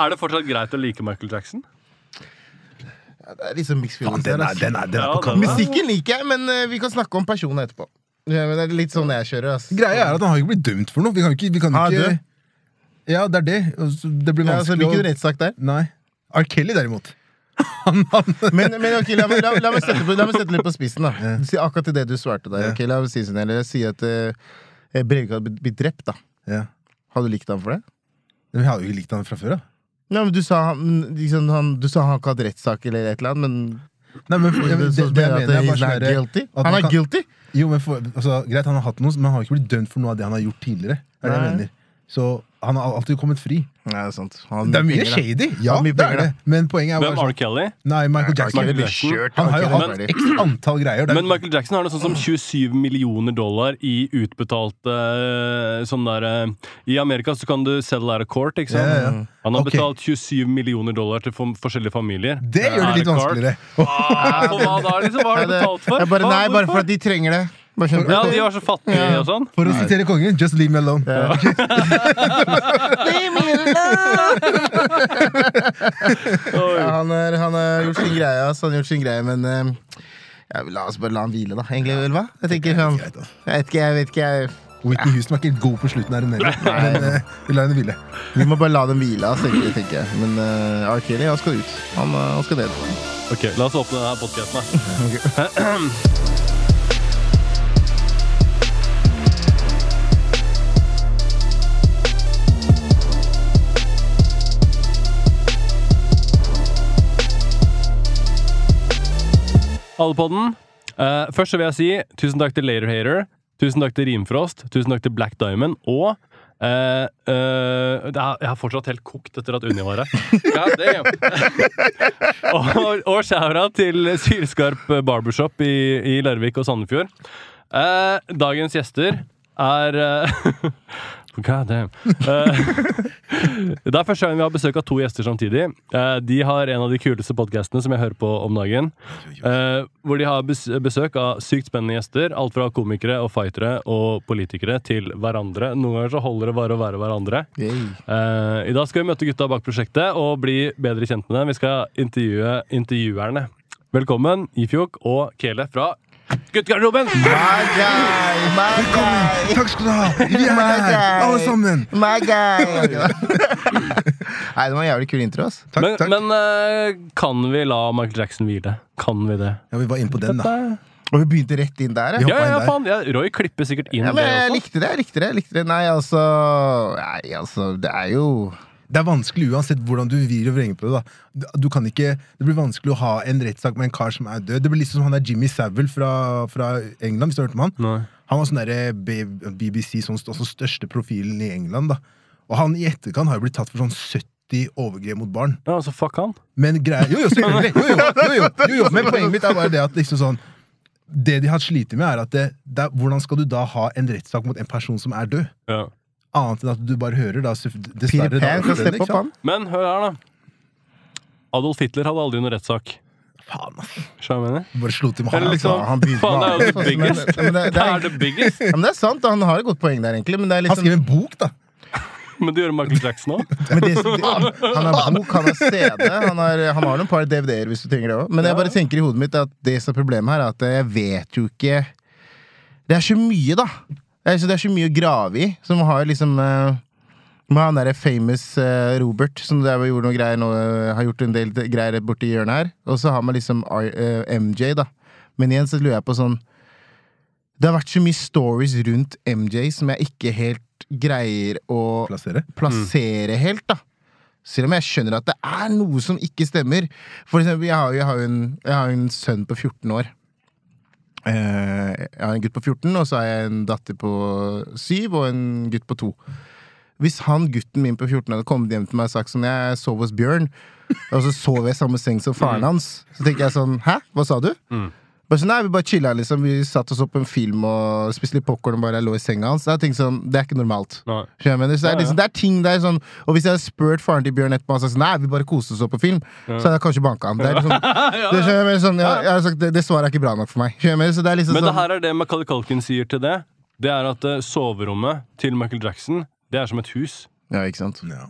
Er det fortsatt greit å like Michael Jackson? Ja, det er liksom mixed feelings den er, den er, den er Ja, på kanten. Musikken liker jeg, men eh, vi kan snakke om personen etterpå. Ja, men det er litt sånn jeg kjører. ass. Greia er at han har ikke blitt dømt for noe. Vi kan ikke, vi kan ikke død. Ja, det er det. Og så Det blir Ja, altså, vanskelig blir ikke rettssak der. Nei. R. Kelly, derimot. Han, han Men, men ok, la, la, la, meg sette, la meg sette litt på spissen. da Ja. Si akkurat til det du svarte der. Ja. Okay, la meg si sånn, eller si at uh, Breivik hadde blitt- drept. da ja. Hadde du likt ham for det? Men jeg hadde jo ikke likt han fra før, da. Ja, men du sa han, liksom, han, du sa han ikke hadde rettssak eller et eller annet, men Nei, men for, det, det, det, jeg mener er bare sånn derre- guilty? at Han er kan- guilty! Jo, men for, altså, Greit, han har hatt noe, men han har ikke blitt dømt for noe av det han har gjort tidligere. Er det jeg mener. Så han har alltid kommet fri. Nei, det er sant. Han Det er mye penger, shady, ja, det er det. Men poenget er Hvem? bare R. sånn Kelly? Nei, Michael Jackson. Michael Jackson. Han har jo hatt x antall greier. Det er- Men Michael Jackson har noe sånt som 27 millioner dollar i utbetalte eh, sånn der eh, I Amerika så kan du settle out of court, ikke sant? Ja, ja, ja. Han har Ok. betalt 27 millioner dollar til for forskjellige familier. Det gjør det litt vanskeligere. Ah, for hva da, liksom? Hva har du betalt for? jeg bare, Hva- nei, bare hvorfor? for at de trenger det. Ja, de var så fattige og sånn. For å sitere kongen, just leave me alone. Ja. Oi. Ja, han, er, han har gjort sin greie, altså. Han har gjort sin greie, men uh, ja, La oss bare la han hvile, da. Egentlig, vel, hva? Jeg tenker sånn. Jeg vet ikke, jeg vet ikke. Jeg, Whitney Houston var ikke god på slutten her, nede. Men uh, vi lar henne hvile. vi må bare la dem hvile, altså, tenker, tenker jeg. Men uh, R. Kelly, han skal ut. Han, eh, han skal ned. Ok, La oss åpne denne podkasten. Allepodden. Uh, først så vil jeg si tusen takk til Laterhater. Tusen takk til Rimfrost. Tusen takk til Black Diamond. Og Uh, uh, er, Jeg har fortsatt helt kokt etter at Unni var her. Og, og shout til Sylskarp Barbershop i, i Larvik og Sandefjord. Uh, dagens gjester er God damn. Eh, det er første gang vi har besøk av to gjester samtidig. Eh, de har en av de kuleste podkastene som jeg hører på om dagen. Eh, hvor de har besøk av sykt spennende gjester. Alt fra komikere og fightere og politikere til hverandre. Noen ganger så holder det bare å være hverandre. I dag skal vi møte gutta bak prosjektet og bli bedre kjent med dem. Vi skal intervjue intervjuerne. Velkommen, Ifjok og Kele fra Guttegarderoben! My guy, my guy, Takk skal du ha! Vi er her, alle sammen! my guy. Nei, det var en jævlig kul intro, ass. Takk, Men, takk. men eh, kan vi la Michael Jackson hvile? Kan vi det? Ja, vi var inne på den, da. Og vi begynte rett inn der, ja. Ja, ja, inn der. faen. Ja, Roy klipper sikkert inn ja men det jeg også. likte det, jeg likte det. jeg likte det Nei, altså Nei, altså, det er jo Det er vanskelig uansett hvordan du vrir og vrenger på det. da Du kan ikke, Det blir vanskelig å ha en rettssak med en kar som er død. Det blir liksom han der Jimmy Savile fra, fra England. hvis du har hørt om han Nei. Han var sånn der BBC, sånn, også største profilen i England. da Og han i etterkant har jo blitt tatt for sånn 70 overgrep mot barn. Ja, altså, fuck han. Men greia Jo, jo, selvfølgelig! Jo, jo, jo, jo, jo. Men poenget mitt er bare det at liksom sånn Det de har slitt med, er at det, det, hvordan skal du da ha en rettssak mot en person som er død? Ja. Annet enn at du bare hører da Dessverre. da, kan ikke sant? han. Men hør her, da. Adolf Hitler hadde aldri noen rettssak. Faen, ass. Skjønner jeg? Bare slo til med Eller liksom, han faen, det er jo the biggest. Men det- det er- Det er biggest. Ja, men det er sant, han har et godt poeng der, egentlig. Men det er Han skriver skrev en bok, da! Men du gjør Michael Jackson òg? men det, det, Han har bok, han har CD, han har, han har noen par DVD-er hvis du trenger det òg. Men jeg bare tenker i hodet mitt at det som er problemet her, er at jeg vet jo ikke Det er så mye, da. Så, det er så mye å grave i. Som har liksom Man med han derre famous eh, Robert, som der gjorde noen greier nå, eh, har gjort en del greier borti hjørnet her. Og så har man liksom R, eh, MJ, da. Men igjen så lurer jeg på sånn Det har vært så mye stories rundt MJ som jeg ikke helt greier å Plassere. plassere helt, da. Selv om jeg skjønner at det er noe som ikke stemmer. For eksempel, jeg har, jo- har en, jeg har en sønn på 14 år. Eh, jeg har en gutt på 14, og så har jeg en datter på 7 og en gutt på 2. Hvis han gutten min på 14 hadde kommet hjem til meg og sagt sånn Jeg sov hos Bjørn, og så sov jeg i samme seng som faren hans, så tenker jeg sånn Hæ? Hva sa du? Mm. Bare sånn, nei, Vi bare chilla, liksom. Vi satt oss opp en film og spiste litt popkorn og bare lå i senga hans. Det er ting sånn, Det er ikke normalt. Nei. Mener? Så det, er liksom, det er ting der sånn Og hvis jeg hadde spurt faren til Bjørn etterpå og sagt sånn, nei, vi bare koste oss opp på film, så hadde jeg kanskje banka ham. Det er liksom, det, mener, sånn, ja, jeg sagt, det, det svaret er ikke bra nok for meg. Jeg, mener? så det er liksom Men det sånn, her er det Macaulay Culkin sier til det. Det er at eh, soverommet til Michael Jackson Det er som et hus. Ja, ikke sant? Ja.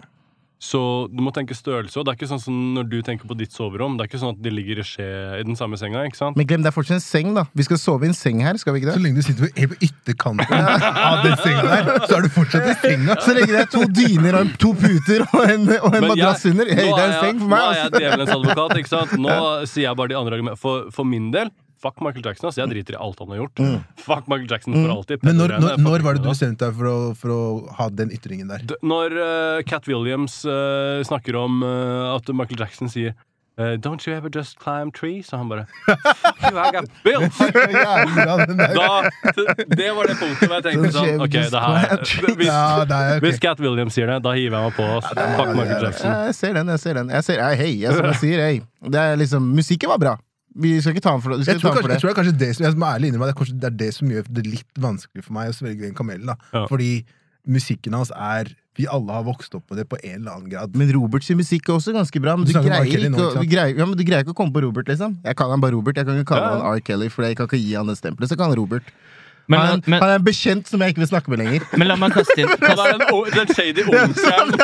Så du må tenke størrelse. Og det er ikke sånn som når du tenker på ditt soverom. Det er ikke sånn at de ligger i skje i den samme senga. ikke sant? Men glem, det er fortsatt en seng, da. Vi skal sove i en seng her, skal vi ikke det? Så lenge du sitter på, er ytterkanten av den senga der, så er du fortsatt i senga. Så lenge det er to dyner og to puter og en, og en madrass under. hey, det er en jeg- seng for Nå er jeg altså. djevelens advokat. ikke sant? Nå sier jeg bare de andre argumentene. For, for min del, fuck Michael Jackson. Altså. Jeg driter i alt han har gjort. Fuck Michael Jackson for alltid. Men når, når, når var det du bestemte deg for å, for å ha den ytringen der? D- Når uh, Cat Williams uh, snakker om uh, at Michael Jackson sier Uh, Don't you ever just climb trees? Og han bare Fuck you, I got bills! Der. Da, det var det punktet hvor jeg tenkte sånn Ok, det her? Hvis, Ja, er hvis Cat Williams sier det, da hiver jeg meg på. ass. Fuck Michael Jackson. Ja, jeg ser den, jeg ser den. Jeg ser, ja, hei, jeg, som jeg sier, hei. Liksom, musikken var bra. Vi skal ikke ta den for det. Vi skal Jeg tror, ta kanskje, for jeg det. tror det er kanskje det som jeg må ærlig innrømme, det er kanskje det er det som gjør det litt vanskelig for meg å svelge den kamelen. da. Ja. Fordi musikken hans er Vi alle har vokst opp på det på en eller annen grad. Men Roberts musikk er også ganske bra. Men Du du, greier Kelly nå, ikke, å- greier, ja, men du greier ikke å komme på Robert, liksom. Jeg kaller han bare Robert. Jeg kan ikke kalle ja. han R. Kelly, for jeg kan ikke gi han det stempelet. Så kan han Robert. Men, han, men, han er en bekjent som jeg ikke vil snakke med lenger. men la meg kaste inn er den, den shady onsdagen.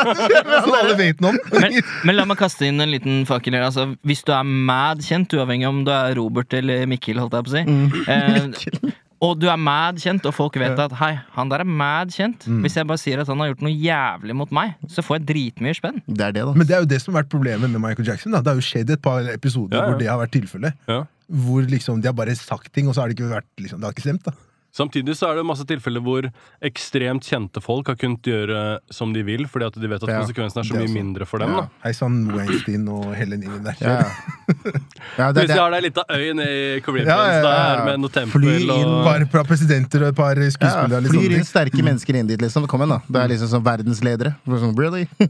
Alle vet noe om. men, men la meg kaste inn en liten fakkel her. Altså, hvis du er mad kjent, uavhengig om du er Robert eller Mikkel, holdt jeg på å si, eh, og du er mad kjent, og folk vet at hei, han der er mad kjent Hvis jeg bare sier at han har gjort noe jævlig mot meg, så får jeg dritmye spenn. Det er det, da. Men det er jo det som har vært problemet med Michael Jackson. da. Det har jo skjedd et par episoder Ja, ja. hvor det har vært tilfellet. Ja. Hvor liksom de har bare sagt ting, og så har det ikke vært liksom, Det har ikke stemt. da. Samtidig så er det masse tilfeller hvor ekstremt kjente folk har kunnet gjøre som de vil, fordi at de vet at Ja, konsekvensen er så er mye også- mindre for dem. da Hei sann, Weinstein og hele gjengen der. Ja, ja. ja, det, Hvis er de har deg litt av øy nede i Caribbean Ja, ja, ja, der med noe tempel Fly inn, og par, par presidenter og et par Ja, flyr liksom. inn sterke mennesker inn dit, liksom. Kom igjen, da. Det er liksom som verdensledere. Sånn, really?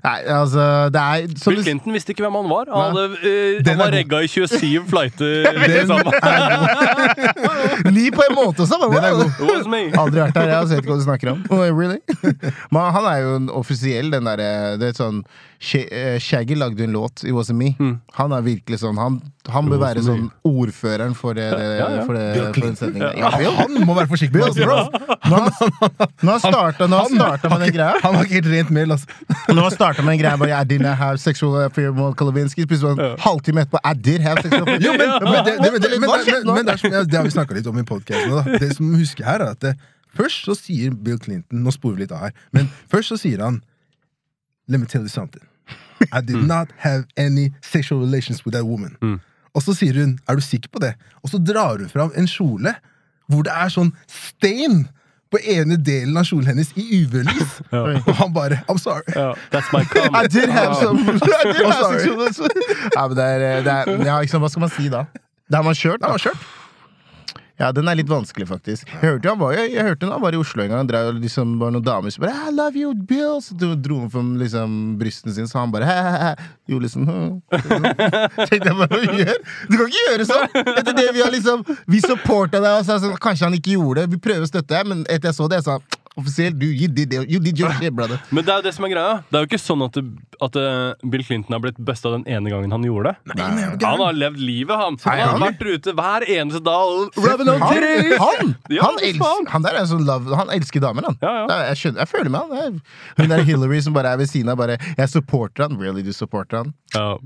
Nei, altså, det er Bill Clinton visste ikke hvem han var. Han, hadde, uh, han var regga i 27 flighter. Liksom. Ni på en måte også! Den er god. Aldri vært der, jeg vet ikke hva du snakker om. Oh, really? Men han er jo en offisiell, den derre Det er sånn eh, Shaggy lagde en låt i Wasn't Me. Han er virkelig sånn Han, han bør være sånn ordføreren for, det, det, Ja, ja. for, det, for den setningen. Ja. Han må være forsiktig. Bill, bro. Nå har han, når han starta, med den greia Han har ikke helt rent mel, altså. har han starta med den greia bare I didn't have sexual affair with Kolovinskij, plutselig var han halvtime etterpå I did have sexual affair. Jo, men, men, det, det, men, det, men, det, har vi snakka litt om i podkasten. Det som husker her, er at det, først så sier Bill Clinton Nå sporer vi litt av her. Men først så sier han Let me tell you something. I did not have any sexual relations with that woman. Og så sier hun Er du sikker på det? Og så drar hun fram en kjole hvor det er sånn stein på ene delen av kjolen hennes i UV-lys. Og han bare I'm sorry. Yeah, that's my comment. I did have some I did I'm have sorry. sexual Ja, men det er, det er ja, liksom, Hva skal man si da? Det har man kjørt. Da. Da. har kjørt. Ja, den er litt vanskelig, faktisk. Jeg hørte han var, jeg, jeg hørte han var i Oslo en gang. Drev, liksom, var noen damer som bare I love you, Bill! Så dro han fram liksom, brystene sine, så han bare «Hæ-hæ-hæ». Gjorde liksom «Hm». Tenkte jeg bare, hva gjør? Du kan ikke gjøre sånn! Etter det Vi har liksom Vi supporta deg, og sa sånn, kanskje han ikke gjorde det. Vi prøver å støtte deg, men etter jeg så det, jeg sa offisielt du, you did, you did your shit, brother. Men det er jo det som er greia. Det er jo ikke sånn at, det, at eh, Bill Clinton har blitt busta den ene gangen han gjorde det. Han har levd livet, han. Han har vært ute hver eneste dag Han, han, Ja, han, elsker, han der er sånn love Han elsker damer, han. Ja, ja. Jeg, skjønner, jeg føler med han. Hun der Hillary som bare er ved siden av, bare Jeg supporter han. Really, du supporter han?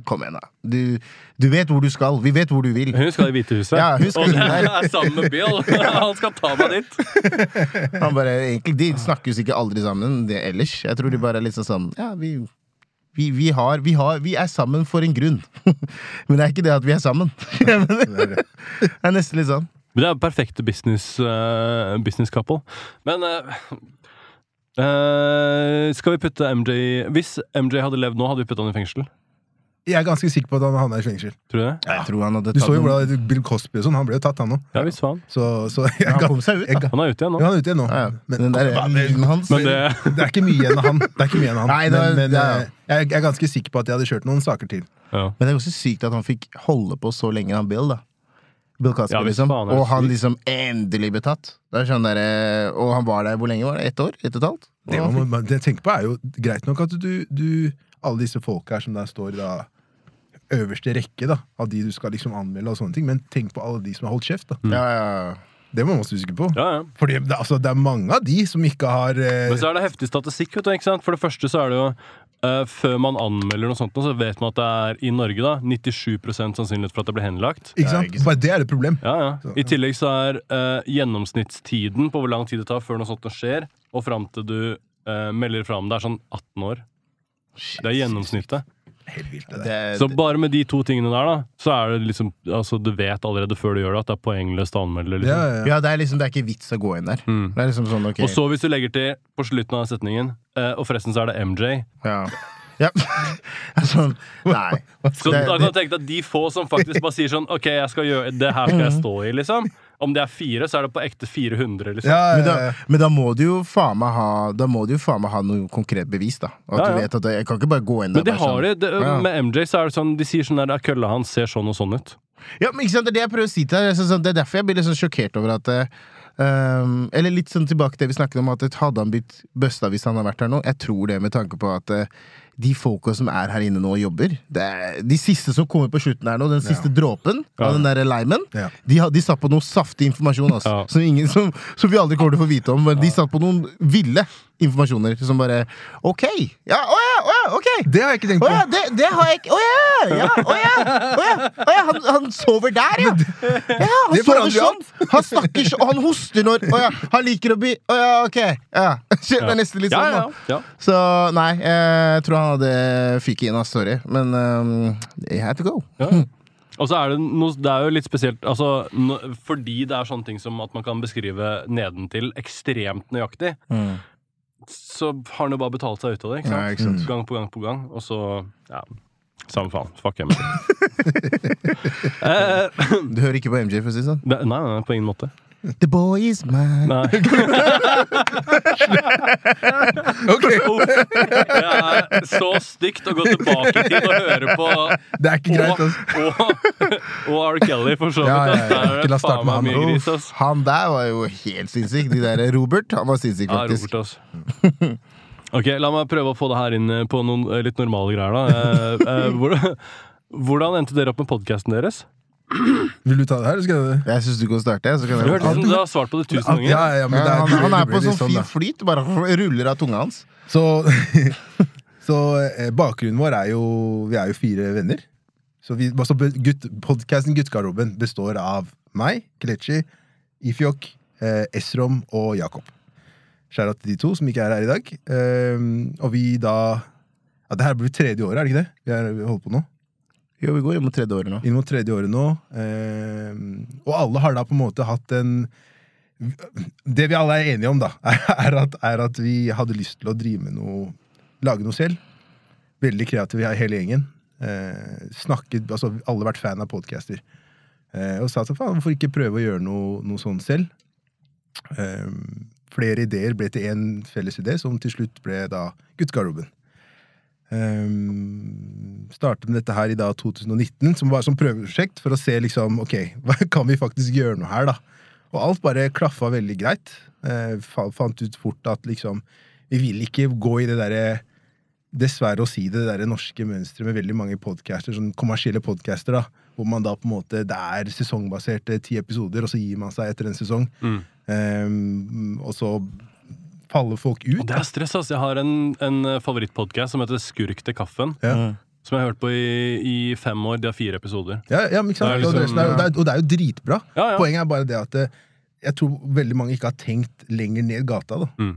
Kom igjen, da. Du, du vet hvor du skal. Vi vet hvor du vil. Hun skal i Hvitehuset. Ja, hun skal og jeg er sammen med Bill. Han skal ta meg dit. Han bare, egentlig, De snakkes ikke aldri sammen det ellers. Jeg tror de bare er litt sånn sånn Ja, vi, vi, vi, har, vi, har, vi er sammen for en grunn. Men det er ikke det at vi er sammen. det er nesten litt sånn. Men det er perfekte business, uh, business couple. Men uh, uh, skal vi putte MJ Hvis MJ hadde levd nå, hadde vi putta han i fengsel? Jeg er ganske sikker på at han havna i fengsel. Tror du det? Jeg tror han hadde Du tatt så jo hvordan Bill Cosby og sånn, han ble jo tatt, han òg. Ja visst faen. Så, så jeg, Han kom seg ut, da. Han er ute igjen nå. Ja, han er ute igjen nå. Ja, ja. Men, Den der men, hans Men det det er ikke mye igjen av han. Det er ikke mye igjen av han. Nei, det var- men men ja. eh, jeg jeg er ganske sikker på at jeg hadde kjørt noen saker til. ja. Men det er også sykt at han fikk holde på så lenge, han Bill, da. Bill Cosby, Ja, liksom. faen, er Og han liksom endelig ble tatt. Det er sånn der, eh, og han var der hvor lenge? var det? Ett år? Ett og et halvt? Det, man, man, det jeg tenker på er jo greit nok at du, du Alle disse folka her som der står da øverste rekke da av de du skal liksom anmelde, og sånne ting men tenk på alle de som har holdt kjeft. da Ja, Ja, ja. Det må man også huske på. Ja, ja. Fordi det, altså, det er mange av de som ikke har eh, Men så er det heftig statistikk. Vet du, ikke sant? For det første så er det jo eh, før man anmelder noe sånt, så vet man at det er i Norge da 97% sannsynlighet for at det blir henlagt. Ikke Ja, sant? ikke sant. Bare det er et problem. Ja, ja. Så, I tillegg så er eh, gjennomsnittstiden på hvor lang tid det tar før noe sånt skjer, og fram til du eh, melder fra om det, er sånn 18 år. Det er gjennomsnittet. Helt vilt, det der. Det, Så bare med de to tingene der, da, så er det liksom Altså, du vet allerede før du gjør det, at det er poengløst å anmelde. Ja, Liksom. ja, ja. ja, det er liksom Det er ikke vits å gå inn der. Mm. Det er liksom sånn, okay. Og så hvis du legger til på slutten av setningen eh, Og forresten så er det MJ. Ja. ja. sånn, nei. Så da kan du tenke deg at de få som faktisk bare sier sånn OK, jeg skal gjøre, det her skal jeg stå i, liksom. Om det er fire, så er det på ekte 400, liksom. Ja, Men da, ja. men da må du jo faen meg ha Da må du jo faen meg ha noe konkret bevis, da. At Ja, du vet at Jeg kan ikke bare gå inn der Men de har sånn. det, det Ja. Med MJ så er det sånn De sier sånn der kølla hans ser sånn og sånn ut. Ja, men ikke sant, Det er det jeg prøver å si til deg. Sånn, Det er derfor jeg blir litt sånn sjokkert over at um, Eller litt sånn tilbake til det vi snakket om, at hadde han blitt busta hvis han hadde vært her nå? Jeg tror det, med tanke på at eh, de folka som er her inne nå og jobber det er, De siste som kommer på slutten her nå, den siste dråpen Ja. av den der limen, Ja. de, de satt på noe saftig informasjon altså, Ja. som, ingen, som, som vi aldri kommer til å få vite om. Men de satt på noen ville informasjoner som bare OK! Ja, ja, ja, ok! Det har jeg ikke tenkt Å på. ja, det, det har jeg ikke Å ja! ja, å ja, å ja, å ja han, han sover der, ja! Ja, Han det sover sånn! Han snakker sånn, Og han hoster når Å ja, han liker å bli Å ja, ok. Ja. Det er nesten litt sånn, da. ja, ja. Så nei, jeg tror han hadde fiket inn, av Sorry. Men um, he had to go. Ja. Og så er det noe Det er jo litt spesielt altså, no, Fordi det er sånne ting som at man kan beskrive nedentil ekstremt nøyaktig, så har han jo bare betalt seg ut av det. Ikke sant? Ja, ikke sant. Gang på gang på gang. Og så Ja, samme faen. Fuck MJ. eh, Du hører ikke på MJ, for å si det sånn? Nei, nei, nei, på ingen måte. The boy is mine. Nei. Ok, Det er så stygt å gå tilbake i tid og høre på Det er ikke greit, altså. og, og R. Kelly, for så vidt. Ja, ja, ja. Der Ikke la starte med han. gris, han der var jo helt sinnssyk. De der Robert, han var sinnssyk, Ja, faktisk. Robert, ass. Ok, La meg prøve å få det her inn eh, på noen eh, litt normale greier. da Eh, eh, hvordan endte dere opp med podkasten deres? Vil du ta det her? eller Skal jeg... Jeg syns du kan starte. Så kan Det jeg hørtes ut som du har svart på det tusen ganger. ja, ja, men det er, han, han er på sånn fin da. flyt. Bare ruller av tunga hans. Så, så eh, bakgrunnen vår er jo Vi er jo fire venner. Så vi, altså, gutt, podcasten Guttegarderoben består av meg, Kelechi, Ifjok, eh, Esrom og Jakob. Skjæra til de to som ikke er her i dag. Eh, og vi da ja, Det her blir tredje året, er det ikke det? Vi, er, vi holder på nå. Jo, vi går inn mot tredje året nå. Inn mot tredje året nå. Eh, og alle har da på en måte hatt en Det vi alle er enige om, da, er at, er at vi hadde lyst til å drive med noe Lage noe selv. Veldig kreative hele gjengen. Eh, snakket, altså Alle vært fan av podcaster. Eh, og sa sånn, faen, hvorfor ikke prøve å gjøre noe, noe sånn selv? Ehm, flere ideer ble til én felles idé, som til slutt ble da Guttegarderoben. Um, startet med dette her i da 2019, som var som prøveprosjekt, for å se liksom, ok, hva kan vi faktisk gjøre noe her, da? Og alt bare klaffa veldig greit. Eh, fant ut fort at liksom Vi vil ikke gå i det derre Dessverre å si det, det derre norske mønsteret med veldig mange podcaster, sånn kommersielle podcaster, da, hvor man da på en måte Det er sesongbaserte ti episoder, og så gir man seg etter en sesong. Mm. Um, og så faller folk ut. Og det er stress, ass. Jeg har en, en favorittpodkast som heter Skurk til kaffen. Ja. Som jeg har hørt på i, i fem år. De har fire episoder. Ja, ja, men ikke sant? Det og, det, liksom- det er, og det er, og det er jo dritbra. Ja, ja. Poenget er bare det at eh, jeg tror veldig mange ikke har tenkt lenger ned gata. da. Mm.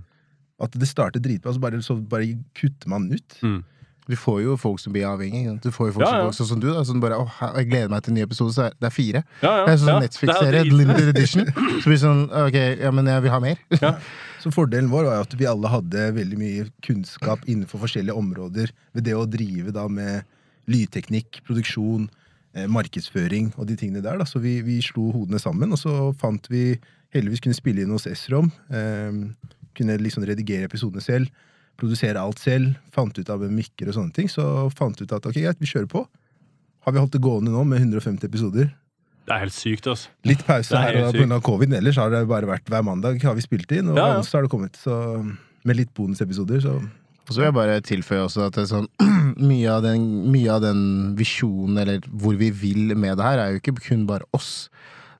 At det starter dritbra, så bare, så bare kutter man den ut. Mm. Du får jo folk som blir avhengig. Du får jo folk Ja, ja. som, sånn som du, da, som bare åh, jeg gleder meg til en ny episode. Så er det er fire. Ja, ja, Det er sånn ja. Netflix-serie, er limited edition. Så blir det sånn ok, ja, men jeg vil ha mer. Så fordelen vår var jo at vi alle hadde veldig mye kunnskap innenfor forskjellige områder ved det å drive da med lydteknikk, produksjon, eh, markedsføring og de tingene der. da. Så vi, vi slo hodene sammen, og så fant vi heldigvis kunne spille inn hos Esrom. Eh, kunne liksom redigere episodene selv, produsere alt selv. Fant ut av mikker og sånne ting. Så fant ut at ok, greit, vi kjører på. Har vi holdt det gående nå med 150 episoder? Det er helt sykt, altså. Litt pause er her og pga. covid, ellers har det bare vært hver mandag har vi spilt inn, og Ja, ja. så har det kommet. Så med litt bonusepisoder, så Og så vil jeg bare tilføye også at det er sånn, mye, av den, mye av den visjonen, eller hvor vi vil med det her, er jo ikke kun bare oss.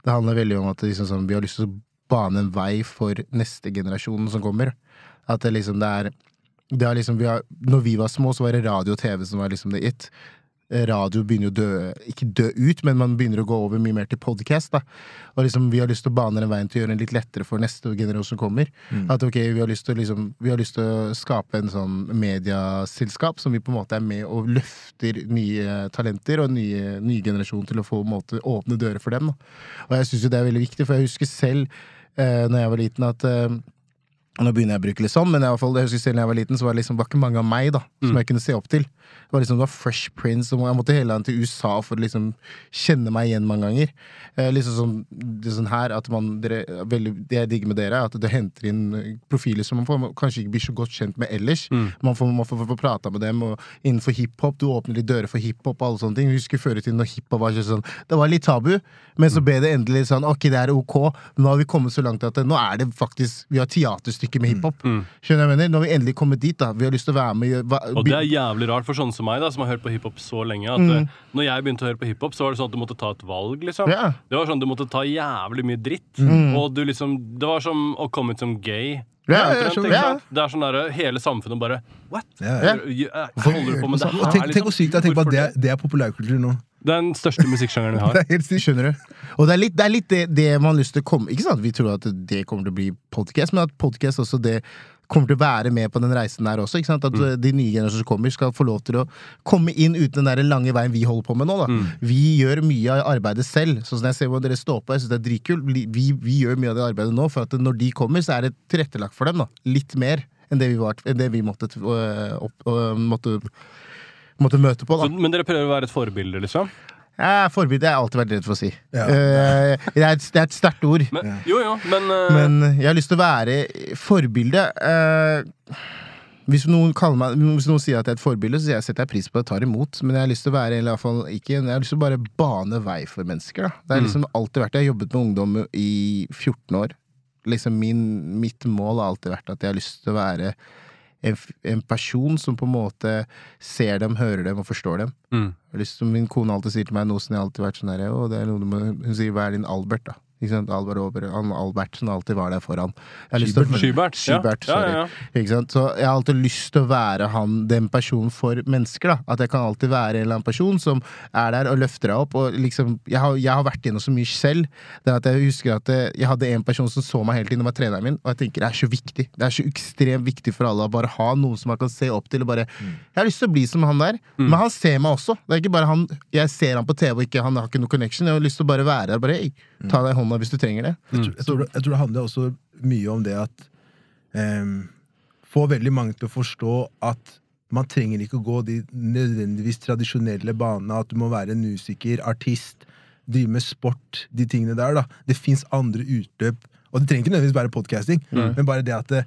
Det handler veldig om at liksom sånn, vi har lyst til å bane en vei for neste generasjon som kommer. At det liksom det er det er liksom, vi har, Når vi var små, så var det radio og TV som var liksom det it. Eh, Radio begynner jo å dø Ikke dø ut, men man begynner å gå over mye mer til podcast. Og liksom vi har lyst til å bane den veien til å gjøre den litt lettere for neste generasjon som kommer. Mm. At ok, vi har lyst til å liksom Vi har lyst til å skape en sånn medieselskap som vi på en måte er med og løfter nye talenter og nye, nye generasjon til å få måte, åpne dører for dem. Da. Og jeg syns jo det er veldig viktig, for jeg husker selv eh, når jeg var liten, at eh, nå begynner jeg å bruke litt sånn, men i hvert fall, jeg husker selv da jeg var liten, så var det liksom var ikke mange av meg da som Mm. jeg kunne se opp til. Det var liksom det var Fresh Prince, og jeg måtte hele veien til USA for å liksom kjenne meg igjen mange ganger. Eh, liksom sånn, det er sånn her at man, dere, veldig, Det jeg digger med dere, er at det henter inn eh, profiler som man får, kanskje ikke blir så godt kjent med ellers. Mm. Man får, man får, får prata med dem, og innenfor hiphop, du åpner litt dører for hiphop og alle sånne ting. Jeg husker før i tiden når hiphop var sånn Det var litt tabu, men så ble det endelig sånn Ok, det er ok. Nå har vi kommet så langt at det, nå er det faktisk Vi har teaterstykker med hiphop. Mm. Skjønner jeg mener? Nå har vi endelig kommet dit, da. Vi har lyst til å være med hva- Og det er jævlig rart for sånne som meg, da som har hørt på hiphop så lenge. At Mm. eh, Når jeg begynte å høre på hiphop, så var det sånn at du måtte ta et valg. liksom Yeah. Det var sånn Du måtte ta jævlig mye dritt. Mm. Og du liksom Det var som å komme ut som gay. Omtrent, skjønner. Ja. Det er sånn der, Hele samfunnet bare What? Holder du på med det her? tenk, tenk hvor liksom? sykt det er. Tenk på at det, er- det er populærkultur nå. Det er den største musikksjangeren vi har. Det er helt sykt. Skjønner du? Og det er litt det, er litt det, det man har lyst til å komme Ikke sant at vi tror at det kommer til å bli podcast, men at podcast også det kommer til å være med på den reisen der også. At Mm. de nye generasjonene som kommer, skal få lov til å komme inn uten den der lange veien vi holder på med nå. Mm. Vi gjør mye av arbeidet selv. Sånn som jeg ser hvor dere står på, jeg syns det er dritkult. Vi, vi gjør mye av det arbeidet nå, for at når de kommer, så er det tilrettelagt for dem. da Litt mer enn det vi, var, enn det vi måtte, øh, opp, øh, måtte, måtte møte på. Da men dere prøver å være et forbilde, liksom? Ja, Forbilde har jeg alltid vært redd for å si. Ja. Eh, det, er et, det er et sterkt ord. Men, Jo, jo, men, uh... Men jeg har lyst til å være forbilde. Eh, hvis, noen meg, hvis noen sier at jeg er et forbilde, så jeg- setter jeg pris på det og tar imot. Men jeg har lyst til å være i hvert fall ikke, jeg har lyst til å bare bane vei for mennesker. Da. Det har Mm. liksom alltid vært Jeg har jobbet med ungdom i 14 år. Liksom min, mitt mål har alltid vært at jeg har lyst til å være en, en person som på en måte ser dem, hører dem og forstår dem. mm. Til, min kone alltid sier til meg noe som jeg alltid har vært sånn her «Å, det er Hun sier 'hva er din Albert', da? Ikke sant? Albert, Ober, Albertsen alltid var der foran. Til å- Skybert. Skybert, Ja, ja, ja. Så jeg har alltid lyst til å være han, den personen for mennesker. da At jeg kan alltid være en eller annen person som er der og løfter deg opp. Og liksom, jeg, har, jeg har vært gjennom så mye selv. Det er at Jeg husker at jeg, jeg hadde en person som så meg hele tiden, det var treneren min. Og jeg tenker det er så viktig Det er så ekstremt viktig for alle å bare ha noen som man kan se opp til. Og bare, Jeg har lyst til å bli som han der, Mm. men han ser meg også. Det er ikke bare han Jeg ser han på TV og ikke, han har ikke noe connection. Jeg har lyst til å bare være der. Bare, hey, ta deg i hånda hvis du trenger det. Jeg tror, jeg, tror, det- jeg tror det handler også mye om det at um, Få veldig mange til å forstå at man trenger ikke å gå de nødvendigvis tradisjonelle banene. At du må være en musiker, artist, drive med sport, de tingene der. da Det fins andre utløp. Og det trenger ikke nødvendigvis være podcasting, men bare det at det,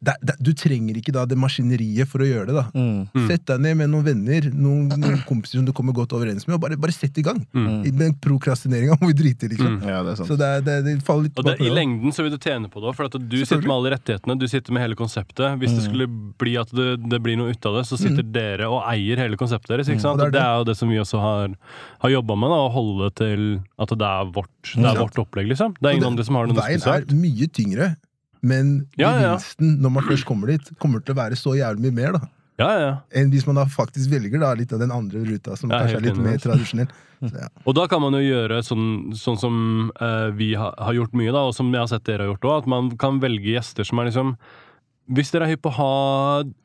det, det, du trenger ikke da det maskineriet for å gjøre det. da Mm. Sett deg ned med noen venner, noen, noen kompiser som du kommer godt overens med, og bare, bare sett i gang. Mm. Men prokrastineringa må vi drite i, liksom. Mm. Ja, det er. Så det, det, det faller litt Og det, I lengden så vil du tjene på det. For at du sitter med alle rettighetene, du sitter med hele konseptet. Hvis det skulle bli at det, det blir noe ut av det, så sitter dere og eier hele konseptet deres. Ikke sant? Og Og det det er er jo det som vi også har, har jobba med, da, å holde til at det er vårt, det er vårt opplegg, liksom. Det er ingen andre som har noe Veien er mye tyngre, men Ja, gevinsten når man først kommer dit, kommer til å være så jævlig mye mer da Ja, ja, ja. enn hvis man da faktisk velger da litt av den andre ruta, som kanskje er litt enig, mer tradisjonell. Så, ja. Og da kan man jo gjøre sånn, sånn som uh, vi ha, har gjort mye, da, og som jeg har sett dere har gjort òg, at man kan velge gjester som er liksom hvis dere er hypp på å ha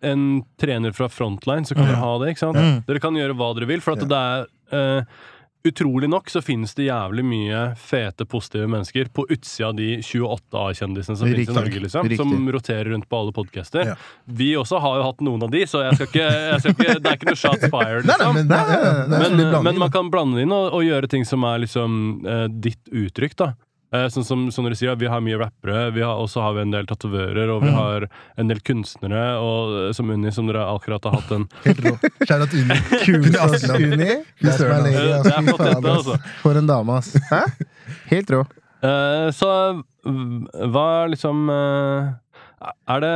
en trener fra Frontline, så kan dere ha det. ikke sant? Dere kan gjøre hva dere vil. For at det er eh, Utrolig nok så finnes det jævlig mye fete, positive mennesker på utsida av de 28 A-kjendisene som finnes i Norge, liksom, Riktig. som roterer rundt på alle podcaster. Ja. Vi også har jo hatt noen av de, så jeg skal ikke, jeg skal ikke, det er ikke noe shots fired. Liksom. men, nei, nei, nei, Men, men man kan blande det inn og, og gjøre ting som er liksom uh, ditt uttrykk, da. Eh, sånn som, som dere sier, Vi har mye rappere, vi har, også har vi en del tatovører, og vi Mm. har en del kunstnere, og eh, som Unni, som dere akkurat har hatt en. Kjære at Unni. Kul Unni er. For en dame, ass. Hæ? Helt rå. Uh, Så hva hva liksom uh, Er det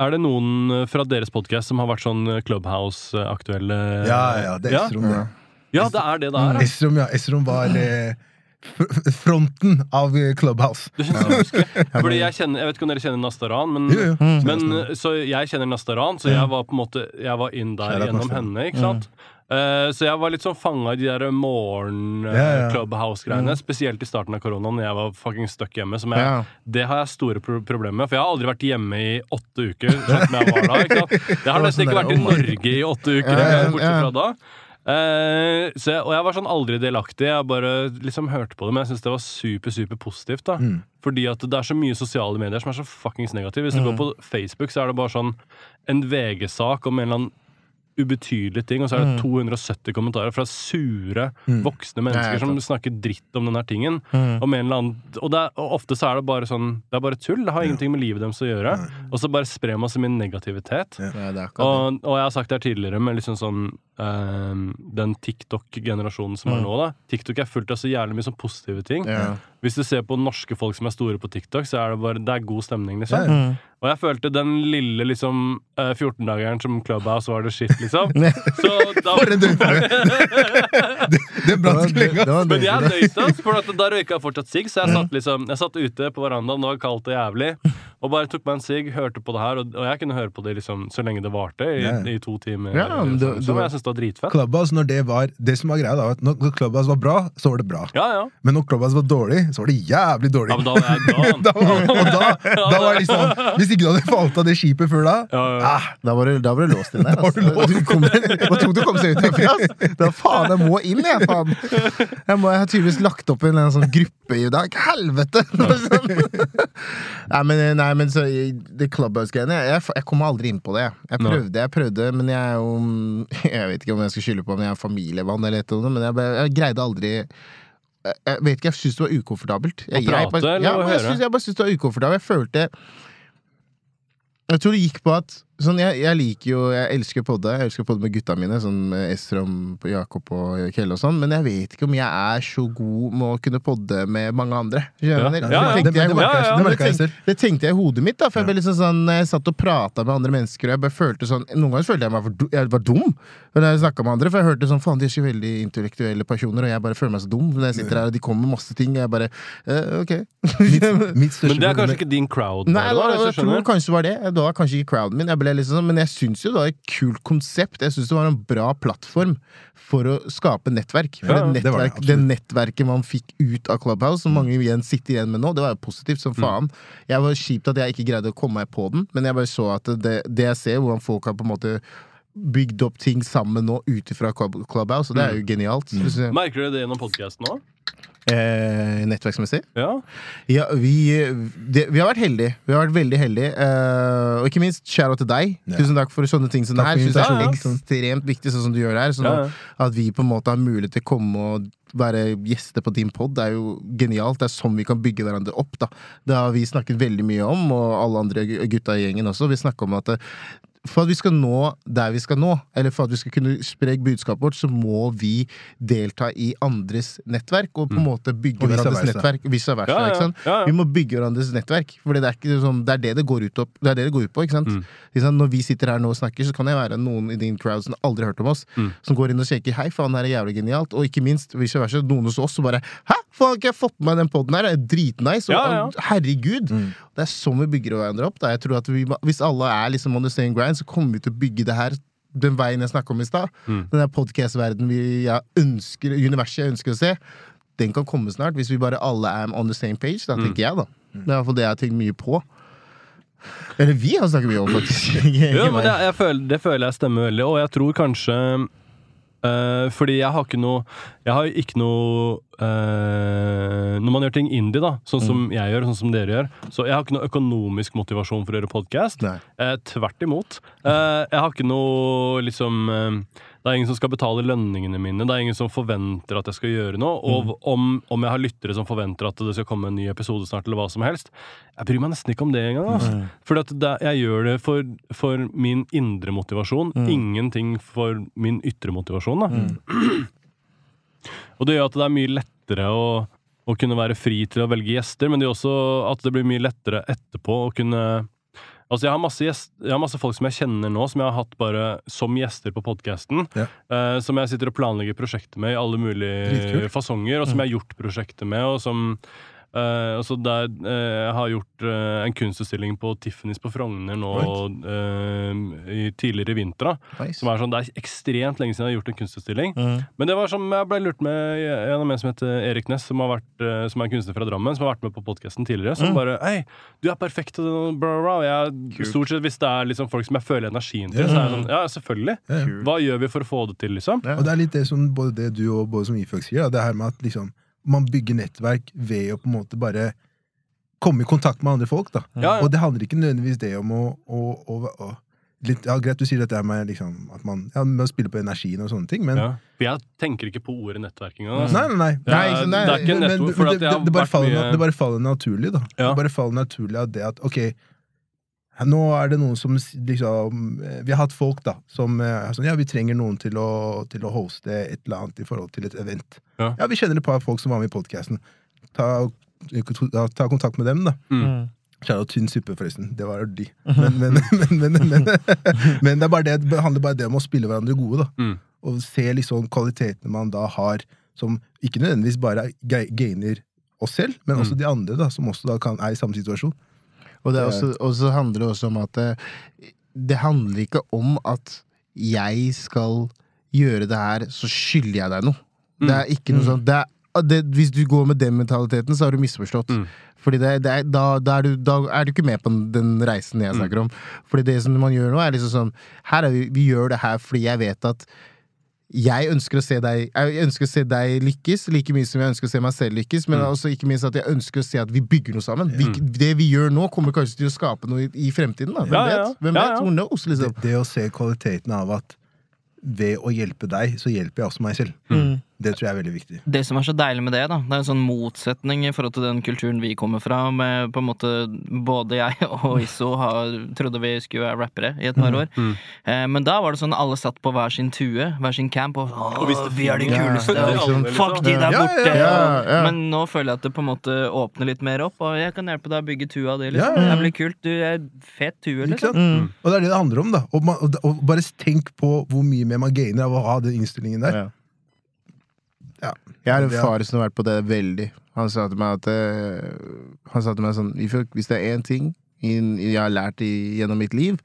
er det noen fra deres podkast som har vært sånn Clubhouse-aktuelle Ja, ja, det er Esrom, det. Ja, det er det det er. Esrom, ja. Esrom var eh, fronten av eh, Clubhouse. Du jeg. Fordi jeg kjenner Jeg vet ikke om dere kjenner Nastaran, men, Jo, jo. men Så jeg kjenner Nastaran, så jeg var på en måte Jeg var inn der Kjære gjennom Nastaran. henne, ikke sant? Eh, så jeg var litt sånn fanga i de der Ja, ja. morgen-clubhouse-greiene. Spesielt i starten av koronaen, når jeg var fucking stuck hjemme. Som jeg, yeah. Det har jeg store pro problemer med, for jeg har aldri vært hjemme i åtte uker. Sånn jeg var da? Jeg har nesten sånn ikke vært i oh Norge i åtte uker, bortsett fra da. Eh, så og jeg var sånn aldri delaktig. Jeg bare liksom hørte på det, men jeg syns det var super super positivt. da Mm. Fordi at det er så mye sosiale medier som er så fuckings negative. Hvis du går på Facebook, så er det bare sånn en VG-sak om en eller annen ubetydelig ting, og så er det 270 kommentarer fra sure, voksne mennesker Ja, som snakker dritt om den her tingen. Mm. Om en eller annen, og, det er, og ofte så er det bare sånn Det er bare tull. Det har ingenting med livet deres å gjøre. Og så bare sprer man så mye negativitet. Ja. Ja. Og, og jeg har sagt det her tidligere, med liksom sånn øh, Den TikTok-generasjonen som er nå, da. TikTok er fullt av så jævlig mye sånn positive ting. Hvis du ser på norske folk som er store på TikTok, så er det bare Det er god stemning, liksom. Ja, ja. Mm. Og jeg følte den lille liksom eh, 14-dageren som Clubhouse var det shit, liksom. Så da For en døgnflue! det, det brant ikke lenge. Men jeg det. nøyte, ass, for da røyka jeg fortsatt sigg, så jeg satt liksom Jeg satt ute på verandaen, det var kaldt og jævlig, og bare tok meg en sigg, hørte på det her, og, og jeg kunne høre på det liksom så lenge det varte, i, i to timer. Ja, men liksom, det, så du- jeg syntes det var dritfett. Clubhouse, når det var Det som var greia, da, at når Clubhouse var bra, så var det bra. Ja, ja. Men når Clubhouse var dårlig, så var det jævlig dårlig. ja men da var jeg da, da, og da, da var jeg liksom Hvis ikke du hadde falt av det skipet før da ja, ja. ah, Da var, du, du låst inn der. Du Altså. Kom, hva tok å komme seg ut herfra? Da faen, jeg må inn, jeg, faen. Jeg, må, jeg har tydeligvis lagt opp en en sånn gruppe i dag. Helvete! Nei, men, nei, men så det Clubhouse-greiene jeg, jeg kommer aldri inn på det. Jeg prøvde, jeg prøvde, men jeg er jo Jeg vet ikke om jeg skal skylde på om jeg er familievann eller et eller annet, men jeg, jeg greide aldri jeg vet ikke, jeg syns det var ukomfortabelt. Jeg, Å prate, jeg, bare- eller ja, å høre? jeg, synes, jeg bare syns det var ukomfortabelt. Jeg følte Jeg tror det gikk på at sånn, jeg, jeg liker jo Jeg elsker å podde. Jeg elsker å podde med gutta mine, sånn Estrom, Jakob og Kjell og sånn, men jeg vet ikke om jeg er så god med å kunne podde med mange andre. Ja, Det tenkte jeg- i hodet mitt. da For jeg ble liksom sånn Jeg satt og prata med andre mennesker, og jeg bare følte sånn Noen ganger følte jeg meg for, du- jeg var dum når jeg snakka med andre, for jeg hørte sånn Faen, de er så veldig intellektuelle personer, og jeg bare føler meg så dum når jeg sitter her, og de kommer med masse ting, og jeg bare uh, Ok. Mitt, mitt Men det er kanskje ikke din crowd? Nei, da, da, var, jeg tror kanskje det var det. Det var kanskje ikke crowden min. Jeg ble liksom sånn, men jeg syns jo det var et kult konsept. Jeg syns det var en bra plattform for å skape nettverk. For Ja, det, det det, det, nettverket man fikk ut av Clubhouse, som mange igjen sitter igjen med nå, det var jo positivt som faen. Jeg var kjipt at jeg ikke greide å komme meg på den, men jeg bare så at det, det jeg ser, hvordan folk har på en måte bygd opp ting sammen nå ut ifra Clubhouse, og det er jo genialt. Mm. Merker du det gjennom podkasten òg? Eh, nettverksmessig. Ja. Ja, vi, det, vi har vært heldige. Vi har vært veldig heldige. eh, og ikke minst shout-out til deg. Ja. Tusen takk for sånne ting som det her. Synes det er ekstremt viktig, sånn som du gjør det her. Sånn Ja, ja. at vi på en måte har mulighet til å komme og være gjester på din pod, det er jo genialt. Det er sånn vi kan bygge hverandre opp. da Det har vi snakket veldig mye om, og alle andre gu- gutta i gjengen også. Vi snakker om at for at vi skal nå der vi skal nå, eller for at vi skal kunne spre budskapet vårt, så må vi delta i andres nettverk, og på en måte bygge hverandres nettverk. Vice versa, Ja, ja. Vi må bygge hverandres nettverk. For det er, ikke sånn, det er det det går ut, opp, det er det det går ut på. Ikke sant? Mm. Ikke? Når vi sitter her nå og snakker, så kan det være noen i din crowd som aldri har hørt om oss, Mm. som går inn og sjekker 'hei, faen, det her er jævlig genialt', og ikke minst vice versa, noen hos oss som bare 'hæ, faen, har ikke jeg fått med meg den poden her, det er dritnice', og Ja, ja. herregud. Mm. Det er sånn vi bygger hverandre opp. Da. Jeg tror at vi, Hvis alle er liksom on the same grind, så kommer vi til å bygge det her den veien jeg snakka om i stad. Mm. Den der jeg ønsker, universet jeg ønsker å se, den kan komme snart. Hvis vi bare alle er on the same page, da, Mm. tenker jeg, da. Det er i hvert fall det jeg har tenkt mye på. Eller vi har snakket mye om, faktisk. ja, men det, jeg føler, det føler jeg stemmer veldig, og jeg tror kanskje eh, fordi jeg har ikke noe Jeg har ikke noe uh, Når man gjør ting indie, da, sånn som jeg gjør, sånn som dere gjør, så jeg har ikke noe økonomisk motivasjon for å gjøre podkast. Nei. Eh, tvert imot. Jeg har ikke noe liksom Det er ingen som skal betale lønningene mine. Det er ingen som forventer at jeg skal gjøre noe. Og om, om jeg har lyttere som forventer at det skal komme en ny episode snart, eller hva som helst Jeg bryr meg nesten ikke om det engang. Altså. For jeg gjør det for, for min indre motivasjon, ingenting for min ytre motivasjon. Da. Og det gjør at det er mye lettere å, å kunne være fri til å velge gjester, men det gjør også at det blir mye lettere etterpå å kunne Altså, jeg har, gjest, jeg har masse folk som jeg kjenner nå, som jeg har hatt bare som gjester på podkasten. Ja. Eh, som jeg sitter og planlegger prosjekter med i alle mulige fasonger, og som jeg har gjort prosjekter med, og som eh, altså der, uh, Jeg har gjort uh, en kunstutstilling på Tiffany's på Frogner nå eh, i tidligere i vinter. Nice. som er sånn, Det er ekstremt lenge siden jeg har gjort en kunstutstilling. Mm. Men det var som jeg ble lurt med gjennom en som heter Erik Næss, som, har vært, som er kunstner fra Drammen, som har vært med på podkasten tidligere. Som Mm. bare Hei, du er perfekt Og bla, bla, Jeg, stort sett hvis det er liksom folk som jeg føler energien til, Ja. så er jeg sånn Ja, selvfølgelig. Ja. Hva gjør vi for å få det til, liksom? Yeah. Og det er litt det som både det du og både som Iføk sier, det her med at liksom, man bygger nettverk ved å på en måte bare komme i kontakt med andre folk. da. Ja, ja. Og det handler ikke nødvendigvis det om å, å, å, å litt, ja, Greit du sier dette med, liksom, at man, ja, med å spille på energien og sånne ting, men Ja. For jeg tenker ikke på ordet nettverking engang. Altså. Nei, nei, nei. Det Nei, er, så nei, det er ikke Men- det, det, det, bare faller, mye det bare faller naturlig, da. Ja. Det bare faller naturlig av det at ok, nå er det noen som liksom eh, Vi har hatt folk da som eh, er sånn Ja, vi trenger noen til å, til å hoste et eller annet i forhold til et event. Ja. vi kjenner et par folk som var med i podkasten. Ta, ta, ta kontakt med dem, da. Mm. Kjære tynn suppe, forresten. Det var de. Men, men, men, men, men, men det, er bare det, det handler bare det om å spille hverandre gode, da. Mm. Og se liksom kvalitetene man da har, som ikke nødvendigvis bare gainer oss selv, men også Mm. de andre, da, som også da kan, er i samme situasjon. Og så handler det også om at det, det handler ikke om at jeg skal gjøre det her, så skylder jeg deg noe. Det er ikke noe Mm. sånt. Det er, det, hvis du går med den mentaliteten, så har du misforstått. Mm. Fordi det, det er, da, da, er du, da er du ikke med på den reisen jeg snakker om. Fordi det som man gjør nå, er liksom sånn her er vi, vi gjør det her fordi jeg vet at jeg ønsker å se deg Jeg ønsker å se deg lykkes like mye som jeg ønsker å se meg selv lykkes, men Mm. også ikke minst at jeg ønsker å se at vi bygger noe sammen. Vi, det vi gjør nå, kommer kanskje til å skape noe i, i fremtiden. Da. Hvem Ja, vet? Hvem Ja, vet? knows, Det, liksom. det å se kvaliteten av at ved å hjelpe deg, så hjelper jeg også meg selv. Mm. Det tror jeg er veldig viktig. Det som er så deilig med det, da, det er en sånn motsetning i forhold til den kulturen vi kommer fra. Med på en måte Både jeg og Isso har, trodde vi skulle være rappere i et par år. Mm. Eh, men da var det sånn alle satt på hver sin tue, hver sin camp, og, Og hvis det vi er de kuleste. Ja, og liksom. Fuck de der Ja, ja, borte! ja, ja. Men nå føler jeg at det på en måte åpner litt mer opp, og jeg kan hjelpe deg å bygge tua di. Liksom. Ja, ja, ja. Det blir kult. Du er fet tue, liksom. Mm. Og det er det det handler om, da. Og, man, og, og bare tenk på hvor mye mer man gainer av å ha den innstillingen der. Ja. Jeg har en far som har vært på det veldig. Han sa til meg at eh, Han sa til meg sånn Hvis det er én ting jeg har lært i, gjennom mitt liv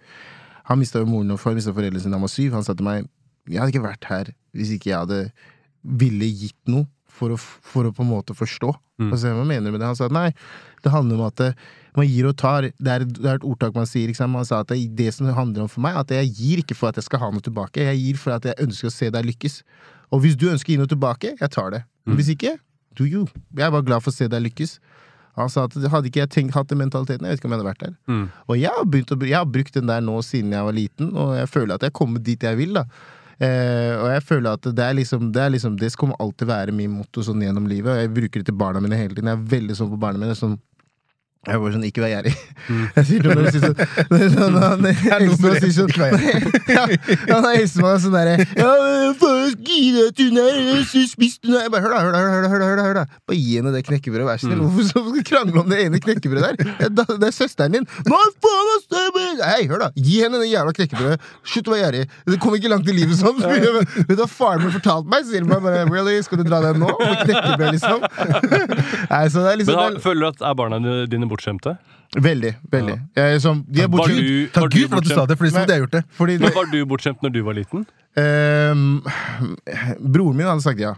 Han mista jo moren og far, mista foreldrene sine da han var syv. Han sa til meg Jeg hadde ikke vært her hvis ikke jeg hadde ville gitt noe for å, for å på en måte forstå. Mm. Og se hva mener du med det? Han sa at nei, det handler om at det, man gir og tar. Det er, det er et ordtak man sier. Ikke sant? Man sa at det, det som handler om for meg, at jeg gir ikke for at jeg skal ha noe tilbake. Jeg gir for at jeg ønsker å se deg lykkes. Og hvis du ønsker å gi noe tilbake, jeg tar det. Mm. hvis ikke, do you. Jeg er bare glad for å se deg lykkes. Han sa at hadde ikke jeg tenkt, hatt den mentaliteten, jeg vet ikke om jeg hadde vært der. Mm. Og jeg har, begynt å, jeg har brukt den der nå siden jeg var liten, og jeg føler at jeg har kommet dit jeg vil. da Eh, og jeg føler at det er liksom Det, er liksom, det kommer alltid være min motto sånn gjennom livet. Og jeg bruker det til barna mine hele tiden. Jeg er veldig sånn på barna mine. Sånn, jeg var sånn, ikke vær gjerrig. Jeg sier til sier sånn han sier sånn ja, Han hilser meg sånn derre Ja, faen, gi deg at hun er så spist hun er Jeg bare hør da, hør da, hør da, hør da. Bare gi henne det knekkebrødet, vær så snill. Hvorfor skal vi krangle om det ene knekkebrødet der? Det er, det er søsteren din. Hva faen, ass! Hei, hør da. Gi henne det jævla knekkebrødet. Slutt å være gjerrig. Det kommer ikke langt i livet sånn. Vet du hva faren min fortalte meg? Sier han bare Really? Skal du dra deg nå? Med knekkebrød, liksom? Nei, så det er liksom Men da, føler du at er barna dine bortskjemte? Veldig. Veldig. Jeg er sånn, de er Var du, Takk Gud for at du sa det, for hadde gjort det. Fordi det, Men var du bortskjemt når du var liten? Um, broren min hadde sagt ja.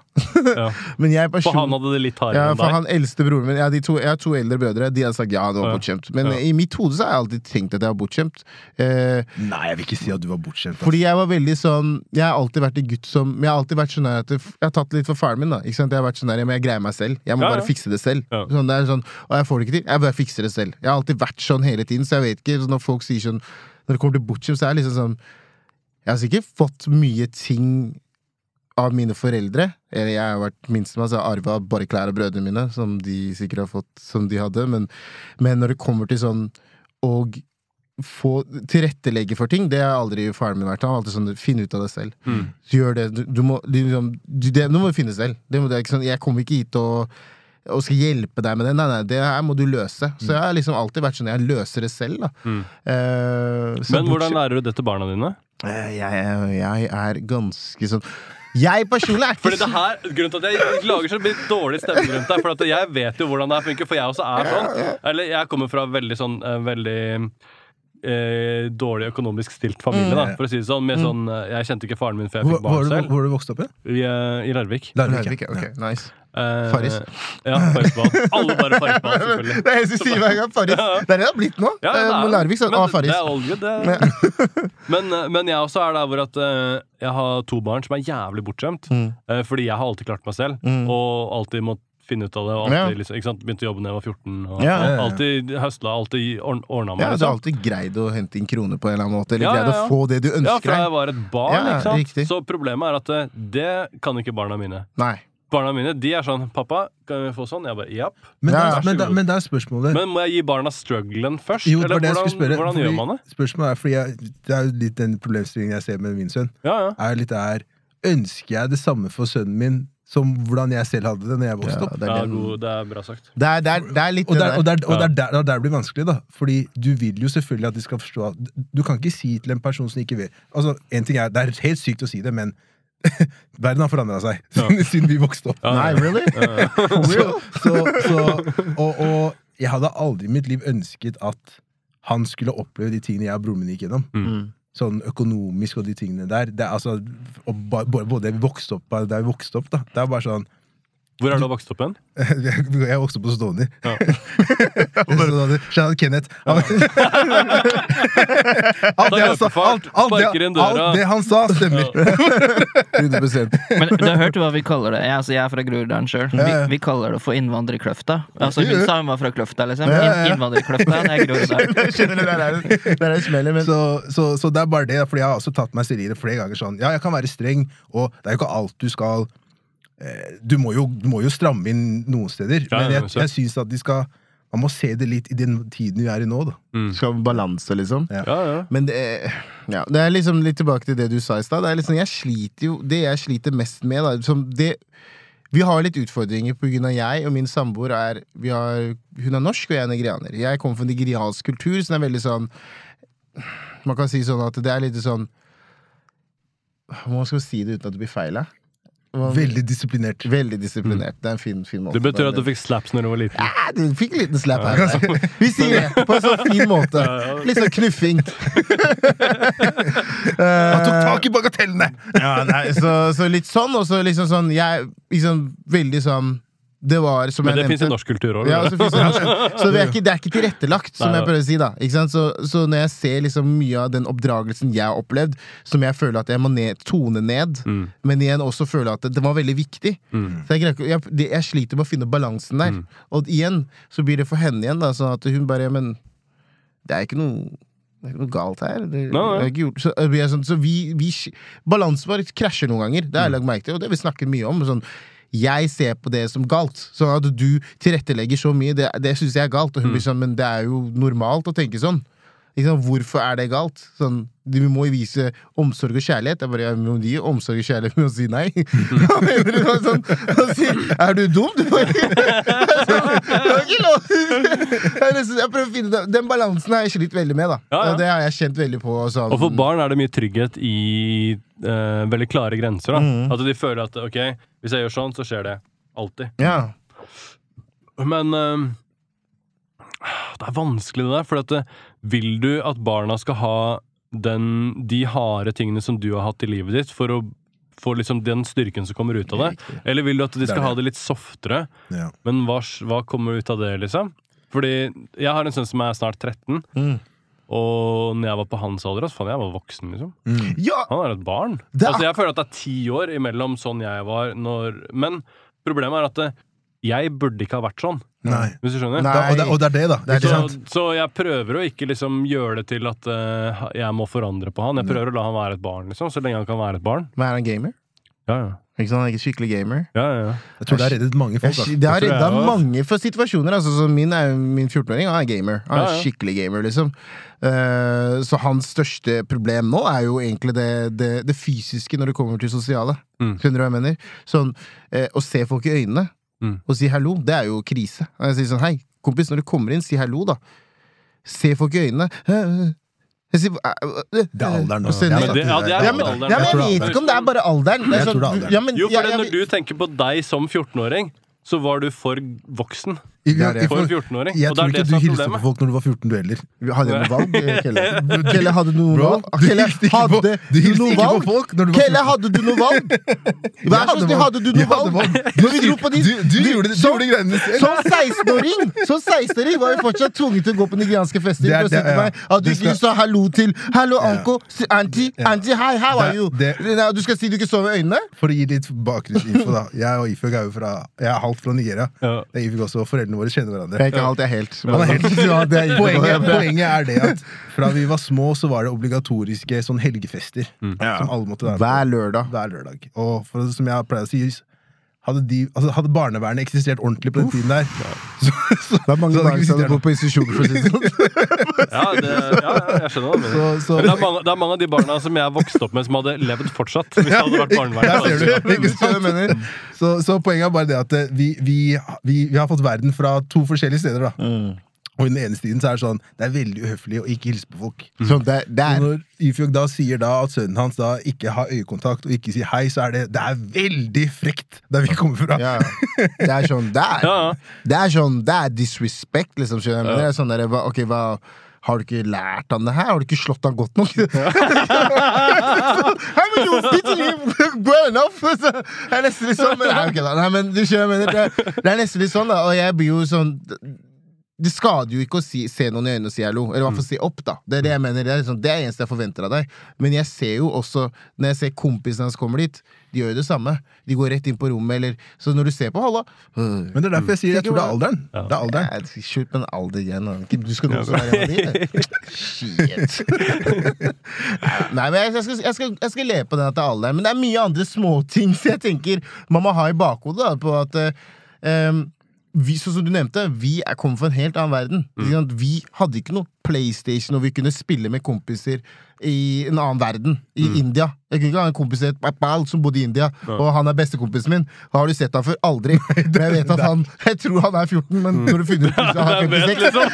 Ja. Men jeg For han hadde det litt ja, hardere enn for deg? han eldste broren min ja, de to, Jeg har to eldre brødre. De hadde sagt ja, du var Ja. bortskjemt. Men Ja. i mitt hode så har jeg alltid tenkt at jeg var bortskjemt. Uh, Nei, jeg vil ikke si at du var bortskjemt. Altså. fordi jeg var veldig sånn Jeg har alltid vært en gutt som Jeg har alltid vært sånn at Jeg har tatt det litt for faren min. da Ikke sant? Jeg har vært sånn der, men jeg greier meg selv. Jeg må Ja, ja. bare fikse det selv. Ja. Sånn, det er sånn, Og jeg får det ikke til. Jeg bare fikser det selv. Jeg har alltid vært sånn hele tiden, så jeg vet ikke Når folk sier sånn Når det kommer til bortskjemt, så er det liksom sånn Jeg har sikkert fått mye ting av mine foreldre. Eller jeg har vært minstemann, så jeg har arva bare klær av brødrene mine, som de sikkert har fått som de hadde. Men, men når det kommer til sånn å få tilrettelegge for ting, det har aldri faren min vært. Han har alltid sånn Finn ut av det selv. Mm. Gjør det. Du, du må, liksom, du, det, du må finne selv. Det det er ikke sånn, jeg kommer ikke hit og og skal hjelpe deg med det. Nei, nei, det her må du løse. Så jeg har liksom alltid vært sånn Jeg løser det selv, da. Mm. Uh, Men hvordan lærer du det til barna dine? Uh, jeg, jeg er ganske sånn Jeg personlig er ikke Fordi det her, Grunnen til at jeg lager så litt dårlig stemning rundt deg, for at jeg vet jo hvordan det her funker, for jeg også er sånn. Eller jeg kommer fra veldig sånn eh, veldig eh, dårlig økonomisk stilt familie, da, for å si det sånn. Med sånn eh, jeg kjente ikke faren min før jeg fikk sånn. barn selv. hvor har du vokst opp? i? I, I Larvik. Larvik. Ja. ja. Ok, nice. Eh, Farris. Ja, Farrisbad. Alle bare Farrisbad, selvfølgelig. Det er jeg som sier hver gang Farris. Det er det det har blitt nå. Ja, det Eh, er- Larvik men ah, det- Farris. Det er all good, det. men, eh, men jeg også er der hvor at jeg har to barn som er jævlig bortskjemt. Mm. fordi jeg har alltid klart meg selv, Mm. og alltid måttet finne ut av det. Og alltid, Ja. liksom? Begynte å jobbe da jeg var 14. Og, Ja, ja. Alltid høsla, alltid ordna meg. Ja, du har liksom. alltid greid å hente inn kroner på en eller annen måte. Eller Ja, greid å få det du ønsker deg? Ja, fra jeg var et barn. Så problemet er at det kan ikke barna mine. Nei. Barna mine de er sånn 'Pappa, kan vi få sånn?' Jeg bare 'japp'. Men, Ja, men, da, men det er spørsmålet Men må jeg gi barna strugglen først? Jo, Eller hvordan, spørre. hvordan fordi gjør man det? Spørsmålet er fordi jeg, Det er jo litt den problemstillingen jeg ser med min sønn. Ja, ja. Er litt der, Ønsker jeg det samme for sønnen min som hvordan jeg selv hadde det når jeg vokste Ja, det, er ja den- god, det er bra sagt. det, er, det, er, det er litt Og, der, og, der. og der, der, der blir det vanskelig, da. Fordi du vil jo selvfølgelig at de skal forstå at Du kan ikke si til en person som ikke vil Altså, en ting er, Det er helt sykt å si det, men verden har forandra seg siden vi vokste opp. Ja, Nei, really? Så, så, så, og, og jeg hadde aldri i mitt liv ønsket at han skulle oppleve de tingene jeg og broren min gikk gjennom. Mm. Sånn økonomisk og de tingene der. Det er altså, og ba- både vi vokste opp da vi vokste opp, da. Det er bare sånn Hvor er du vokst opp hen? Jeg vokste opp på Stovner. Ja. Shout out Kenneth. Alt, det han sa, alt, alt, det, alt det han sa, stemmer. 100 Men du har hørt hva vi kaller det? Jeg, altså, jeg er fra Groruddalen sjøl. Vi, vi kaller det for innvandrerkløfta. Altså, hun sa hun var fra Kløfta, liksom. In innvandrerkløfta, det er Groruddalen. Så, så, så det er bare det, for jeg har også tatt meg serier flere ganger sånn. Ja, jeg kan være streng, og det er jo ikke alt du skal Du må jo, du må jo stramme inn noen steder, Ja, men jeg, jeg syns at de skal Man må se det litt i den tiden vi er i nå, da. skal balanse, liksom. Ja. Ja, ja. Men det er, ja, det er liksom litt tilbake til det du sa i stad. Det er liksom, jeg sliter jo Det jeg sliter mest med, da det, Vi har litt utfordringer på grunn av jeg og min samboer er vi har, Hun er norsk, og jeg er nigerianer. Jeg kommer fra nigeriansk kultur, så det er veldig sånn Man kan si sånn at det er litt sånn Hvordan skal man si det uten at det blir feil? da? Veldig disiplinert. Veldig disiplinert. Det er en fin, fin måte. Det betyr at du fikk slaps når du var liten. ja, du fikk en liten slap her. Vi sier det på en sånn fin måte. Litt sånn knuffing. Han tok tak i bagatellene! Ja, nei, så, så litt sånn, og så liksom sånn Jeg liksom veldig sånn Det var som Men det fins i norsk kultur òg. ja, så, det så det, er ikke, det er ikke tilrettelagt, som Nei, jeg prøver å si. da? Så, så når jeg ser liksom mye av den oppdragelsen jeg har opplevd, som jeg føler at jeg må ned, tone ned, Mm. men igjen også føle at det, det var veldig viktig Mm. Så jeg, jeg, jeg sliter med å finne balansen der. Mm. Og igjen så blir det for henne igjen, da, sånn at hun bare Men det er ikke noe det er ikke noe galt her. Det, no, ja. så, sånn, så vi, vi Balansen vår krasjer noen ganger. Det har jeg Mm. lagt merke til, og det har vi snakket mye om. Sånn, jeg ser på det som galt. Sånn at du tilrettelegger så mye, det, det syns jeg er galt. Og hun Mm. blir sånn, men det er jo normalt å tenke sånn. Sant? Hvorfor er det galt? Sånn, de må jo vise omsorg og kjærlighet. Jeg bare, ja, men de gir omsorg og kjærlighet med å si nei. Hva? Sånn, å si, er du dum? Du det lov! Jeg er prøver å finne det. Den balansen har jeg slitt veldig med. da Ja, Det har jeg kjent veldig på. Sånn, Og for barn er det mye trygghet i uh, veldig klare grenser. Da. Mm. At de føler at ok, hvis jeg gjør sånn, så skjer det alltid. ja. Men uh, det er vanskelig det der, for at, eh, vil du at barna skal ha den, de harde tingene som du har hatt i livet ditt, for å få liksom den styrken som kommer ut av det? Eller vil du at de skal ha det. litt softere? Ja. Men hva, hva kommer ut av det, liksom? Fordi jeg har en sønn som er snart 13, Mm. og når jeg var på hans alder, så faen, jeg var voksen, liksom. Mm. ja! Han er et barn. Er Altså, jeg føler at det er ti år imellom sånn jeg var når Men problemet er at jeg burde ikke ha vært sånn, Nei. hvis du skjønner. Nei. Da, og, det, og det er det, da. Det er Ikke Så, sant? så jeg prøver å ikke liksom gjøre det til at uh, jeg må forandre på han. Jeg prøver å la han være et barn, liksom, så lenge han kan være et barn. Men er han gamer? Ja, ja. Ikke sant? Ikke skikkelig gamer. ja, ja, ja. Jeg tror det har reddet mange folk. Jeg, Altså. det har redda mange for situasjoner. Altså, så min min 14-åring han er gamer. Han er Ja, ja. skikkelig gamer, liksom. Uh, så hans største problem nå er jo egentlig det, det, det fysiske når det kommer til sosiale. Mm. Skjønner du hva jeg mener? Sånn, uh, å se folk i øynene. Mm. og si hallo, det er jo krise. Og jeg sier sånn hei, kompis, når du kommer inn, si hallo, da. Se folk i øynene. Jeg sier, Det er alderen. Og ja, Men det- ja, det er ja, men, alderen. ja, men Jeg jeg vet ikke om det er bare alderen. Det er Jeg tror det er sånn, alderen. ja, men, Jo, for det, når du tenker på deg som 14-åring, så var du for voksen I- Det er det. for en 14-åring. Jeg tror ikke du hilste på folk når du var 14, du heller. Hadde jeg noe valg, Kelle? Kelle, hadde du noe Bro, valg? Kelle, hadde du noe valg? Kelle, hadde du noe valg? Vær så snill, hadde du noe valg? Når vi dro på de Du, du, gjorde, greiene selv. Som 16-åring 16-åring var vi fortsatt tvunget til å gå på nigerianske fester. og si til meg at du ikke sa hallo til Hallo, anko, anti, si- Auntie. Auntie, hi, how are you? det- Nei, Du skal si du ikke så med øynene? For å gi litt bakgrunnsinfo, da. Jeg og Ifjok er jo fra Jeg er halvt fra Nigeria. Er Ifjok også. Foreldrene våre kjenner hverandre. Jeg er ikke alt, jeg helt. men, er helt- Ja, det er Poenget, poenget er det at fra vi var små, så var det obligatoriske sånn helgefester. Som alle måtte være på. Hver lørdag. Hver lørdag. Og for, som jeg pleier å si hadde, de, altså, hadde barnevernet eksistert ordentlig på den tiden der så, så, Det er mange barn som hadde bodd på institusjon, for å si det sånn. Ja, det, ja, ja, jeg skjønner hva. Så, så, det, er mange, det er mange av de barna som jeg vokste opp med, som hadde levd fortsatt. Hvis det hadde vært barnevern. Så, så poenget er bare det at eh, vi, vi, vi, vi har fått verden fra to forskjellige steder. da Og i den ene tiden så er det sånn Det er veldig uhøflig å ikke hilse på folk. Sånn, det, det er når Ifjok da sier da at sønnen hans da ikke har øyekontakt og ikke sier hei, så er det Det er veldig frekt der vi kommer fra. ja. Det er sånn Det er, det er sånn Det er disrespect, liksom. Skjønner? Men det er sånn der, Ok, hva har du ikke lært han det her? Har du ikke slått han godt nok? Det er nesten litt sånn men, Nei, da. Nei, men du skjønner, det, er- det er nesten litt sånn, da. Og jeg blir jo sånn det skader jo ikke å si, se noen i øynene og si hallo. Eller i hvert fall si opp, da. Det er det jeg mener. Det er, liksom, det er eneste jeg forventer av deg. Men jeg ser jo også, når jeg ser kompisene hans kommer dit, de gjør jo det samme. De går rett inn på rommet, eller Så når du ser på Halla Men det er derfor jeg sier jeg tror det er alderen. Ja. Det er alderen. Ja, Slutt med en alder igjen. Du skal også være en av de. Shit. Nei, men jeg, jeg, skal, jeg, skal, jeg skal le på den at det er alderen. Men det er mye andre småting som jeg tenker man må ha i bakhodet. Da, på at em, vi, som du nevnte, vi er kommet fra en helt annen verden. Mm. Vi hadde ikke noe PlayStation, og vi kunne spille med kompiser i en annen verden. I India. Jeg kunne ikke ha en kompis som bodde i India, og han er bestekompisen min. Har du sett han før? Aldri. Men jeg vet at han Jeg tror han er 14, men når du finner ut at han er Hvem vet, 56 sånn,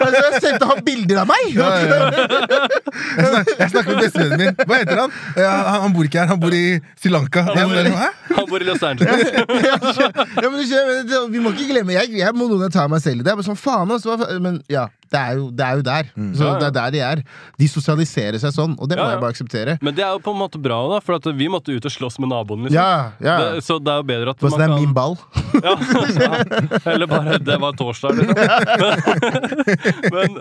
altså, Jeg sendte han bilder av meg! Jeg snakker, jeg snakker med bestevennen min. Hva heter han? Ja, han? Han bor ikke her, han bor i Sri Lanka. Han bor i, Han bor i Los Angeles. ja, men Vi må ikke glemme Jeg, jeg må noen ganger ta meg selv i det. Jeg er bare sånn, faen altså, Men ja, det er jo, det er jo der. Så Ja, ja. Det er der de er. De sosialiserer seg sånn, og det må Ja, ja. jeg bare akseptere. Men det er jo på en måte bra, da, for at vi måtte ut og slåss med naboen. Liksom. Ja, ja. Det, så det er jo bedre at For det er man min ball. Ja, ja. Eller bare Det var torsdag, liksom. Men,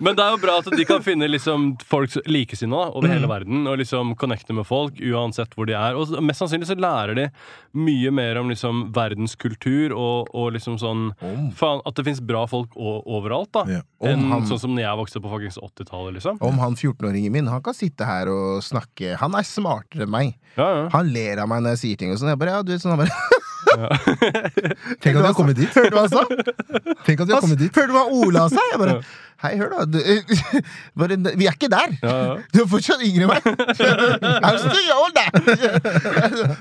men det er jo bra at de kan finne liksom folk likesinnede over hele verden, og liksom connecte med folk uansett hvor de er. Og mest sannsynlig så lærer de mye mer om liksom verdens kultur, og, og liksom sånn faen, At det fins bra folk overalt, da. Ja. Enn han- sånn som når jeg vokste på fuckings 80-tallet, liksom. Om han 14-åringen min Han kan sitte her og snakke. Han er smartere enn meg. Ja, ja. Han ler av meg når jeg sier ting. Og sånn Jeg bare, ja, du vet sånn han bare, Tenk at vi har kommet dit. Hørte du hva han sa? Tenk at vi har kommet dit. Hørte du hva Ola sa? Jeg bare Hei, hør da. Du, bare, vi er ikke der. Du er fortsatt yngre enn meg.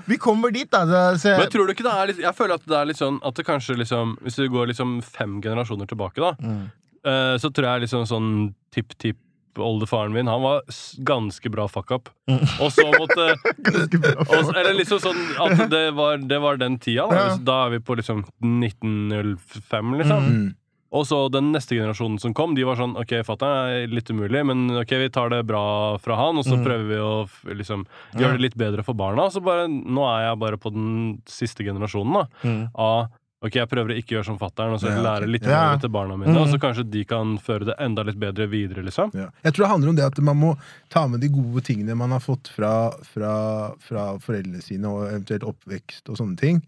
Vi kommer dit, da. Men tror du ikke det er litt Jeg føler at det er litt sånn At det kanskje liksom Hvis du går liksom fem generasjoner tilbake, da, Mm. eh, så tror jeg liksom sånn tipp-tipp oldefaren min, han var ganske bra fuck up. Mm. Og så måtte og, Eller liksom sånn at det var, det var den tida. Da. Da er vi på liksom 1905, liksom. Mm. Og så den neste generasjonen som kom, de var sånn OK, fatter'n er litt umulig, men OK, vi tar det bra fra han, og så Mm. prøver vi å liksom gjøre det litt bedre for barna. Så bare, nå er jeg bare på den siste generasjonen, da. Mm. Av OK, jeg prøver å ikke gjøre som fatter'n, og så Ja, lære litt Ja. mer til barna mine. Og så kanskje de kan føre det enda litt bedre videre, liksom. Ja. Jeg tror det handler om det at man må ta med de gode tingene man har fått fra, fra, fra foreldrene sine, og eventuelt oppvekst og sånne ting,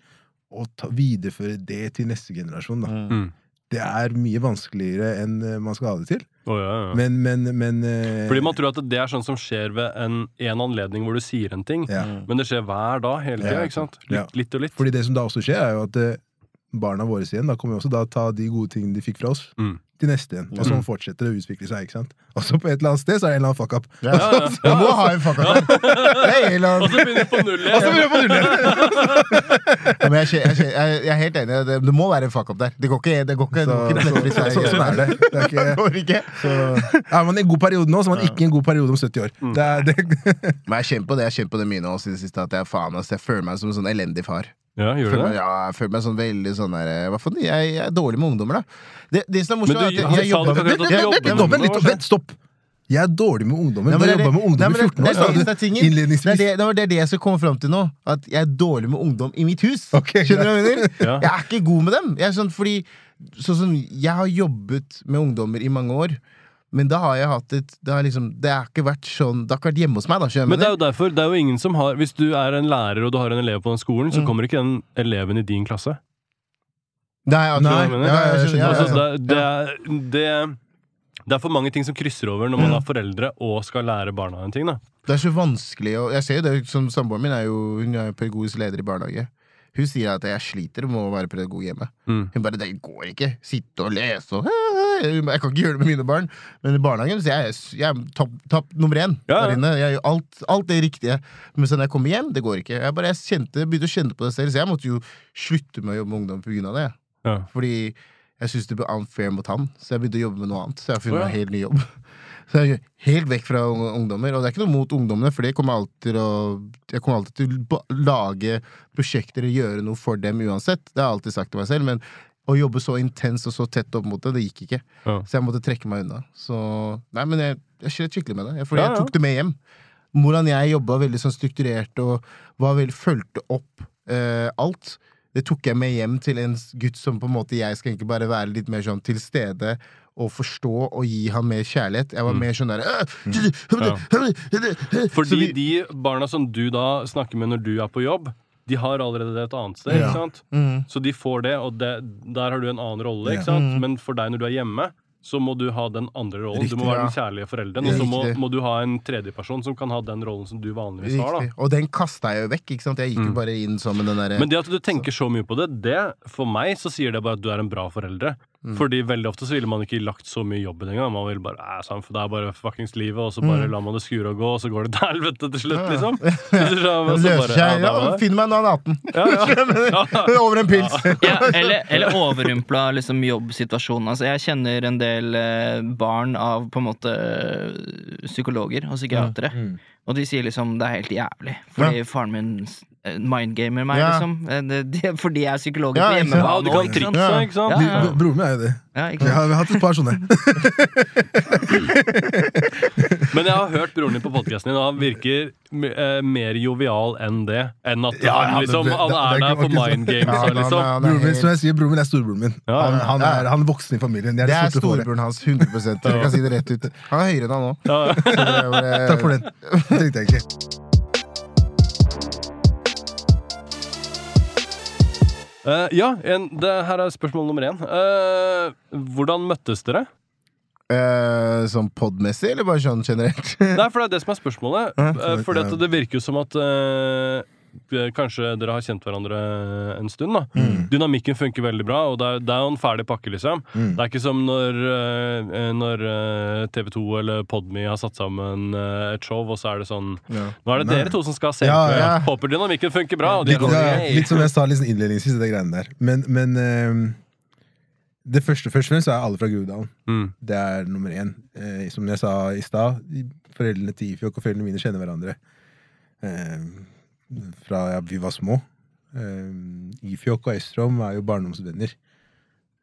og ta, videreføre det til neste generasjon. Da. Mm. Det er mye vanskeligere enn eh, man skal ha det til. Oh, ja, ja. Men, men, men uh... Fordi man tror at det er sånn som skjer ved en, en anledning hvor du sier en ting, ja. men det skjer hver dag hele tida. Litt, litt og litt. Fordi det som da også skjer, er jo at eh, barna våre igjen da kommer vi også da ta de gode tingene de fikk fra oss, Mm. til neste igjen. Og sånn fortsetter det å utvikle seg. ikke sant? Og så på et eller annet sted så er det en eller annen fuck up. Ja, Du må ha en fuck up Og så begynner vi på null Og så igjen. begynner du på null igjen! Ja, men jeg, jeg, jeg, jeg, er helt enig. Det, det må være en fuck up der. Det går ikke, det går ikke, det går ikke så, så, sånn er det. det er ikke, går ikke. så, er man i en god periode nå, så er man ikke i en god periode om 70 år. Det er, det, Men jeg kjenner på det jeg kjenner på det mye nå det siste. At jeg, faen, jeg føler meg som en sånn elendig far. Ja, gjør du det? meg, ja, jeg føler meg sånn veldig sånn der eh, Hva faen, jeg, jeg er dårlig med ungdommer, da. Det, det som er morsomt, er at jeg, jeg jeg- jobber jeg- Vent, vent, stopp! Jeg er dårlig med ungdommer. Du men er jobba med ungdom i 14 år, det sa det er. Det det, det er det jeg skal komme fram til nå. At jeg er dårlig med ungdom i mitt hus. Okay, Skjønner du hva jeg mener? Jeg er ikke god med dem. Jeg er sånn, fordi sånn som Jeg har jobbet med ungdommer i mange år. Men da har jeg hatt et Det har liksom Det har ikke vært sånn Det har ikke vært hjemme hos meg, da. skjønner Men det er jo derfor, det er jo ingen som har Hvis du er en lærer og du har en elev på den skolen, så Mm. kommer ikke den eleven i din klasse. Nei, Nei, ja, ja, jeg skjønner. Altså, det, det, er- det, det er for mange ting som krysser over når man har foreldre og skal lære barna en ting. da Det er så vanskelig og Jeg ser jo det som Samboeren min er jo Hun er pedagogisk leder i barnehage. Hun sier at jeg sliter med å være pedagog hjemme. Mm. Hun bare 'Det går ikke. Sitte og lese og Jeg kan ikke gjøre det med mine barn. Men i barnehagen så jeg, jeg er topp topp nummer én Ja, ja. der inne. Jeg gjør alt, alt det riktige. Men så når jeg kommer hjem, det går ikke. Jeg bare jeg kjente, begynte å kjenne på det selv, så jeg måtte jo slutte med å jobbe med ungdom pga. det. Ja. Fordi jeg syntes det ble unfair mot han, så jeg begynte å jobbe med noe annet. Så jeg har funnet oh, meg en helt ny jobb. Så jeg er helt vekk fra ungdommer. Og det er ikke noe mot ungdommene, for det kommer alltid å Jeg kommer alltid til å lage prosjekter og gjøre noe for dem uansett. Det har jeg alltid sagt til meg selv. Men å jobbe så intenst og så tett opp mot det, det gikk ikke. Ja. Så jeg måtte trekke meg unna. Så Nei, men jeg, jeg slet skikkelig med det. Fordi Ja, jeg ja. tok det med hjem. Hvordan jeg jobba veldig sånn strukturert og var veldig, fulgte opp eh, alt. Det tok jeg med hjem til en gutt som på en måte jeg skal egentlig bare være litt mer sånn til stede og forstå og gi ham mer kjærlighet. Jeg var Mm. mer sånn derre Fordi vi- de barna som du da snakker med når du er på jobb, de har allerede det et annet sted. Ja. ikke sant? mm. Så de får det, og det, der har du en annen rolle. Ikke sant? Mm. Men for deg når du er hjemme, så må du ha den andre rollen. Riktig, du må være ja. den kjærlige forelderen, og så må, må du ha en tredjeperson som kan ha den rollen som du vanligvis har. da. Og den kasta jeg jo vekk. ikke sant? Jeg gikk jo Mm. bare inn som den derre Men det at du tenker så mye på det, det for meg så sier det bare at du er en bra foreldre. Mm. Fordi veldig ofte så ville man ikke lagt så mye jobb i det engang. Man ville bare, sånn, for Det er bare fuckings livet, og så bare Mm. lar man det skure og gå, og så går det til helvete til slutt, Ja. liksom. Det løser seg. ja, Ja. Finn meg en annen 18. Ja, ja. Over en pils. Ja, eller, eller overrumpla liksom, jobbsituasjonen. Altså, jeg kjenner en del eh, barn av på en måte psykologer og psykiatere. Mm. Og de sier liksom det er helt jævlig. Fordi faren min mindgamer meg, Ja. liksom. Det, det- Fordi jeg er psykolog Ja, på hjemmebane. du kan også, ikke sant? trikse, ikke sant? Ja, ja. Broren min er jo det. Ja, ikke Vi sant? har, vi har hatt et par sånne. Men jeg har hørt broren din på podkasten din, og han virker eh, mer jovial enn det. Enn at Ja, han, liksom, han det- er der for mind games. Ja, liksom. Broren min, som jeg sier, broren min er storebroren min. Ja, Han, ja. han, er, han er voksen i familien. Jeg Det er det storebroren hans. 100% Jeg kan si det rett ut. Han er høyere enn han nå. Takk for den. Det tenkte jeg ikke. Eh, ja, en, det her er spørsmål nummer én. Uh, hvordan møttes dere? Uh, sånn podmessig, eller bare sånn generelt? Nei, for det er det som er spørsmålet. Uh, fordi det, det virker jo som at eh, Kanskje dere har kjent hverandre en stund. da Mm. Dynamikken funker veldig bra, og det er, det er jo en ferdig pakke. liksom Mm. Det er ikke som når, eh, når eh, TV2 eller Podme har satt sammen eh, et show, og så er det sånn Ja. Nå er det dere to som skal se. Ja, ja. Håper dynamikken funker bra. Litt, litt som jeg sa sånn innledningsvis, det greiene der. Men, men ehm, det første først og fremst er alle fra Groruddalen. Mm. Det er nummer én. Eh, som jeg sa i stad, foreldrene til Ifjok og foreldrene mine kjenner hverandre eh, fra ja, vi var små. Eh, Ifjok og Estrom er jo barndomsvenner.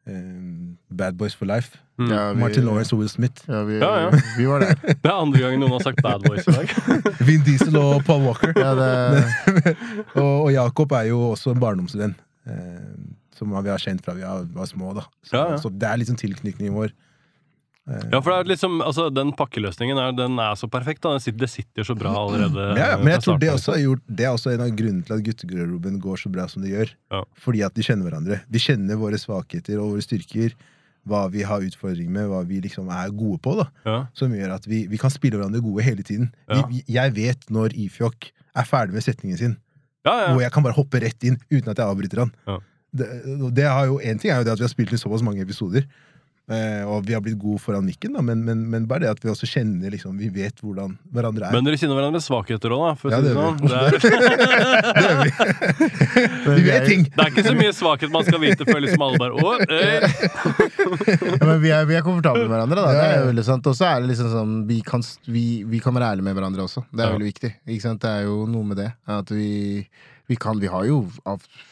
Eh, Bad Boys for life. Mm. Ja, vi- Martin Lawrence og Will Smith. Ja, vi, Ja, ja. vi var der. Det er andre gangen noen har sagt Bad Boys i dag. Vin Diesel og Paul Walker. Ja, det, og, og Jakob er jo også en barndomsvenn. Eh, som vi har kjent fra vi var, små. da Så, Ja, ja. så det er liksom tilknytningen vår. Eh, Ja, for det er liksom, altså, Den pakkeløsningen er, den er så perfekt. da Den sitter, Det sitter så bra allerede. ja, men jeg tror det også, har gjort, det er også en av grunnene til at guttegarderoben går så bra som det gjør. Ja. Fordi at de kjenner hverandre. De kjenner våre svakheter og våre styrker. Hva vi har utfordringer med, hva vi liksom er gode på. da Ja. Som gjør at vi, vi kan spille hverandre gode hele tiden. Ja. Vi, jeg vet når Ifjok er ferdig med setningen sin, Ja, ja. hvor jeg kan bare hoppe rett inn uten at jeg avbryter han. Ja. Det, det har jo, en ting er jo det at vi har spilt i såpass mange episoder, Eh, og vi har blitt gode foran mikken, da, men, men, men bare det at vi også kjenner liksom, Vi vet hvordan hverandre er. Men dere kjenner hverandres svakheter òg, da. For Ja, det det sånn. Det er, gjør vi. vi vet ting! det er ikke så mye svakhet man skal vite før liksom alle bare Å. Ja, men vi er, vi er komfortable med hverandre, da. Det er jo veldig sant. Og så er det liksom sånn vi kan, vi, vi kan være ærlige med hverandre også. Det er Ja. veldig viktig. Ikke sant? Det er jo noe med det. At vi, vi kan Vi har jo,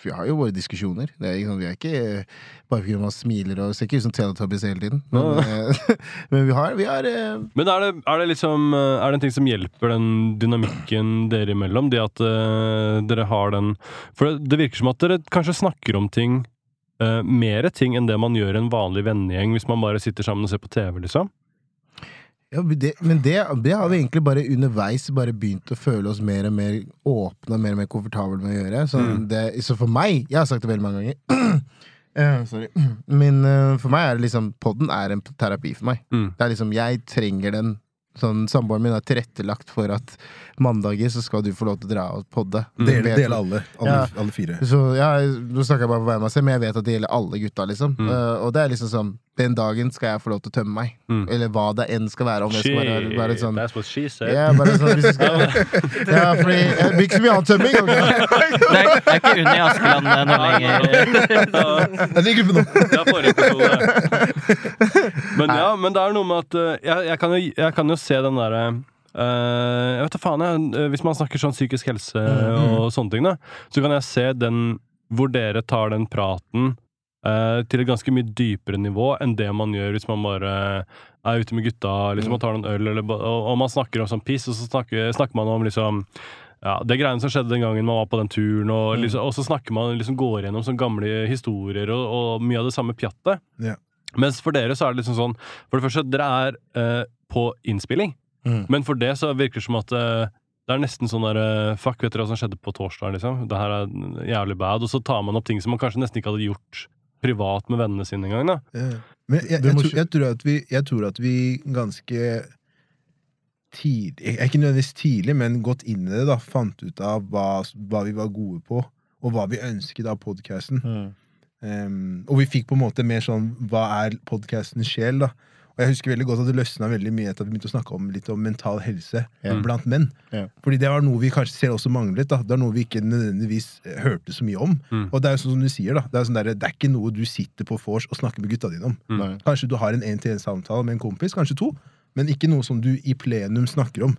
vi har jo våre diskusjoner. Det er. Vi er ikke bare fordi man smiler og ser ikke ut som Teletubbies hele tiden. Men, eh, men vi har, vi har eh, Men er det, er det liksom eh, Er det en ting som hjelper den dynamikken dere imellom? Det at uh, dere har den For det, det virker som at dere kanskje snakker om ting uh, Mere ting enn det man gjør i en vanlig vennegjeng hvis man bare sitter sammen og ser på TV, liksom. Ja, men det, men det, det har vi egentlig bare underveis bare begynt å føle oss mer og mer åpne og mer og mer komfortable med å gjøre. Så, Mm. det, så for meg Jeg har sagt det veldig mange ganger. Uh, sorry. Men uh, for meg er det liksom Podden er en terapi for meg. Mm. Det er liksom Jeg trenger den. Sånn, Samboeren min er tilrettelagt for at mandager så skal du få lov til å dra og podde. Det Vet- dele alle. Alle, Ja. alle fire. så ja, Nå snakker jeg bare på vegne av meg selv, men jeg vet at det gjelder alle gutta. liksom Mm. Eh, Og det er liksom sånn Den dagen skal jeg få lov til å tømme meg. Mm. Eller hva det enn skal være. Om jeg skal være, bare sånn That's what she said. ja, bare sånn hvis skal Ja, fordi det blir ikke så mye annen tømming. Okay? Det er, det er ikke Unni Askeland eh, nå lenger. Jeg ligger på noe. Men ja, men det er noe med at eh, jeg, jeg, kan, jo, jeg kan jo se den derre uh, Jeg vet da faen, jeg. eh, Hvis man snakker sånn psykisk helse og sånne ting, da, så kan jeg se den hvor dere tar den praten eh, til et ganske mye dypere nivå enn det man gjør hvis man bare er ute med gutta liksom, og tar noen øl, eller, og, og man snakker om sånn piss, og så snakker, snakker man om liksom ja, Det greiene som skjedde den gangen man var på den turen, og, liksom, og så snakker man liksom går gjennom sånne gamle historier og, og mye av det samme pjattet. Yeah. Mens for dere så er det liksom sånn For det første, dere er uh, på innspilling, Mm. men for det så virker det som at uh, det er nesten sånn der Fuck, vet dere hva som skjedde på torsdag, liksom? Det her er jævlig bad. Og så tar man opp ting som man kanskje nesten ikke hadde gjort privat med vennene sine engang. Ja. Men jeg, jeg, jeg, tror, jeg, tror at vi, jeg tror at vi ganske tidlig Ikke nødvendigvis tidlig, men gått inn i det, da, fant ut av hva, hva vi var gode på, og hva vi ønsket av podkasten. Mm. Um, og vi fikk på en måte mer sånn Hva er podkastens sjel? da Og jeg husker veldig godt at det løsna veldig mye etter at vi begynte å snakke om litt om mental helse Ja. blant menn. Yeah. Fordi det var noe vi kanskje selv også manglet. da Det er noe vi ikke nødvendigvis eh, hørte så mye om. Mm. Og det er jo sånn som du sier da Det er, sånn der, det er ikke noe du sitter på vors og snakker med gutta dine om. Mm. Kanskje du har en én-til-én-samtale med en kompis, kanskje to, men ikke noe som du i plenum snakker om.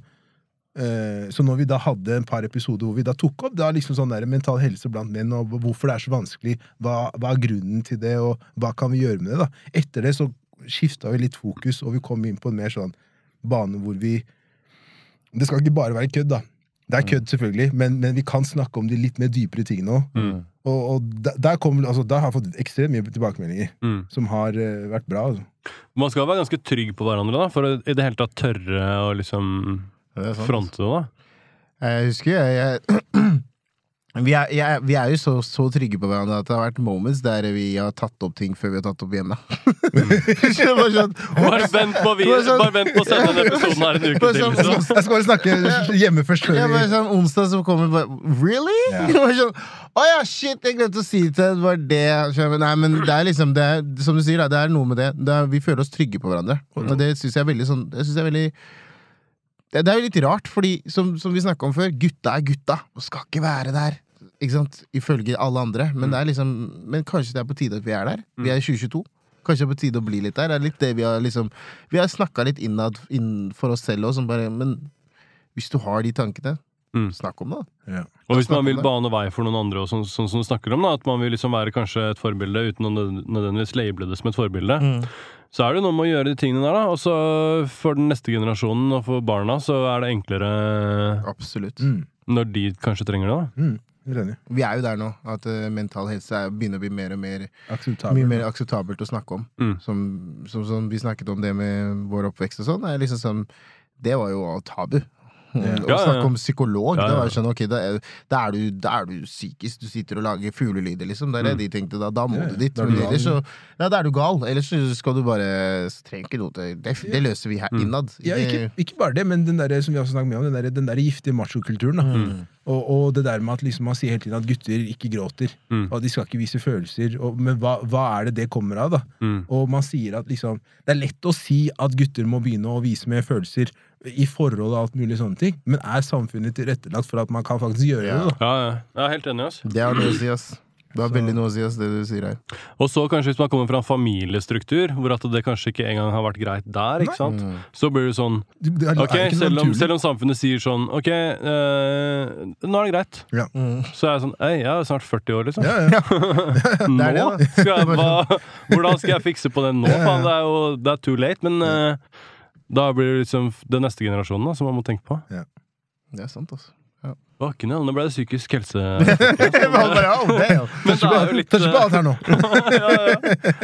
Eh, så når vi da hadde en par episoder hvor vi da tok opp da liksom sånn der mental helse blant menn, og hvorfor det er så vanskelig, hva, hva er grunnen til det, og hva kan vi gjøre med det, da. Etter det så skifta vi litt fokus, og vi kom inn på en mer sånn bane hvor vi Det skal ikke bare være kødd, da. Det er kødd, selvfølgelig, men, men vi kan snakke om de litt mer dypere tingene òg. Mm. Og, og der, der, kom, altså, der har jeg fått ekstremt mye tilbakemeldinger Mm. som har uh, vært bra. Altså. Man skal være ganske trygg på hverandre da, for å i det hele tatt tørre å liksom fronte det. da. Jeg husker jeg, jeg vi, er, jeg, vi er jo så, så trygge på hverandre at det har vært moments der vi har tatt opp ting før vi har tatt opp hjemme. Det sånn, Bare vent på, vi, bare, sånn- bare vent på å sende denne episoden her en uke til. sånn- Liksom. Jeg skal bare snakke hjemme først. Før ja, bare sånn onsdag så kommer bare Really? Ja. bare sånn, Å ja, shit, jeg glemte å si det til deg. Det var det. Nei, men det er liksom det er, Som du sier, da, det er noe med det. det er, vi føler oss trygge på hverandre. Og det syns jeg er veldig sånn Det synes jeg er veldig det, det er jo litt rart, fordi som, som vi snakka om før, gutta er gutta og skal ikke være der. Ikke sant? Ifølge alle andre. Men, det er liksom, men kanskje det er på tide at vi er der. Vi er i 2022. Kanskje det er på tide å bli litt der. Det er litt det Vi har liksom Vi har snakka litt innad inn for oss selv òg, som bare Men hvis du har de tankene, Mm. snakk om det. Ja. Og hvis man vil bane vei for noen andre, sånn, sånn som du snakker om, da, at man vil liksom være kanskje et forbilde uten å nødvendigvis label det som et forbilde, så er det noe med å gjøre de tingene der, da. Og så for den neste generasjonen og for barna, så er det enklere Absolutt. Mm. når de kanskje trenger det. da. Mm. Vi er jo der nå, at eh, mental helse er, begynner å bli mer og mer Akseptabelt. Mye mer akseptabelt å snakke om. Mm. Som, som, som vi snakket om det med vår oppvekst og sånn. liksom sånn Det var jo tabu. Mm. Og Ja, ja. snakke om psykolog. Ja, ja. Var det sånn, ok, da er, da, er du, da er du psykisk. Du sitter og lager fuglelyder, liksom. Det er det de tenkte da. Da må du dit. Da er så Ja, da er du gal. Ellers skal du bare Trenger ikke noe til Det, det løser vi her innad. Ja, ikke, ikke bare det, men den der, som vi også snakket mye om, den der, den der giftige machokulturen. Mm. Og, og det der med at liksom man sier hele tiden at gutter ikke gråter, Mm. og de skal ikke vise følelser. Og, men hva, hva er det det kommer av, da? Mm. Og man sier at liksom Det er lett å si at gutter må begynne å vise mer følelser i forhold og alt mulig sånne ting, men er samfunnet tilrettelagt for at man kan faktisk gjøre Ja. det? da? Ja, ja. Jeg er helt enig. ass. Det har noe å si, ass. Det har veldig noe å si, ass, det du sier her. Og så kanskje hvis man kommer fra en familiestruktur hvor at det kanskje ikke engang har vært greit der, ikke sant? så blir det sånn Ok, selv om, selv om samfunnet sier sånn Ok, øh, nå er det greit. Ja. Så er jeg sånn Ei, jeg er snart 40 år, liksom. Ja, ja. nå det, skal jeg, hva, Hvordan skal jeg fikse på det nå? Faen, det er jo det er too late. Men eh, da blir det liksom den neste generasjonen da, som man må tenke på. Ja. Det er sant, altså. Å, knall, nå ble det psykisk helse. Men det er jo litt Touch på alt her nå! ja, ja.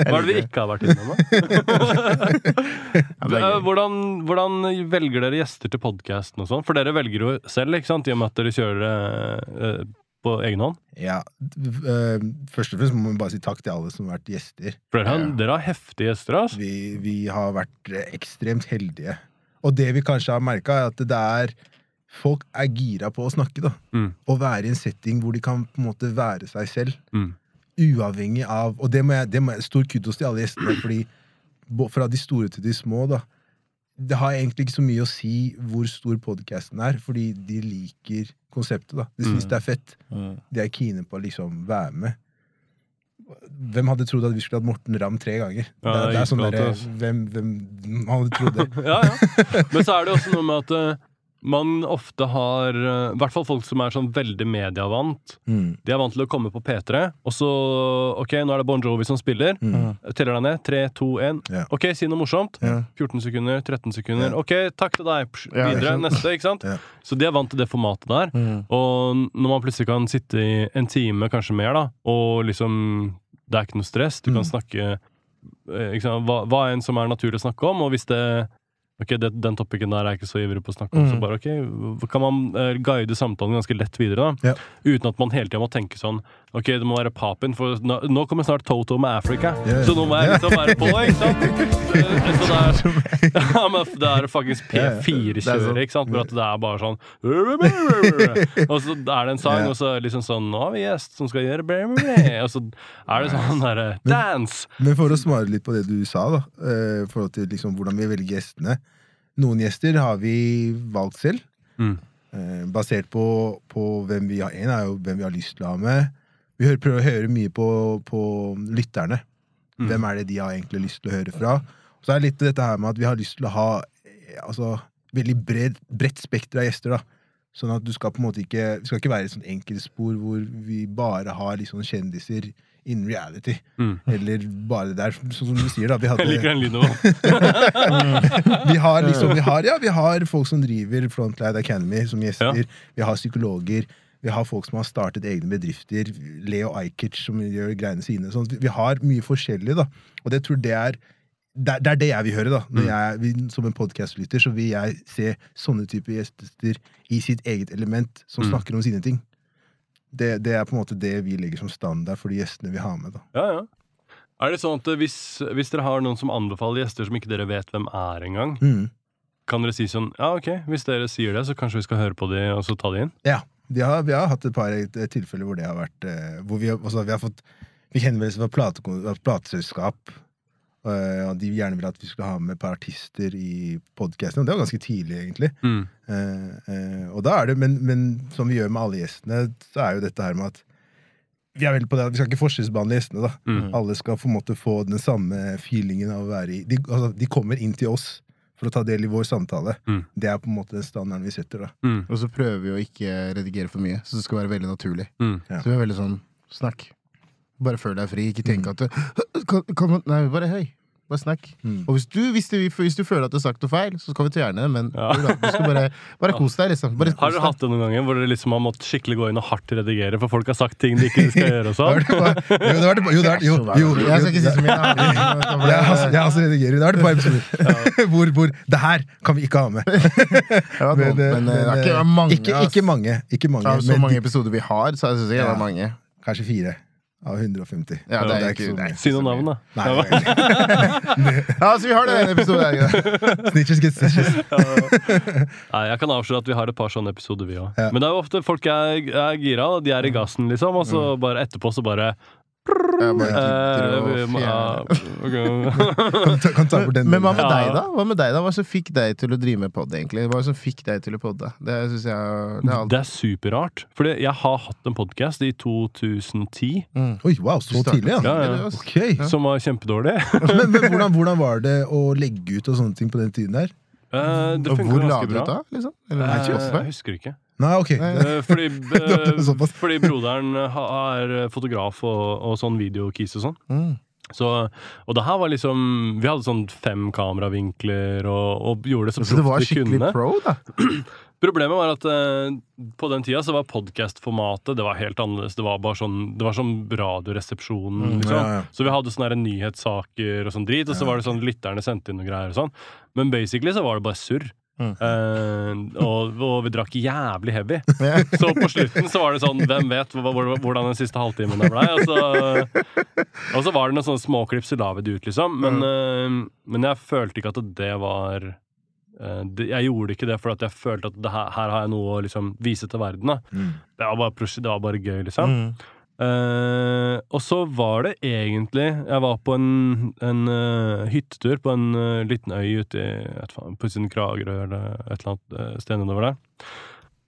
Hva er det vi ikke har vært innom, da? gøy. hvordan, hvordan velger dere gjester til podkasten og sånn? For dere velger jo selv, ikke sant? I og med at dere kjører det eh, på egen hånd. Ja, øh, Først og fremst må vi bare si takk til alle som har vært gjester. Dere, har, Ja. dere har heftige gjester, altså. Vi, vi har vært eh, ekstremt heldige. Og det vi kanskje har merka, er at det er Folk er gira på å snakke, da. Mm. Å være i en setting hvor de kan på en måte være seg selv. Mm. Uavhengig av Og det må jeg, det må jeg Stor kudos til alle gjestene, fordi fra de store til de små, da. Det har egentlig ikke så mye å si hvor stor podcasten er, fordi de liker konseptet. da De syns Mm. det er fett. De er kine på å liksom være med. Hvem hadde trodd at vi skulle hatt Morten Ramm tre ganger? Ja, det, det er sånn derre hvem, hvem hadde trodd det? Ja, ja. Men så er det også noe med at eh, man ofte har eh, I hvert fall folk som er sånn veldig medievant. Mm. De er vant til å komme på P3, og så Ok, nå er det Bon Jovi som spiller. Mm. Teller deg ned. 3, 2, 1. Yeah. Ok, si noe morsomt. Yeah. 14 sekunder, 13 sekunder. Yeah. Ok, takk til deg. Psh, videre. Neste, ikke sant? Så de er vant til det formatet der. Mm. Og når man plutselig kan sitte i en time, kanskje mer, da, og liksom Det er ikke noe stress. Du kan Mm. snakke ikke sant, hva, hva enn som er naturlig å snakke om, og hvis det Ok, det, Den topicen der er jeg ikke så ivrig på å snakke om, så Mm. bare ok, kan man uh, guide samtalen ganske lett videre, da. Ja. Uten at man hele tida må tenke sånn Ok, det må være Papin, for nå, nå kommer snart Toto med Africa, Yeah. så nå må jeg liksom være på, ikke sant? Så, så det er, ja, men det er faktisk P4-kjøret, ikke sant? For at det er bare sånn Og så er det en sang, og så liksom sånn Nå har vi gjest som skal gjøre Og så er det sånn derre Dance! Men for å svare litt på det du sa, da, eh, i forhold til liksom hvordan vi velger gjestene Noen gjester har vi valgt selv, Mm. eh, basert på, på hvem vi har En er jo hvem vi har lyst til å ha med. Vi hører, prøver å høre mye på, på lytterne. Mm. Hvem er det de har egentlig lyst til å høre fra? Så er det litt dette her med at vi har lyst til å ha eh, altså, veldig bred, bredt spekter av gjester. da Sånn at du skal på en måte ikke Det skal ikke være et sånt enkeltspor hvor vi bare har liksom kjendiser in reality. Mm. Eller bare det der, sånn som du sier, da. Vi, Jeg liker den lyden òg. vi har liksom vi har, Ja, vi har folk som driver Frontlight Academy som gjester. Ja. Vi har psykologer. Vi har folk som har startet egne bedrifter. Leo Ajkic som gjør greiene sine. Sånn, vi, har mye forskjellig, da. Og det tror det er det, det er det jeg vil høre, da. Når Mm. jeg, vi, som en podkastlytter så vil jeg se sånne typer gjester i sitt eget element, som Mm. snakker om sine ting. Det, det er på en måte det vi legger som standard for de gjestene vi har med. da. Ja, ja. Er det sånn at hvis, hvis dere har noen som anbefaler gjester som ikke dere vet hvem er engang, Mm. kan dere si sånn Ja, ok, hvis dere sier det, så kanskje vi skal høre på de, og så ta de inn? Ja. Vi har, vi har hatt et par eh, tilfeller hvor det har vært eh, Hvor vi, altså, vi har fått Fikk henvendelse fra plate, fra plateselskap. Eh, og de gjerne ville at vi skulle ha med et par artister i podkasten. Og det var ganske tidlig, egentlig. Mm. Uh, uh, og da er det, men, men som vi gjør med alle gjestene, så er jo dette her med at vi er veldig på det at vi skal ikke forskjellsbehandle gjestene. da Mm. Alle skal på en måte få den samme feelingen av å være i De, altså, de kommer inn til oss for å ta del i vår samtale. Mm. Det er på en måte den standarden vi setter. da Mm. Og så prøver vi å ikke redigere for mye, så det skal være veldig naturlig. Mm. Ja. Så vi er veldig sånn snakk. Bare føl deg fri. Ikke tenk at du, kan, kan Nei, bare hei. Bare snakk. Mm. Og hvis du, hvis, du, hvis du føler at du har sagt noe feil, så skal vi til gjerne, men Ja. du skal bare, bare kos deg, liksom. Bare Har dere hatt det noen ganger hvor dere liksom har måttet skikkelig gå inn og hardt redigere, for folk har sagt ting de ikke skal gjøre og sånn? Jo, det har vært jo, jo, Jeg skal ikke si så mye. Jeg har også- jeg også redigerer. Det var et par episoder hvor, hvor Det her kan vi ikke ha med. Men, men, eh, men det har ikke eh, mange. Ikke, ikke mange. Ikke mange så mange episoder vi har, så syns ikke det er mange. Kanskje fire av 150. Ja, det er ikke ikke- så det er mye. ikke Si noe navn, da. Nei, Ja, nei, Ja, så vi har det i en episode her, ja. Snitches get stitches. Nei, jeg kan avsløre at vi har et par sånne episoder, vi òg. Ja. Men det er jo ofte folk er, er gira, og de er i gassen, liksom, og så bare etterpå så bare Jeg bare eh. Men hva med deg, da? Hva med deg da? Hva som fikk deg til å drive med pod, egentlig? Hva som fikk deg til å podde? Det synes jeg Det er. Det er superrart. Fordi jeg har hatt en podkast i 2010 Mm. Oi, wow, så tidlig, ja. Ja, ja. Okay. Som var kjempedårlig. Men, men hvordan, hvordan var det å legge ut og sånne ting på den tiden der? Uh, det funka hvor la ganske du bra. ut da? Liksom? Eller, Spotify? jeg husker ikke. Nei, ok. Eh, fordi, eh, fordi broderen er fotograf og, og sånn videokis og sånn. Mm. Så, og det her var liksom Vi hadde sånn fem kameravinkler og, og gjorde det så Så det var vi skikkelig kunne. pro, da? Problemet var at eh, på den tida så var podcast-formatet Det var helt annerledes. Det var bare sånn Det var som Radioresepsjonen. Liksom. ja, ja. Så vi hadde sånne nyhetssaker og sånn drit, og så var det sånn lytterne sendte inn noe greier og sånn. Men basically så var det bare surr. Mm. Uh, og, og vi drakk jævlig heavy. Så på slutten så var det sånn Hvem vet hvordan den siste halvtimen der blei? Og, så- og så var det noen sånne småklipp, så la vi det ut, liksom. Men, eh, men jeg følte ikke at det var uh, det, Jeg gjorde ikke det for at jeg følte at det her, her har jeg noe å liksom vise til verden. Mm. Det, var bare, det var bare gøy, liksom. Mm. Eh, og så var det egentlig Jeg var på en, en uh, hyttetur på en uh, liten øy ute i på siden Kragerø eller et eller annet uh, sted nedover der.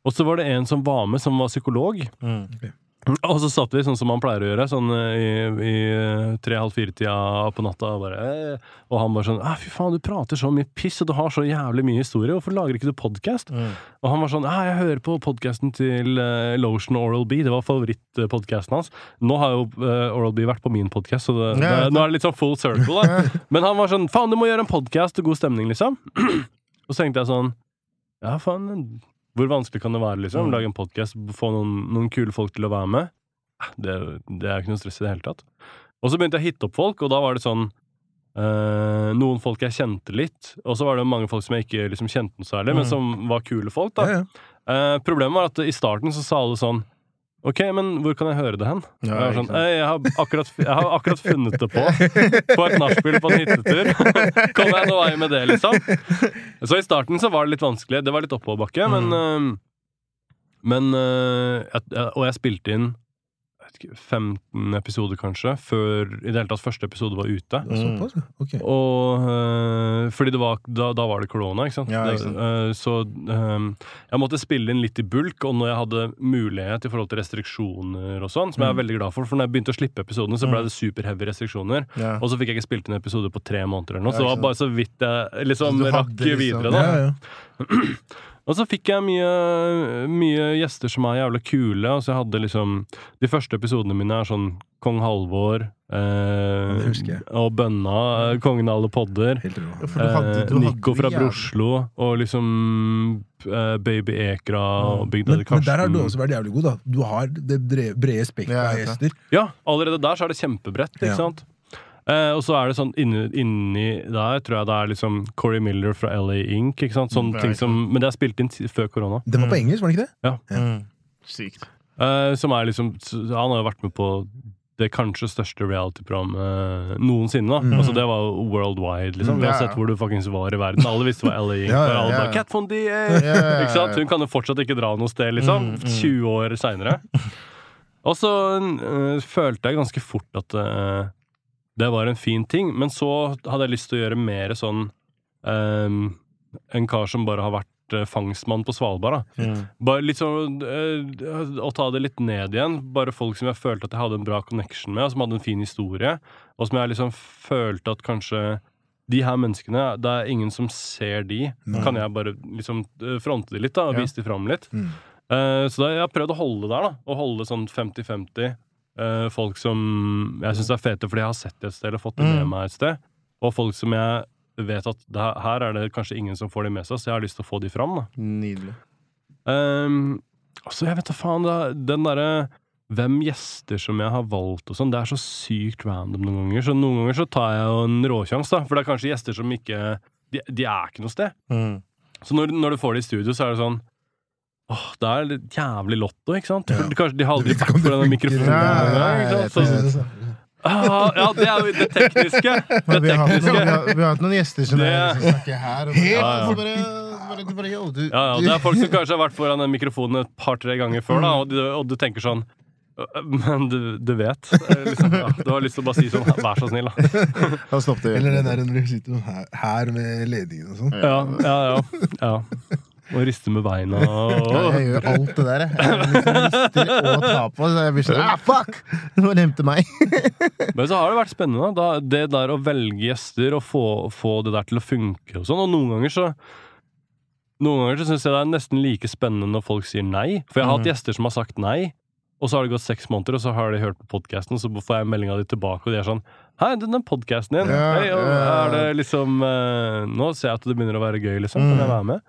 Og så var det en som var med, som var psykolog. Mm. Og så satt vi sånn som man pleier å gjøre, sånn eh, i, i eh, tre-halv fire-tida på natta. Og, bare, eh, og han bare sånn «Ah, 'Fy faen, du prater så mye piss, og du har så jævlig mye historie. Hvorfor lager ikke du podkast?' Mm. Og han var sånn jeg hører på podkasten til uh, Lotion Oral B'. Det var favorittpodkasten hans. Nå har jo uh, Oral B vært på min podkast, så det, det, nå er det litt sånn full circle. da Men han var sånn 'Faen, du må gjøre en podkast til god stemning', liksom. og så tenkte jeg sånn Ja, faen. Hvor vanskelig kan det være, liksom? Mm. Lage en podkast, få noen, noen kule folk til å være med. Det, det er ikke noe stress i det hele tatt. Og så begynte jeg å hitte opp folk, og da var det sånn øh, Noen folk jeg kjente litt, og så var det mange folk som jeg ikke liksom kjente noe særlig, men Mm. som var kule folk. da Ja, ja. Uh, Problemet var at i starten så sa alle sånn Ok, men hvor kan jeg høre det hen? Ja, jeg, sånn. Jeg, har akkurat, jeg har akkurat funnet det på På et nachspiel på en hyttetur. Kom jeg noe vei med det, liksom? Så i starten så var det litt vanskelig. Det var litt oppoverbakke, Mm. men, Men eh, jeg- Og jeg spilte inn ikke, 15 episoder, kanskje, før i det hele tatt første episode var ute. Mm. Okay. Og øh, fordi det var, da, da var det korona, ikke sant? Ja, Det- ikke sant. øh, så øh, jeg måtte spille inn litt i bulk, og når jeg hadde mulighet i forhold til restriksjoner og sånn, som jeg er veldig glad for, for når jeg begynte å slippe episodene, så ble Mm. det superheavy restriksjoner. Ja. Og så fikk jeg ikke spilt inn episode på tre måneder eller noe, så det var bare så vidt jeg liksom rakk liksom- videre, da. Ja, ja. Og så fikk jeg mye, mye gjester som er jævlig kule. Altså jeg hadde liksom De første episodene mine er sånn Kong Halvor eh, og Bønna, eh, kongen av alle podder. Helt. Ja, du hadde- Eh, du Nico fra Broslo og liksom eh, Baby Ekra og Big Men, Daddy men der har du også vært jævlig god, da. Du har det brede, spekteret av gjester. Ja, allerede der så er det kjempebredt, ikke sant? Eh, og så er det sånn inni, inni der tror jeg det er liksom Corey Miller fra LA Inc. Ikke sant? Sånne ting som, men det er spilt inn før korona. Den var på Mm. engelsk, var den ikke det? Mm. Sykt. Eh, som er liksom Han har jo vært med på det kanskje største reality-programmet noensinne. da Mm. Altså Det var worldwide, liksom. Mm, Vi har ja, sett hvor du faktisk var i verden. Alle visste hva LA Inc. Ja, ja, ja, Alle ja, bare. Cat Von D! Ja, ja, ja, Ikke sant? Hun kan jo fortsatt ikke dra noe sted, liksom. Mm, mm. 20 år seinere. Og så øh, følte jeg ganske fort at øh, det var en fin ting. Men så hadde jeg lyst til å gjøre mer sånn um, En kar som bare har vært uh, fangstmann på Svalbard. da Mm. bare litt sånn uh, Å ta det litt ned igjen. Bare folk som jeg følte at jeg hadde en bra connection med, og som hadde en fin historie. Og som jeg liksom følte at kanskje de her menneskene, det er ingen som ser de. Mm. Kan jeg bare liksom øh, fronte de litt da, og Ja. vise de fram litt? Mm. Uh, så da, jeg har prøvd å holde det der, da. Å holde sånn 50-50. Eh, folk som jeg syns er fete fordi jeg har sett det et sted eller fått det med Mm. meg et sted. og folk som jeg vet at her- her er det kanskje ingen som får de med seg, så jeg har lyst til å få de fram. da. Nydelig. Um, altså, jeg vet da faen, er- den derre hvem gjester som jeg har valgt og sånn, det er så sykt random noen ganger. Så noen ganger så tar jeg jo en råsjanse, da. For det er kanskje gjester som ikke De, de er ikke noe sted. Mm. Så når, når du får det i studio, så er det sånn Åh, det er litt jævlig lotto, ikke sant? For Ja. kanskje de har aldri vært for denne foran en funker. Ja, ja, ja, ja, Ah, ja, det er jo det tekniske. Det vi, har tekniske. noen, vi, har, vi har hatt noen gjester som, Det- er, snakker her. Og ja, ja. bare, bare, bare, yo, du, Ja, ja, det er folk som kanskje har vært foran den mikrofonen et par-tre ganger før, da, og du, og du tenker sånn «Øh, Men du, du vet. Liksom, ja, du har lyst til å bare si sånn Vær så snill, da. da Eller det. Der når du sitter her, her med ledningen og sånn. Ja, ja, ja. Ja. Og riste med beina Ja, og jeg gjør alt det der, jeg. Liksom rister og tar på, så jeg blir sånn ah, fuck! Nå nevnte meg. Men så har det vært spennende, da. Det der å velge gjester og få, få det der til å funke og sånn. Og noen ganger så Noen ganger så syns jeg det er nesten like spennende når folk sier nei. For jeg har hatt Mhm. gjester som har sagt nei, og så har det gått seks måneder, og så har de hørt på podkasten, så får jeg melding av de tilbake, og de er sånn Hei, den podkasten din. Ja, hey, og ja. er det liksom eh, Nå ser jeg at det begynner å være gøy, liksom. Kan jeg Mhm. være med?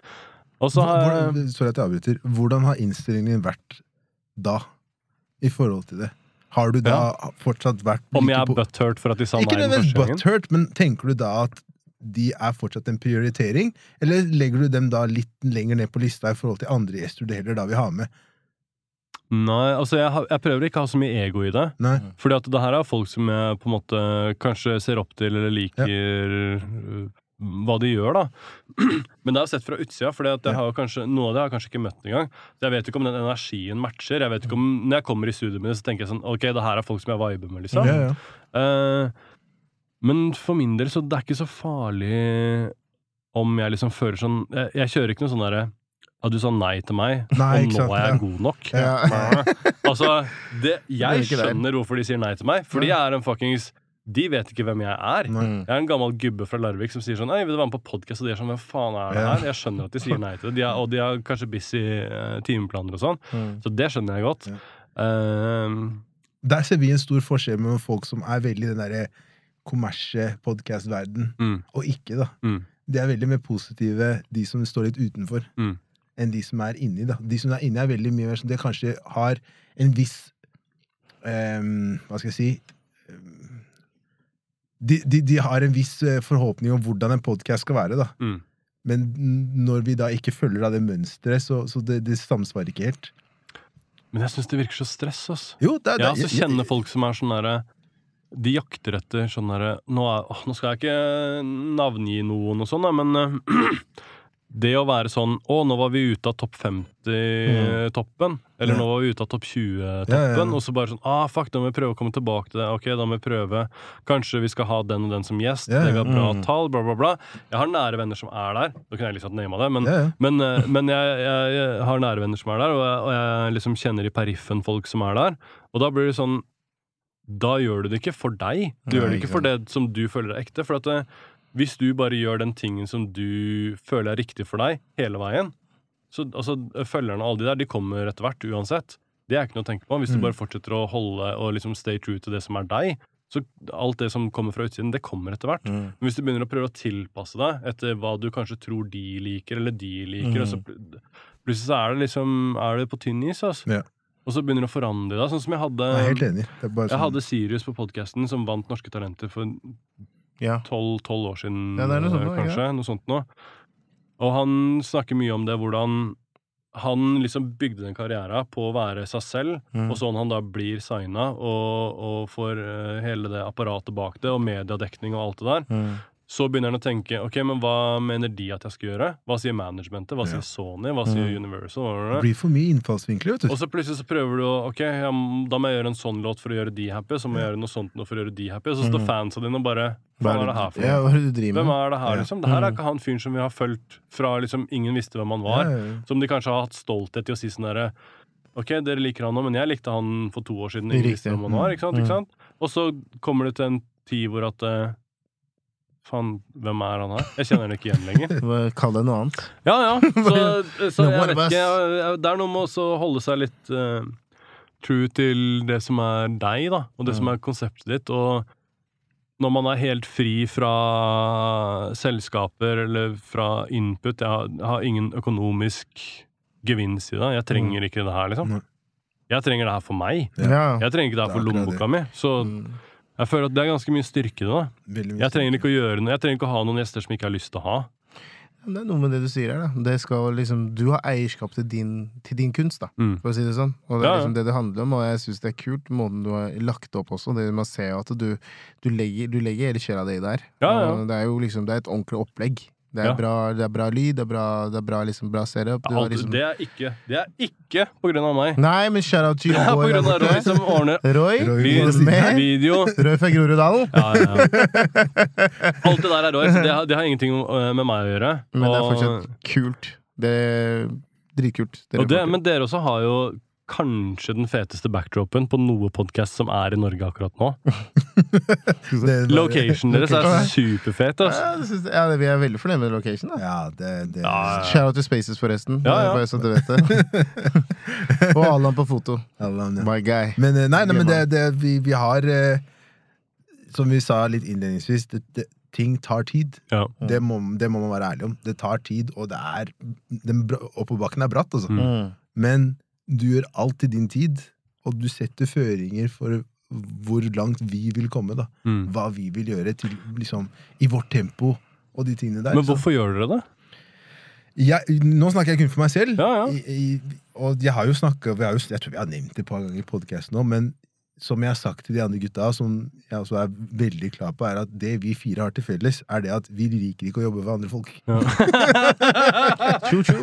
Og så har jeg Hvordan, sorry at jeg avbryter. Hvordan har innstillingen vært da, i forhold til det? Har du da fortsatt vært Om jeg er butthurt for at de sa Ikke nei den første gangen? butthurt, men tenker du da at de er fortsatt en prioritering? Eller legger du dem da litt lenger ned på lista i forhold til andre gjester du heller da vil ha med? Nei, altså jeg, har- jeg prøver ikke å ha så mye ego i det. Nei? Fordi at det her er folk som jeg på en måte kanskje ser opp til eller liker øh, hva de gjør, da. Men det er jo sett fra utsida, for kanskje, noe av det har jeg kanskje ikke møtt engang. Så jeg vet ikke om den energien matcher. Jeg vet ikke om, Når jeg kommer i studioet mitt, så tenker jeg sånn Ok, det her er folk som jeg viber med, liksom. Ja, ja. Uh, men for min del, så det er ikke så farlig om jeg liksom fører sånn Jeg, jeg kjører ikke noe sånn derre ja, du sa nei til meg, Nei, og nå sant, er jeg ja. god nok. Ja. altså, det, jeg det skjønner hvorfor de sier nei til meg, fordi jeg er en fuckings De vet ikke hvem jeg er. Nei. Jeg er en gammel gubbe fra Larvik som sier sånn Ei, vil du være med på podkast? Og de er sånn Hvem faen er det her? Jeg skjønner at de sier nei til det. De er, og de har kanskje busy uh, timeplaner og sånn. Mm. Så det skjønner jeg godt. Ja. Uh, Der ser vi en stor forskjell mellom folk som er veldig i den derre kommersie podkast-verden, mm, og ikke, da. mm, De er veldig mer positive, de som står litt utenfor, Mm. enn de som er inni. da. De som er inni, er veldig mye mer sånn De kanskje har en viss um, Hva skal jeg si ehm, de, de, de har en viss eh, forhåpning om hvordan en podkast skal være, da. mm. Men når vi da ikke følger av det mønsteret, så, så det, det samsvarer ikke helt. Men jeg syns det virker så stress, ass. Jo, det, det, Jeg også kjenner folk som er sånn derre De jakter etter sånn derre nå, nå skal jeg ikke navngi noen og sånn, men eh, det å være sånn Å, nå var vi ute av topp 50-toppen. Eller Ja. nå var vi ute av topp 20-toppen. Ja, ja, ja. Og så bare sånn Ah, fuck, da må vi prøve å komme tilbake til det. Ok, da må vi prøve. Kanskje vi skal ha den og den som gjest. Det vi har bra Mm. tall, bla, bla, bla. Jeg har nære venner som er der. Da kunne jeg liksom nama det, men men, eh, men jeg, jeg, jeg har nære venner som er der, og jeg, og jeg liksom kjenner i periffen folk som er der. Og da blir det sånn Da gjør du det ikke for deg. Du Nei, gjør det ikke for det som du føler er ekte. For at eh, hvis du bare gjør den tingen som du føler er riktig for deg, hele veien Så altså, følgerne og alle de der, de kommer etter hvert uansett. Det er ikke noe å tenke på. Hvis du Mm. bare fortsetter å holde og liksom stay true til det som er deg, så alt det som kommer fra utsiden, det kommer etter hvert. Mm. Men hvis du begynner å prøve å tilpasse deg etter hva du kanskje tror de liker, eller de liker, og så pl- plutselig så er det liksom Er det på tynn is, altså. Ja. Og så begynner det å forandre deg. Sånn som jeg hadde Jeg er helt enig. Jeg sånn, hadde Sirius på podkasten, som vant Norske Talenter for Ja. tolv år siden, Ja, noe sånt kanskje. Noe sånt nå. Og han snakker mye om det, hvordan han liksom bygde den karrieren på å være seg selv, Mm. og sånn han da blir signa, og, og får eh, hele det apparatet bak det, og mediedekning og alt det der. Mm. Så begynner han å tenke ok, men hva mener de at jeg skal gjøre? Hva sier managementet? Hva Ja. sier Sony? Hva sier Mm. Universal? Det blir for mye innfallsvinkler, vet du. Og så plutselig så prøver du å Ok, ja, da må jeg gjøre en sånn låt for å gjøre de happy, så må jeg gjøre noe sånt nå for å gjøre de happy. Og så står Mm. fansa dine og bare Hva er det her for Ja, noe? Hvem er det her, liksom? Det her er Mm. ikke han fyren som vi har fulgt fra liksom ingen visste hvem han var. Ja, ja, ja. Som de kanskje har hatt stolthet i å si sånn herre Ok, dere liker han nå, men jeg likte han for to år siden. Ingen visste hvem han var, ikke sant? Ikke sant? Og så kommer det til en tid hvor at eh, Faen, hvem er han her? Jeg kjenner han ikke igjen lenger. Kall det noe annet. Ja, ja. Så, så jeg vet ikke. Det er noe med å holde seg litt uh, true til det som er deg, da. Og det som Mm. er konseptet ditt. Og når man er helt fri fra selskaper eller fra input Jeg har, jeg har ingen økonomisk gevinst i det. Jeg trenger ikke det her, liksom. Jeg trenger det her for meg. Ja. Jeg trenger ikke det her for lommeboka mi. Så jeg føler at det er ganske mye styrke i det. da. Jeg trenger ikke å gjøre noe Jeg trenger ikke å ha noen gjester som ikke har lyst til å ha. Det er noe med det du sier her, da. Det skal liksom, du har eierskap til din, til din kunst, da, Mm. for å si det sånn. Og det er Ja, ja. liksom det det handler om, og jeg syns det er kult, måten du har lagt det opp også. Det man ser jo at du, du, legger, du legger hele sjela di der. Ja, ja. Og det er jo liksom, det er et ordentlig opplegg. Det er, Ja. bra, det er bra lyd, det er bra, det er bra, liksom, bra setup. Du har Alt, liksom... det, er ikke, det er ikke på grunn av meg. Nei, men shout out til grunn av Roy som ordner Roy, Roy, video. Roy fra Groruddalen. Ja, ja, ja. Alt det der er Roy, så det har, det har ingenting øh, med meg å gjøre. Men det er Og- fortsatt kult. Det er dritkult. Dere Og det, men dere også har jo kanskje den feteste backdropen på noe podkast som er i Norge akkurat nå. Er Locationen deres er superfet. Altså. ja, det synes jeg, ja, vi er veldig fornøyd med location. da Ja, det, det Ja, ja. Shout out to Spaces, forresten. Ja, ja. Bare så du vet det. Og Allan på foto. Alan. My guy. Men eh, nei, nei men det, det, vi, vi har eh, Som vi sa litt innledningsvis, det, det, ting tar tid. Ja. Det må, det må man være ærlig om. Det tar tid, og det er den Oppoverbakken er bratt, altså. Mm. Men du gjør alt i din tid, og du setter føringer for hvor langt vi vil komme. da Mm. Hva vi vil gjøre til, liksom, i vårt tempo og de tingene der. Men Så- hvorfor gjør dere det? jeg, nå snakker jeg kun for meg selv. Ja, ja. I, i, og jeg har jo jo, Jeg tror vi har nevnt det et par ganger i podkasten nå, men som jeg har sagt til de andre gutta, som jeg også er veldig klar på, er at det vi fire har til felles, er det at vi liker ikke å jobbe med andre folk. Ja.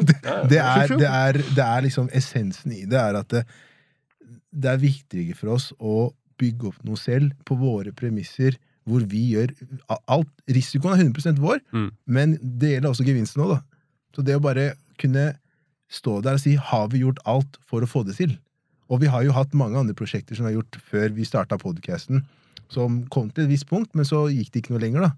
det, Det er, det er, det er liksom essensen i det, er at det, det er viktigere for oss å bygge opp noe selv på våre premisser, hvor vi gjør alt. Risikoen er 100 vår, Mm. men det gjelder også gevinsten òg, da. Så det å bare kunne stå der og si 'har vi gjort alt for å få det til'? Og vi har jo hatt mange andre prosjekter som vi har gjort før vi starta podkasten, som kom til et visst punkt, men så gikk det ikke noe lenger, da.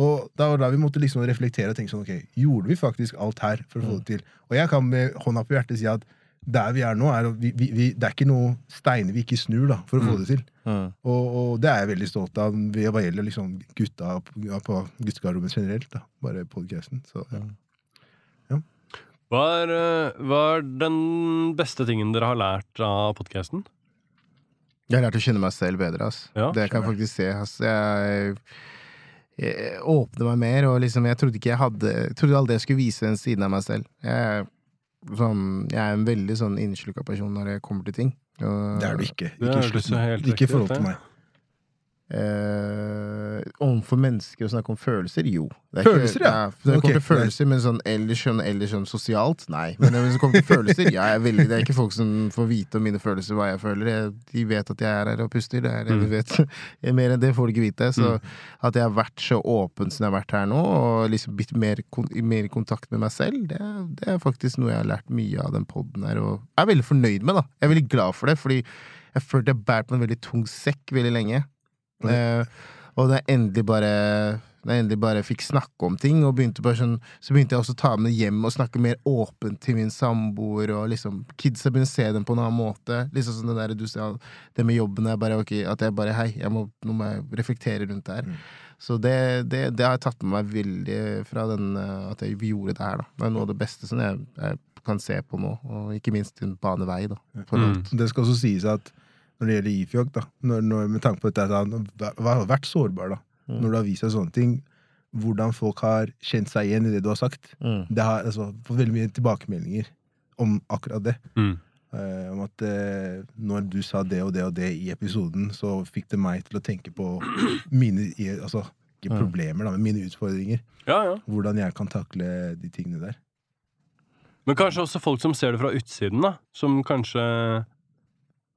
Og da var da vi måtte liksom reflektere og tenke sånn, ok, gjorde vi faktisk alt her for å få det til? Og jeg kan med hånda på hjertet si at der vi er nå, er, vi, vi, vi, det er ikke noe steiner vi ikke snur da, for å få det til. Mm. Og, og det er jeg veldig stolt av hva gjelder liksom gutta på, ja, på guttegarderoben generelt. da, Bare podcasten. Så ja. Hva er, øh, hva er den beste tingen dere har lært av podkasten? Jeg har lært å kjenne meg selv bedre. Ass. Ja, det kan jeg faktisk se. Ass. Jeg, jeg åpner meg mer, og liksom, jeg trodde ikke jeg hadde Jeg trodde aldri jeg skulle vise den siden av meg selv. Jeg, sånn, jeg er en veldig sånn inneslukka person når det kommer til ting. Og, Det er du ikke. Ikke, er helt ikke i forhold til meg. Eh, overfor mennesker å snakke om følelser? Jo. Det er Følelser, ikke, ja. Når det kommer til følelser, men sånn ellers sånn, ellers sånn sosialt, nei. Men når det kommer til følelser, ja, jeg veldig, det er ikke folk som får vite om mine følelser, hva jeg føler. Jeg, de vet at jeg er her og puster. Det er det Mm. de vet. Mer enn det får de ikke vite. Så at jeg har vært så åpen som jeg har vært her nå, og liksom blitt mer, mer i kontakt med meg selv, det, det er faktisk noe jeg har lært mye av den poden her, og er veldig fornøyd med, da. Jeg er veldig glad for det, fordi jeg følte jeg bært på en veldig tung sekk veldig lenge. Eh, og da jeg endelig bare da jeg endelig bare fikk snakke om ting, og begynte bare sånn, så begynte jeg også å ta med det hjem og snakke mer åpent til min samboer, og liksom kidsa begynner å se dem på en annen måte. Liksom sånn det der du sa, det med jobben er bare ok, at jeg bare hei, jeg må, nå må jeg reflektere rundt det her. Mm. Så det, det, det har jeg tatt med meg veldig fra den, eh, at jeg gjorde det her, da. Det er noe av det beste som jeg, jeg kan se på nå, og ikke minst en banevei, da. For Mm. Det skal også sies at når det gjelder Ifjok, da, når, når, med tanke på dette, at han har vært sårbar, da, Mm. når du har vist deg sånne ting, hvordan folk har kjent seg igjen i det du har sagt, Mm. det har altså, fått veldig mye tilbakemeldinger om akkurat det. Mm. Uh, om at uh, når du sa det og det og det i episoden, så fikk det meg til å tenke på mine Altså, ikke Mm. problemer, da, men mine utfordringer. Ja, ja. Hvordan jeg kan takle de tingene der. Men kanskje også folk som ser det fra utsiden, da. Som kanskje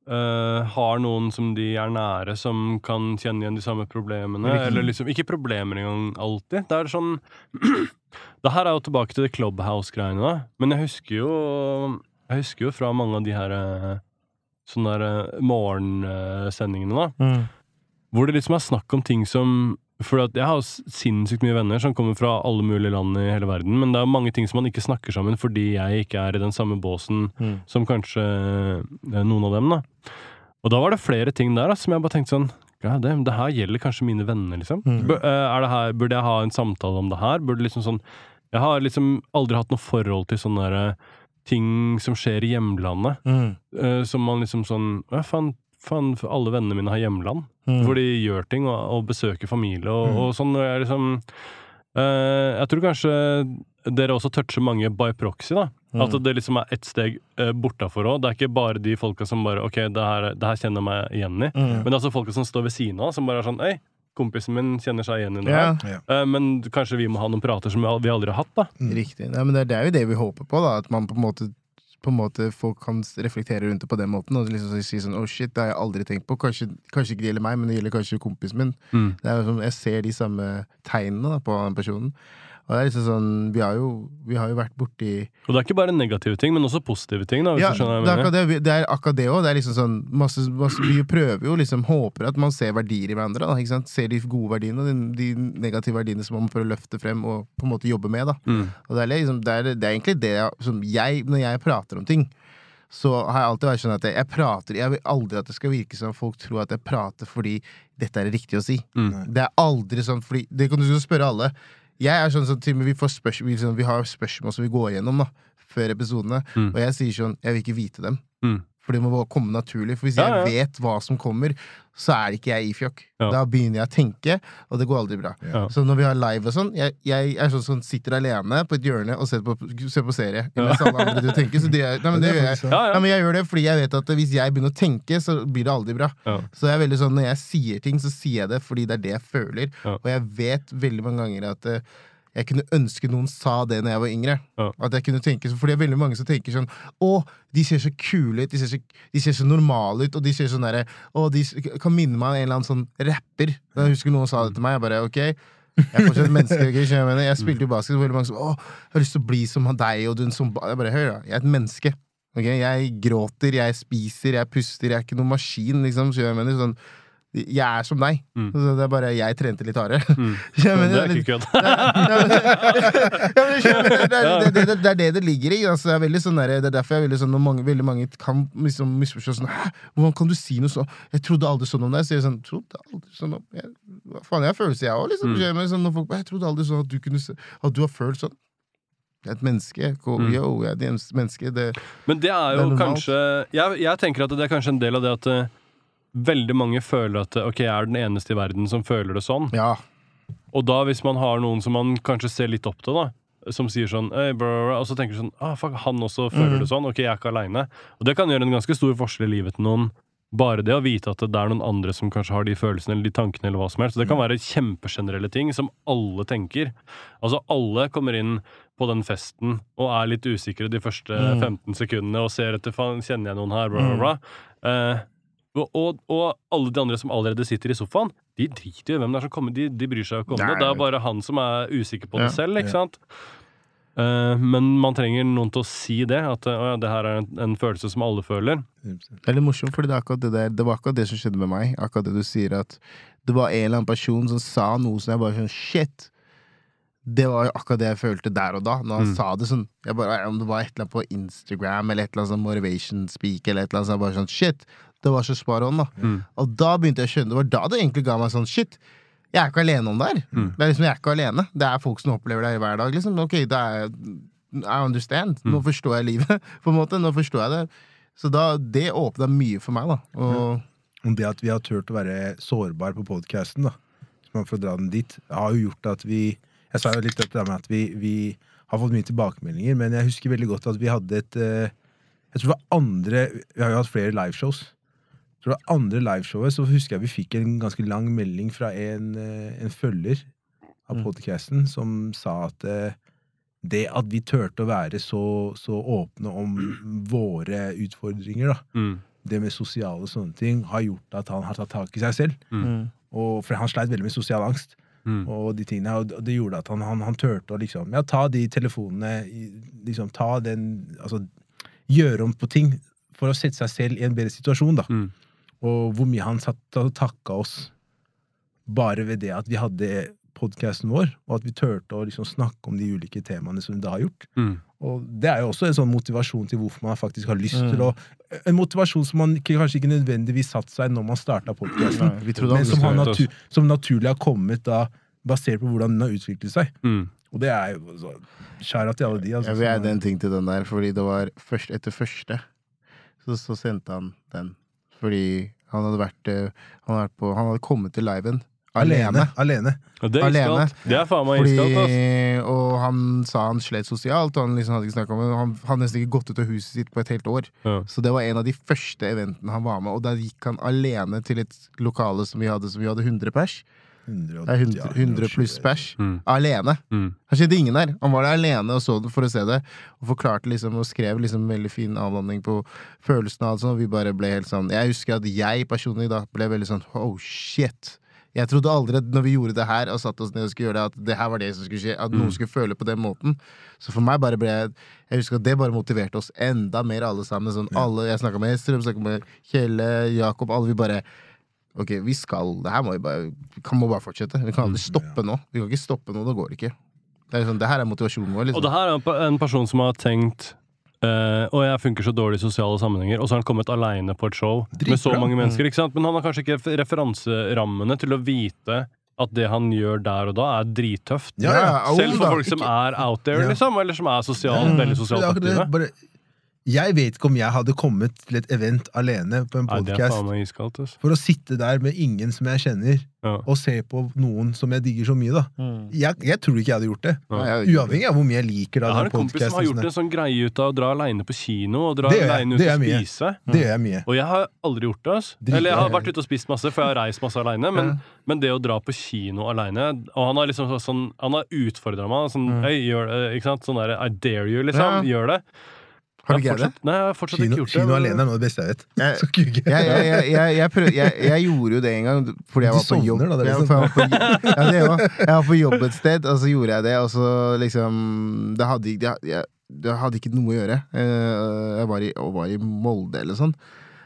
øh, har noen som de er nære, som kan kjenne igjen de samme problemene. Ikke... Eller liksom Ikke problemer engang alltid. Det er sånn Det her er jo tilbake til det Clubhouse-greiene, da. Men jeg husker jo Jeg husker jo fra mange av de her øh, sånne der øh, morgensendingene, da. Mm. Hvor det liksom er snakk om ting som For jeg har sinnssykt mye venner som kommer fra alle mulige land i hele verden, men det er mange ting som man ikke snakker sammen fordi jeg ikke er i den samme båsen Mm. som kanskje eh, noen av dem, da. Og da var det flere ting der da, som jeg bare tenkte sånn ja, det, det her gjelder kanskje mine venner, liksom. Mm. Eh, er det her, burde jeg ha en samtale om det her? Burde liksom sånn Jeg har liksom aldri hatt noe forhold til sånne der, ting som skjer i hjemlandet. Mm. eh, som man liksom sånn Ja, faen, faen, alle vennene mine har hjemland. Mm. Hvor de gjør ting og, og besøker familie og, Mm. og sånn. Og jeg liksom eh, Jeg tror kanskje dere også toucher mange by proxy, da. Mm. At det liksom er ett steg uh, bortafor òg. Det er ikke bare de folka som bare Ok, det her, det her kjenner jeg meg igjen i. Mm. Men det er altså folka som står ved siden av, som bare er sånn Hei, kompisen min kjenner seg igjen i det yeah. her. Uh, men kanskje vi må ha noen prater som vi aldri har hatt, da. riktig. Nei, men det, det er jo det vi håper på, da. At man på en måte på en måte folk kan reflektere rundt det på den måten og liksom si sånn Oh shit, det har jeg aldri tenkt på. Kanskje, kanskje ikke det gjelder meg, men det gjelder kanskje kompisen min. Mm. Det er jo Jeg ser de samme tegnene da, på den personen. Og det er liksom sånn Vi har jo, vi har jo vært borti Og det er ikke bare negative ting, men også positive ting. da, hvis Ja, du skjønner hva det jeg mener. det, det er akkurat det òg. Er liksom sånn masse, masse, Vi prøver jo liksom Håper at man ser verdier i hverandre. Da, ikke sant? Ser de gode verdiene og de, de negative verdiene som man prøver å løfte frem og på en måte jobbe med. Da. Mm. Og det er, liksom, det, er, det er egentlig det som jeg Når jeg prater om ting, så har jeg alltid vært sånn at jeg, jeg prater Jeg vil aldri at det skal virke som folk tror at jeg prater fordi dette er det riktige å si. Mm. Det er aldri sånn fordi Det kan du spørre alle. Jeg er sånn som til og med vi, får spørs, vi, liksom, vi har spørsmål som vi går gjennom da før episodene, Mm. og jeg sier sånn Jeg vil ikke vite dem. Mm. For det må bare komme naturlig. For hvis Ja, ja. jeg vet hva som kommer, så er ikke jeg i fjokk. Ja. Da begynner jeg å tenke, og det går aldri bra. Ja. Så når vi har live og sånn, jeg, jeg er sånn som sitter alene på et hjørne og ser på, ser på serie. Mens alle andre driver tenker. Så det, nei, men det gjør jeg. faktisk, Ja, Ja, ja. men jeg gjør det fordi jeg vet at hvis jeg begynner å tenke, så blir det aldri bra. Ja. Så jeg er veldig sånn, når jeg sier ting, så sier jeg det fordi det er det jeg føler. Ja. Og jeg vet veldig mange ganger at eh, jeg kunne ønske noen sa det når jeg var yngre. Ja. At jeg kunne tenke for Fordi det er veldig mange som tenker sånn Å, de ser så kule ut, de ser så, de ser så normale ut, og de ser sånn derre Å, de kan minne meg om en eller annen sånn rapper. Jeg husker noen sa det til meg, jeg bare ok. Jeg er fortsatt menneske. ok, skjønner jeg, mener? jeg spilte jo basket, og veldig mange som Å, jeg har lyst til å bli som deg, og du en sånn ba-» Jeg bare Hør, da. Jeg er et menneske. Okay? Jeg gråter, jeg spiser, jeg puster. Jeg er ikke noen maskin, liksom. skjønner jeg mener? Sånn, jeg er som deg. Mm. Det er bare jeg trente litt hardere. Mm. Det er ikke kødd. Ja, men det, er, det, det, det, det er det det ligger i. Altså, det, er sånn der, det er derfor jeg er veldig sånn, når mange, veldig mange kan liksom misforstå sånn hvordan kan du si noe sånn? Jeg trodde aldri sånn om deg. Så jeg sånn, trodde aldri sånn om jeg, faen, jeg har følelser, jeg òg, liksom. Mm. sånn, folk, jeg trodde aldri sånn at du kunne At du har følt sånn. Jeg er et menneske. Mm. Yo, jeg er et menneske. Det, Men det er Det jo er kanskje jeg, jeg tenker at det er kanskje en del av det at eh, veldig mange føler at ok, jeg er den eneste i verden som føler det sånn. ja. Og da hvis man har noen som man kanskje ser litt opp til, da, som sier sånn bro, bro, Og så tenker du sånn ah, fuck, han også føler Mm. det sånn. Ok, jeg er ikke aleine. Og det kan gjøre en ganske stor forskjell i livet til noen. Bare det å vite at det er noen andre som kanskje har de følelsene eller de tankene. eller hva som helst. Så Det kan være kjempegenerelle ting som alle tenker. Altså Alle kommer inn på den festen og er litt usikre de første Mm. 15 sekundene og ser etter faen, kjenner jeg noen her, bla, bla, bla. Eh, og, og, og alle de andre som allerede sitter i sofaen, de driter jo i hvem det er som kommer. De, de bryr seg jo ikke om Nei. det. Det er bare han som er usikker på det Ja. selv, ikke Ja. sant? Uh, men man trenger noen til å si det. At uh, ja, det her er en, en følelse som alle føler. Det er litt morsomt, fordi det, det, det var akkurat det som skjedde med meg. Akkurat det du sier, at det var en eller annen person som sa noe som jeg bare sånn Shit! Det var akkurat det jeg følte der og da, når han Mm. sa det sånn. Bare, Om det var et eller annet på Instagram eller et eller annet sånn motivation speak, eller et eller annet så jeg bare sånn Shit! Det var så spar on, da. Mm. Og da begynte jeg å skjønne. Det var da det egentlig ga meg sånn Shit! Jeg er ikke alene om det her. Mm. Det er liksom, Jeg er ikke alene. Det er folk som opplever det hver dag. liksom. Ok, da er I understand. Nå Mm. forstår jeg livet, på en måte. Nå forstår jeg det. Så da, det åpna mye for meg, da. Og, mm. det at vi har turt å være sårbare på podkasten, for å dra den dit, har jo gjort at vi Jeg sa jo litt dette med at vi, vi har fått mye tilbakemeldinger, men jeg husker veldig godt at vi hadde et eh, Jeg tror det var andre Vi har jo hatt flere liveshows. Tror det var andre liveshowet, så husker jeg vi fikk en ganske lang melding fra en, eh, en følger av podcasten som sa at eh, det at vi turte å være så, så åpne om våre utfordringer, da, Mm. det med sosiale og sånne ting, har gjort at han har tatt tak i seg selv. Mm. Og, for han sleit veldig med sosial angst. Mm. Og de tingene, og det gjorde at han, han, han turte å liksom Ja, ta de telefonene, liksom ta den Altså gjøre om på ting for å sette seg selv i en bedre situasjon, da. Mm. Og hvor mye han satt og takka oss bare ved det at vi hadde podkasten vår, og at vi turte å liksom snakke om de ulike temaene som vi da har gjort. Mm. Og det er jo også en sånn motivasjon til hvorfor man faktisk har lyst Mm. til å En motivasjon som man ikke, kanskje ikke nødvendigvis satt seg når man starta podkasten, men som, har natu som naturlig har kommet da, basert på hvordan den har utviklet seg. Mm. Og det er jo så Skjæra til alle de. Altså, Jeg vil add en ting til den der, fordi det var først etter første. Så, så sendte han den. Fordi han hadde vært, eh, han hadde, vært på, han hadde kommet til liven alene. Alene. alene. Og det er Alene. iskaldt. Det er faen meg iskaldt, ass. og han sa han slet sosialt, og han liksom hadde ikke snakka med. Han hadde nesten ikke gått ut av huset sitt på et helt år. Ja. Så det var en av de første eventene han var med, og da gikk han alene til et lokale som vi hadde, som vi hadde 100 pers. 100, Det er 100, 100 pluss 120. pers. Mm. Alene. Mm. Han kjente ingen der. Han var der alene og så det for å se det. Og forklarte liksom og skrev liksom veldig fin avhandling på følelsen av det. sånn, Og vi bare ble helt sånn Jeg husker at jeg personlig da ble veldig sånn oh shit. Jeg trodde aldri at når vi gjorde det her og satte oss ned og skulle gjøre det, at det her var det som skulle skje. At noen skulle føle på den måten. Så for meg bare ble Jeg jeg husker at det bare motiverte oss enda mer, alle sammen. Sånn, alle, Jeg snakka med Estrøm, snakka med Kjelle, Jakob, alle. Vi bare Ok, vi skal Det her må vi bare Vi kan må bare fortsette. Vi kan aldri stoppe nå. Vi kan ikke stoppe nå. Det går ikke. Det er liksom, det her er motivasjonen vår. Og Liksom. det her er en person som har tenkt Uh, og jeg funker så dårlig i sosiale sammenhenger, og så har han kommet aleine på et show med så mange mennesker. ikke sant? Men han har kanskje ikke referanserammene til å vite at det han gjør der og da, er drittøft. Ja, ja. Selv for folk som er out there, Ja. liksom, eller som er sosialt, Mm. veldig sosialt aktive. Jeg vet ikke om jeg hadde kommet til et event alene på en podkast. Altså. for å sitte der med ingen som jeg kjenner, Ja. og se på noen som jeg digger så mye. da Jeg, jeg tror ikke jeg hadde gjort det. Ikke. Uavhengig av hvor mye jeg liker da, Jeg har en kompis som har gjort en sånn greie ut av å dra aleine på kino og dra aleine ut Det og er mye. spise. Det gjør jeg mye. Og jeg har aldri gjort det. ass. Dritbra. Eller jeg har vært ute og spist masse, for jeg har reist masse aleine. Men, men det å dra på kino aleine Og han har liksom sånn Han har utfordra meg. Sånn, Hei, gjør det, ikke sant? Sånn der, I dare you, liksom. Gjør det. Har du ikke det? Nei, jeg har fortsatt Kino, ikke gjort det. kino alene er noe av det beste jeg vet. Jeg- jeg, jeg, jeg, jeg, jeg, prøv, jeg, jeg gjorde jo det en gang fordi jeg var på jobb. sovner da, liksom. jeg, var på, ja, det også. jeg var på jobb et sted, og så gjorde jeg det, og så liksom Det hadde, det, det hadde ikke noe å gjøre. Eh, Jeg var i, var i Molde eller sånn.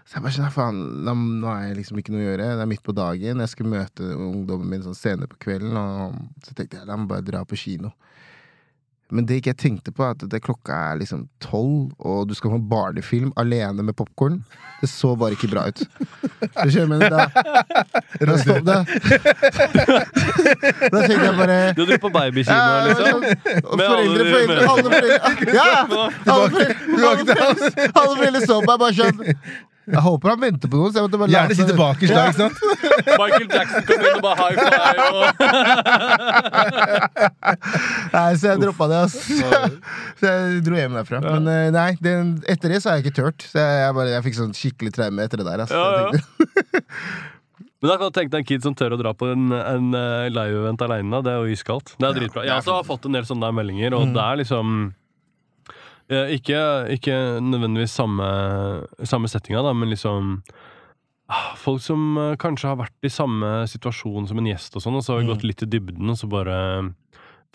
Så jeg bare skjønner, faen, nå, er jeg liksom ikke noe å gjøre. Det er midt på dagen. Jeg skulle møte ungdommen min sånn senere på kvelden, og så tenkte jeg la meg bare dra på kino. Men det ikke jeg tenkte på, er at det klokka er liksom tolv, og du skal på en barnefilm alene med popkorn. Det så bare ikke bra ut. Du skjønner, mener da, da, stopp, da, da tenkte jeg bare Du dro på babykino, ja, liksom? foreldre, alle- foreldre, alle foreldre Ja! Alle foreldre, alle foreldre, alle foreldre så meg bare sånn Jeg håper han venter på noe. Så jeg måtte bare Gjerne sitte bakerst da, ikke sant? Michael Jackson kom inn og bare high five. Og... Nei, så jeg droppa det, altså. Så jeg dro hjem derfra. Men eh, nei, den, etter det så har jeg ikke turt. Så jeg, jeg, bare, jeg fikk sånn skikkelig traume etter det der. Altså. Ja, ja. Men da kan du tenke deg en kid som tør å dra på en, en eh, live-event aleine. Det er jo iskaldt. Det er dritbra. Jeg også har fått en del sånne der meldinger, og det er liksom ikke, ikke nødvendigvis samme, samme settinga, da, men liksom ah, Folk som eh, kanskje har vært i samme situasjon som en gjest, og sånn, og så har vi gått litt i dybden, og så bare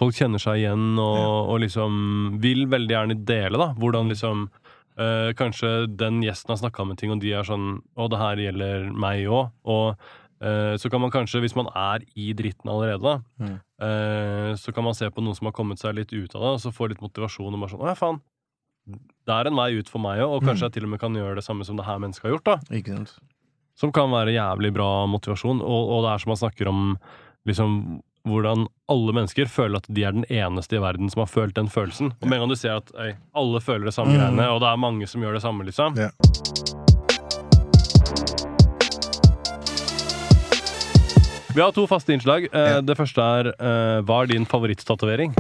Folk kjenner seg igjen og, og liksom vil veldig gjerne dele, da. Hvordan liksom øh, Kanskje den gjesten har snakka med ting, og de er sånn Å, det her gjelder meg òg. Og øh, så kan man kanskje, hvis man er i dritten allerede, da, Mm. eh, så kan man se på noen som har kommet seg litt ut av det, og så få litt motivasjon. Og bare sånn Å ja, faen. Det er en vei ut for meg òg, og kanskje jeg til og med kan gjøre det samme som det her mennesket har gjort. da Ikke sant? som kan være jævlig bra motivasjon. Og, og det er som man snakker om liksom, hvordan alle mennesker føler at de er den eneste i verden som har følt den følelsen. Og med en gang du ser at øy, alle føler det samme Mm. greiene, og det er mange som gjør det samme, liksom. Ja. Vi har to faste innslag. Eh, Ja. Det første er eh, Hva er din favorittatovering?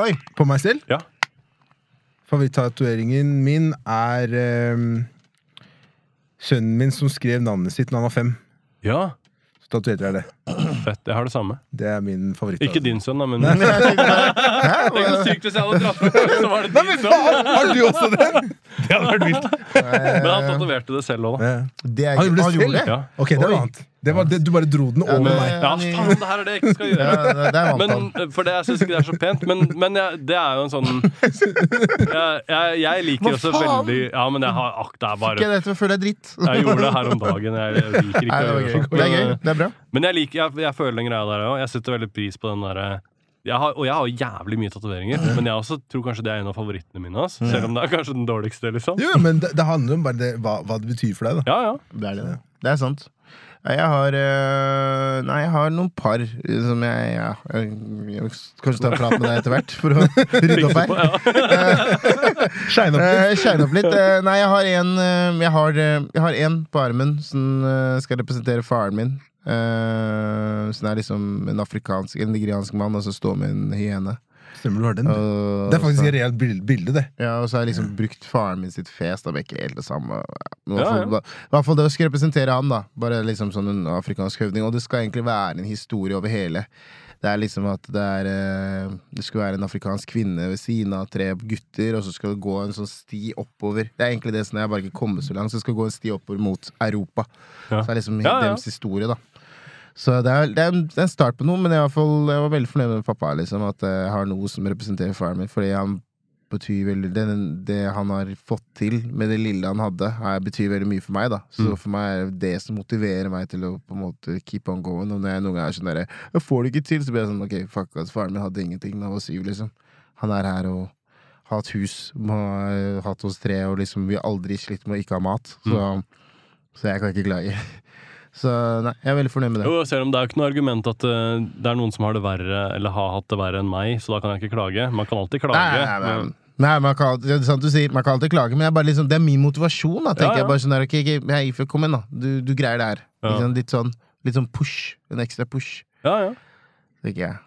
Oi! På meg selv? Ja. Favorittatoveringen min er ehm, sønnen min som skrev navnet sitt da han var fem. Ja, Så tatoverte jeg det. fett. Jeg har det samme. Det er min favoritt. Ikke din sønn, da, men Men jeg tenkte bare, Hæ? Tenk så sykt hvis jeg hadde dratt med så var det din sønn. Har du også den? Det hadde vært vilt. Men han tatoverte det selv òg, da. Ja. Det er, Han gjorde det selv? Ja. Ok, det er noe annet. Det var det, du bare dro den Ja, over det- meg. Ja, faen, det her er det jeg ikke skal gjøre. Ja, det, det er Men, for det, jeg syns ikke det er så pent. Men, men jeg, det er jo en sånn Jeg, jeg, jeg liker også veldig Ja, men jeg har ak, det er Ikke bare dette, jeg føler det er dritt. Jeg gjorde det her om dagen. Jeg, jeg liker ikke Nei, det, var gøy. det er gøy. Det er bra. men jeg, liker, jeg, jeg føler den greia der òg. Jeg setter veldig pris på den derre jeg har, og jeg har jævlig mye tatoveringer, men jeg også tror kanskje det er en av favorittene mine. ass. Selv om det er kanskje den dårligste. liksom Jo, men det, det handler om bare det, hva, hva det betyr for deg. da Ja, ja. Det er det. Det er sant. Jeg har øh, Nei, jeg har noen par som jeg Ja, jeg, jeg kanskje ta en prat med deg etter hvert, for å rydde opp her. Shine opp litt. Eh, opp litt. Eh, nei, jeg har en eh, Jeg har, eh, jeg har en på armen som eh, skal representere faren min. Uh, som er liksom en afrikansk, en nigeriansk mann, og så står med en hyene. Stemmer du har den. Uh, Det er faktisk så- et reelt bilde, det. Ja, og så har jeg liksom brukt faren min sitt fjes. Da, men ikke helt det samme. I hvert fall- det å skulle representere han, da. Bare liksom sånn en afrikansk høvding. Og det skal egentlig være en historie over hele. Det er liksom at det er eh, Det skulle være en afrikansk kvinne ved siden av tre gutter, og så skal det gå en sånn sti oppover. Det er egentlig det som jeg bare ikke kommer så langt, så det skal gå en sti oppover mot Europa. Ja. Så det er liksom Ja, ja. deres historie, da. Så det er, det, er en, start på noe, men jeg, fall, jeg var veldig fornøyd med pappa. Liksom, at jeg har noe som representerer faren min. Fordi han betyr veldig det, det han har fått til med det lille han hadde, er, betyr veldig mye for meg. da Så Mm. for meg er det det som motiverer meg til å på en måte keep on going. Og når jeg noen ganger er sånn derre Jeg får det ikke til, så blir jeg sånn Ok, fuck ass, faren min hadde ingenting da han var syv, liksom. Han er her og har et hus, har ha hatt oss tre, og liksom vi har aldri slitt med å ikke ha mat. Så, Mm. så jeg kan ikke klage. Så nei, jeg er veldig fornøyd med det. Jo, selv om det er jo ikke noe argument at uh, det er noen som har det verre Eller har hatt det verre enn meg, så da kan jeg ikke klage. Man kan alltid klage. Nei, nei, nei, men- nei man kan, det er sant du sier, man kan alltid klage, men jeg bare liksom, det er min motivasjon. Da, tenker Ja, ja. jeg bare sånn der, ok, ok, hei, Ife, Kom igjen, da. Du, du greier det her. Ja. Sant? Litt, sånn, litt sånn push. En ekstra push, ja, ja. tenker jeg.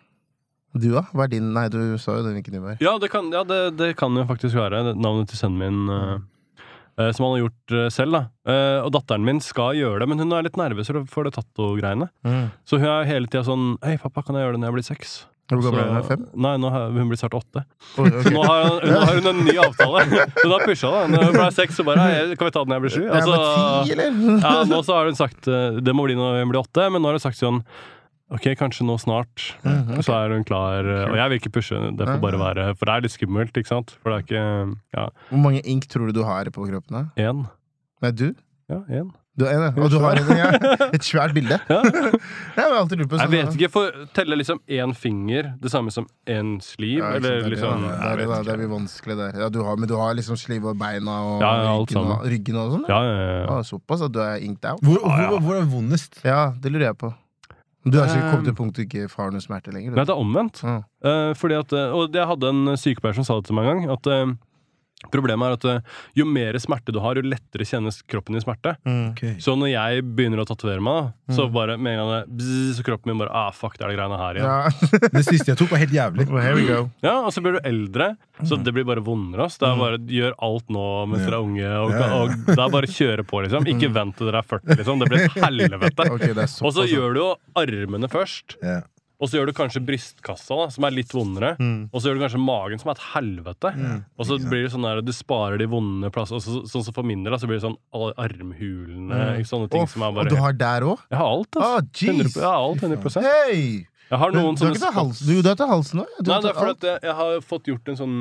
Du, da? Hva er din Nei, du sa jo den hvilken du var. Ja, det kan, ja det, det kan jo faktisk være navnet til sønnen min. eh, som han har gjort eh, selv. da Eh, Og datteren min skal gjøre det, men hun er litt nervøs for det tatto-greiene. Så hun er hele tida sånn Hei, pappa, kan jeg gjøre det når jeg blir seks? Hvor gammel er hun? Fem? Nei, nå har hun blir snart åtte. Oi, Så nå har, nå har hun en ny avtale. Hun har pusha det. Når hun ble seks, så bare Kan vi ta den når jeg blir sju? Altså, ja, nå så har hun sagt eh, Det må bli når hun blir åtte, men nå har hun sagt sånn Ok, kanskje nå snart. Mm, okay. Så er hun klar. eh, Og jeg vil ikke pushe. Det får bare være For det er litt skummelt, ikke sant? For det er ikke Ja, Hvor mange ink tror du du har på kroppen? da? én. Nei, du? Ja, én. Du er en, ja. Og du har en, ja. et svært bilde? Ja. Jeg har alltid lurt på Jeg sånn, vet ikke, for telle liksom én finger det samme som én sliv? Ja, eller det liksom ja. det, jeg er, det, er vanskelig der. Ja, du har, men du har liksom sliv og beina og Ja, ja, ryggen, og, ryggen og sånn? Ja, ja, ja, ja. Ah, såpass at du er inked out? Hvor, hvor, hvor er vondest? Ja, det lurer jeg på. Du har ikke Um, kommet til punktet punkt du ikke har noe smerte lenger? Nei, det er omvendt. Ja. Uh, fordi at, eh, og jeg hadde en sykepleier som sa det til meg en gang. At eh, Problemet er at eh, jo mer smerte du har, jo lettere kjennes kroppen din smerte. Mm. Så når jeg begynner å tatovere meg, så bare med en gang det bzz, så kroppen min bare ah, fuck, det er det greiene her igjen. Ja. Ja. Det siste jeg tok, var helt jævlig. Well, here we go. Og så blir du eldre, så det blir bare vondere. ass. Det er bare Gjør alt nå mens Ja. dere er unge, og, Ja, ja. og det er bare å kjøre på, liksom. Ikke vent til dere er 40, liksom. Det blir et helvete. okay, Og så gjør du jo armene først. Ja. Og så gjør du kanskje brystkassa, da, som er litt vondere. Mm. Og så gjør du kanskje magen, som er et helvete. Og så blir det sånn der, du sparer de vonde plassene. Så, sånn som for min del, så blir det sånn armhulene. ikke Sånne ting Å, som er bare og du har der òg? Jeg har alt, Ah, altså. jeez. 100, jeg har alt 100 Hei! Jeg har noen Du har ikke tatt halsen? Du, du òg? Nei, det er fordi jeg, jeg har fått gjort en sånn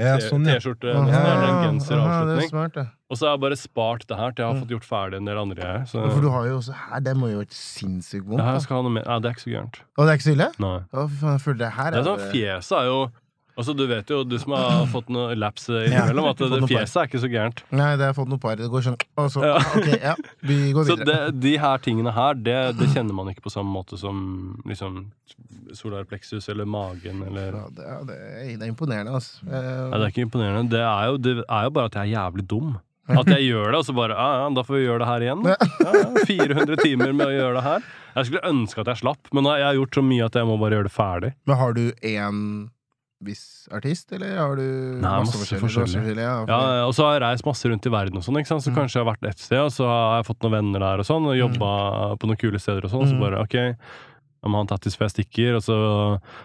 Ja, sånn, ja. T-skjorte, nesten ja, det en det er genseravslutning. smart, det. Og så har jeg bare spart det her til jeg har fått gjort ferdig en del andre greier. Så For du har jo også her, det må jo vært sinnssykt vondt. ja, da. jeg skal ha noe mer. Ja, det er ikke så gærent. Og det er ikke så ille? Nei. Å, faen, jeg føler det her Det er sånn, Fjeset er jo Altså, Du vet jo, du som har fått noen laps innimellom, at det, fjeset er ikke så gærent. Nei, det har jeg fått noen par. Det går sånn så, Ja. okay, ja, vi går Så det, de her tingene her, det, det kjenner man ikke på samme måte som liksom solarpleksus eller magen eller Ja, det, er, det er imponerende, altså. Nei, det er ikke imponerende. Det er, jo, det er jo bare at jeg er jævlig dum. At jeg gjør det, og så bare ja, ja, da får vi gjøre det her igjen. Ja, ja, 400 timer med å gjøre det her. Jeg skulle ønske at jeg slapp, men nå har jeg gjort så mye at jeg må bare gjøre det ferdig. Men har du én viss artist, eller har du Nei, masse forskjellig. ja, Ja, Og så har jeg reist masse rundt i verden, og sånn, så kanskje jeg har vært et sted, og så har jeg fått noen venner der, og sånn, og jobba på noen kule steder, og sånn, og så bare OK, om han tattis før jeg stikker. Og, så,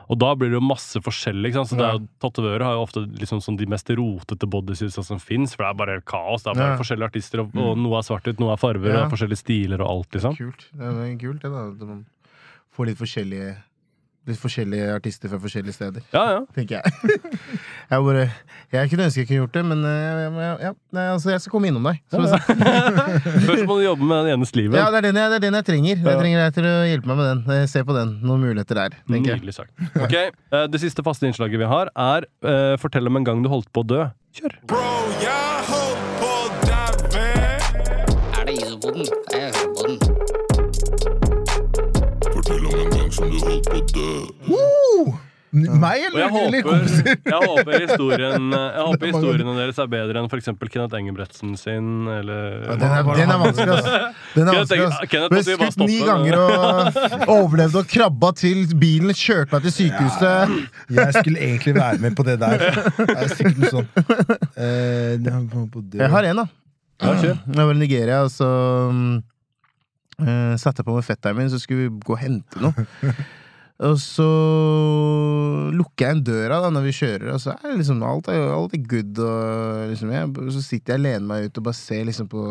og da blir det jo masse forskjellig. Ikke sant? Så det jo, Tatovører har jo ofte liksom sånn de mest rotete bodysuitsa som fins, for det er bare kaos. Det er bare Ja. forskjellige artister, og, og noe er svart ut, noe er farver, og Ja. forskjellige stiler og alt, liksom. Kult. Det er kult, det, da. Man får litt forskjellige Litt forskjellige artister fra forskjellige steder, Ja, ja. tenker jeg. jeg bare Jeg kunne ønske jeg kunne gjort det, men eh, ja, ja, nei, altså, jeg skal komme innom deg. Så, Først må du jobbe med den enes livet. ja, det er, den jeg, det er den jeg trenger. Ja. Jeg trenger deg til å hjelpe meg med den. Eh, Se på den. Noen muligheter der. Nydelig sagt. Ok, eh, Det siste faste innslaget vi har, er eh, Fortell om en gang du holdt på å dø. Kjør! Bro, jeg Meg, eller, jeg eller, eller håper, kompiser? jeg håper historien Jeg håper historiene deres er bedre enn f.eks. Kenneth Engebretsen sin, eller Ja, Den er, den er vanskelig, altså. Den er vanskelig, altså. Kenneth Ble skutt ni ganger og overlevde og krabba til bilen, kjørte meg til sykehuset. Jeg skulle egentlig være med på det der. Det er sikkert noe sånt. Eh. Jeg har en, da. Ja. Jeg var i Nigeria, og så uh, satte jeg på med fetteren min, så skulle vi gå og hente noe. Og så lukker jeg en døra da når vi kjører, og så er det liksom alt er, alt er good. Og liksom jeg, så sitter jeg og lener meg ut og bare ser liksom på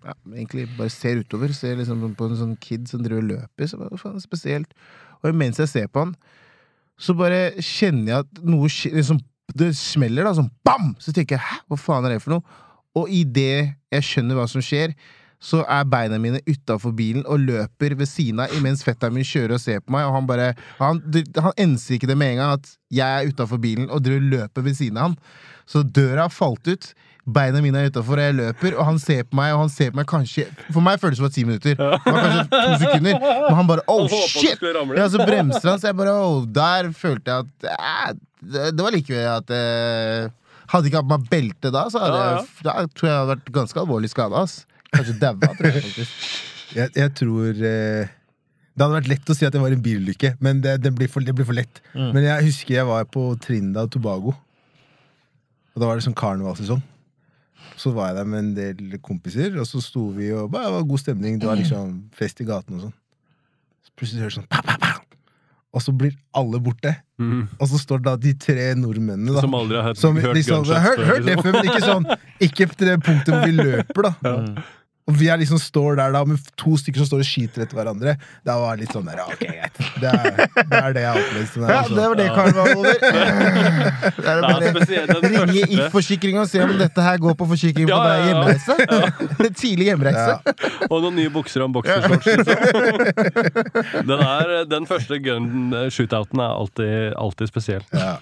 ja, Egentlig bare ser utover. Ser liksom på en sånn kid som driver og løper. Så bare, faen, spesielt. Og mens jeg ser på han, så bare kjenner jeg at noe liksom, Det smeller, da, sånn bam! Så tenker jeg hæ, hva faen er det for noe? Og idet jeg skjønner hva som skjer, så er beina mine utafor bilen og løper ved siden av imens fetteren min kjører og ser på meg, og han bare Han, han enser ikke det med en gang at jeg er utafor bilen og driver løper ved siden av han. Så døra har falt ut. Beina mine er utafor, og jeg løper, og han ser på meg, og han ser på meg kanskje For meg føles det som ti minutter. Det var kanskje to sekunder. Men han bare oh shit! Ja, så bremser han, så jeg bare oh, Der følte jeg at eh, det, var like ved at eh, Hadde ikke hatt meg belte da, så hadde jeg, da tror jeg jeg hadde vært ganske alvorlig skada. Kanskje daua, tror jeg faktisk. Jeg, jeg tror eh, Det hadde vært lett å si at det var en bilulykke, men det, det, blir for, det blir for lett. Mm. Men jeg husker jeg var på Trinidad og Tobago. Og da var det sånn karnevalsesong. Så var jeg der med en del kompiser, og så sto vi og bare, det var god stemning. Det var liksom fest i gaten og sånn. Så plutselig hører du sånn pa, pa, pa. Og så blir alle borte. Mm. Og så står da de tre nordmennene da Som aldri har hørt, som hørt liksom, gunshots hørt, hørt det liksom. før, men ikke sånn Ikke til det punktet hvor vi løper, da. Og vi er liksom står der da med to stykker som står og skyter etter hverandre. Da var det litt sånn der, ja, ok, greit. Det er det, er det jeg har opplevd. Sånn, Ja, altså. det var det karnevalet over. Det er Det er bare spesielt den Ringe første. If-forsikringa og se om dette her går på forsikring på Ja, ja, deg ja. hjemreise. Tidlig hjemreise. Og noen nye bukser og en boksershorts. Liksom. Den, er, den første gun-shootouten er alltid, alltid spesiell. Ja.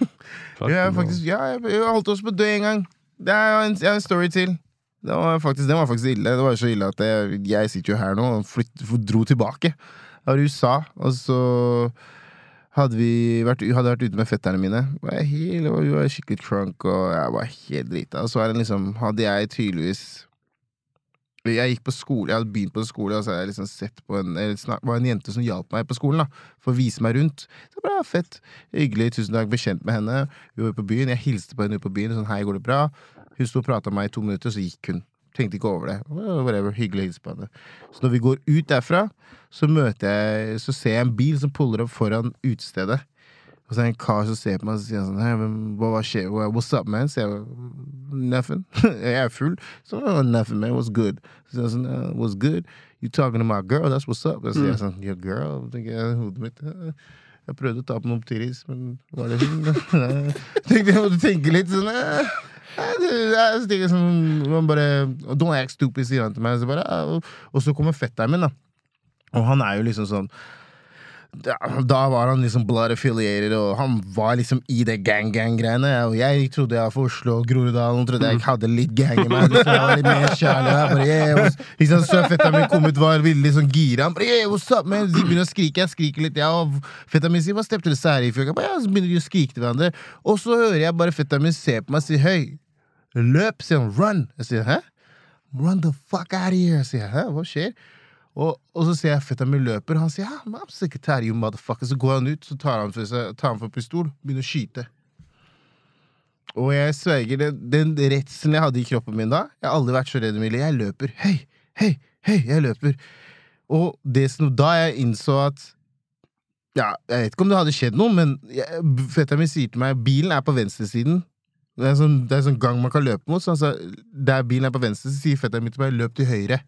Fuck, Ja, faktisk, ja, jeg, jeg holdt oss på å dø en gang. Det er en, jeg har en story til. Det var faktisk, det var faktisk ille. Det var så ille at jeg, jeg sitter jo her nå og flytt, dro tilbake. Jeg var i USA, og så hadde vi vært, hadde vært ute med fetterne mine. Var jeg helt, var, var skikkelig crunk, og jeg var helt drita. Og så liksom, hadde jeg tydeligvis Jeg gikk på skole, jeg hadde begynt på skole, og så hadde jeg liksom sett på en snak, var en jente som hjalp meg på skolen, da, for å vise meg rundt. Så bra, fett. Hyggelig, tusen takk, Bekjent med henne. Vi var på byen, jeg hilste på henne på byen, sånn hei, går det bra? Hun sto og prata med meg i to minutter, så gikk hun. Tenkte ikke over det. Whatever, hyggelig å hilse på henne. Så når vi går ut derfra, så møter jeg Så ser jeg en bil som puller opp foran utestedet. Og så er det en kar som ser på meg og sier sånn hey, hva, hva skjer? What's up, man? Så jeg Nothing. jeg er full. Så oh, nothing, man. What's good? Så han sånn uh, What's good? You talking to my girl? That's what's up. Så sier jeg sånn Your girl? tenker jeg hodet mitt. Jeg prøvde å ta på noen tiris, men var det hun? Tenkte jeg måtte tenke litt sånn jeg tenker sånn, bare Don't act stupid, sier han til meg. Så bare, og så kommer fetteren min, da. Og han er jo liksom sånn da, var han liksom blood affiliated, og han var liksom i det gang-gang-greiene. Og jeg trodde jeg var fra Oslo og Groruddalen, trodde jeg hadde litt gang i meg. Liksom, jeg var litt mer kjærlig. Jeg bare, yeah, liksom, så fetta min kom ut, var veldig liksom gira. Han bare, yeah, what's up, man? De begynner å skrike, jeg skriker litt. Ja, og fetta min sier, hva stepte det sær i fjor? Så begynner de å skrike til hverandre. Og så hører jeg bare fetta min se på meg og si, høy, løp, sier han, run. Jeg sier, hæ? Run the fuck out of here. Jeg sier, hæ, hva skjer? Og, og så ser jeg fetteren løper, han sier ja, and you motherfucker. Så går han ut, så tar han for, seg, tar han for pistol, begynner å skyte. Og jeg sverger, den, den redselen jeg hadde i kroppen min da Jeg har aldri vært så redd, Emilie. Jeg løper. Hei, hei, hei, jeg løper. Og det som, da jeg innså at Ja, jeg vet ikke om det hadde skjedd noe, men fetteren sier til meg bilen er på venstresiden. Det er sånn, det er sånn gang man kan løpe mot. Så sa, der bilen er på venstre, så sier fetteren til meg løp til høyre.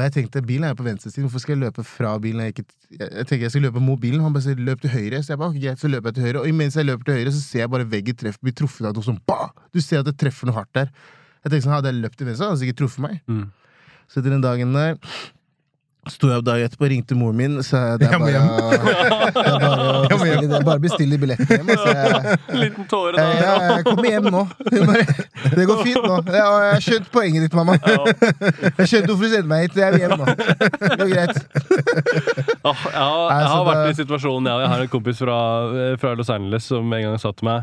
Og jeg tenkte bilen er på venstresiden, hvorfor skal jeg løpe fra bilen? Jeg, ikke, jeg, tenker jeg skal løpe mot bilen, han bare sier løp til høyre. Så jeg bare, greit, så løper jeg til høyre. Og imens jeg løper til høyre, så ser jeg bare veggen treff, blir truffet av noe sånn bah! Du ser at det treffer noe hardt der. Jeg tenkte sånn, hadde jeg løpt til venstre, hadde han sikkert truffet meg. Mm. Så etter den dagen der sto jeg opp dagen etterpå, ringte moren min, så det er Jeg bare, å Jeg bestille, det er bare å bestille billetter hjem. Altså, jeg, Liten tåre da der. jeg, jeg kommer hjem nå. Det går fint nå. Jeg, jeg har skjønt poenget ditt, mamma. Jeg skjønte hvorfor du sendte meg hit. Jeg vil hjem nå. Det går greit. Ah, jeg, har, jeg har vært i situasjonen, ja. Jeg har en kompis fra, eh, fra Los Angeles som en gang sa til meg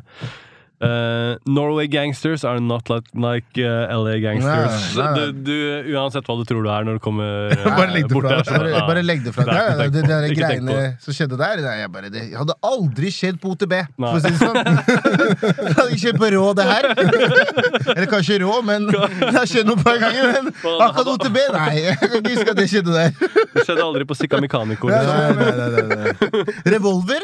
eh, Norway gangsters are not like, like uh, LA gangsters. Nei, nei, nei. Du, du, uansett hva du tror du er når du kommer eh, Bare legg bort der. Bare, bare legg det fra Det deg. Det, det der greiene som skjedde der, jeg bare, det hadde aldri skjedd på OTB. For å si det sånn. Det hadde ikke skjedd på Rå, det her. Eller kanskje Rå, men det har skjedd noe par ganger. Men akkurat OTB, nei. Jeg kan ikke huske at det skjedde der. Det skjedde aldri på Sikka Mekaniko. Liksom. Revolver?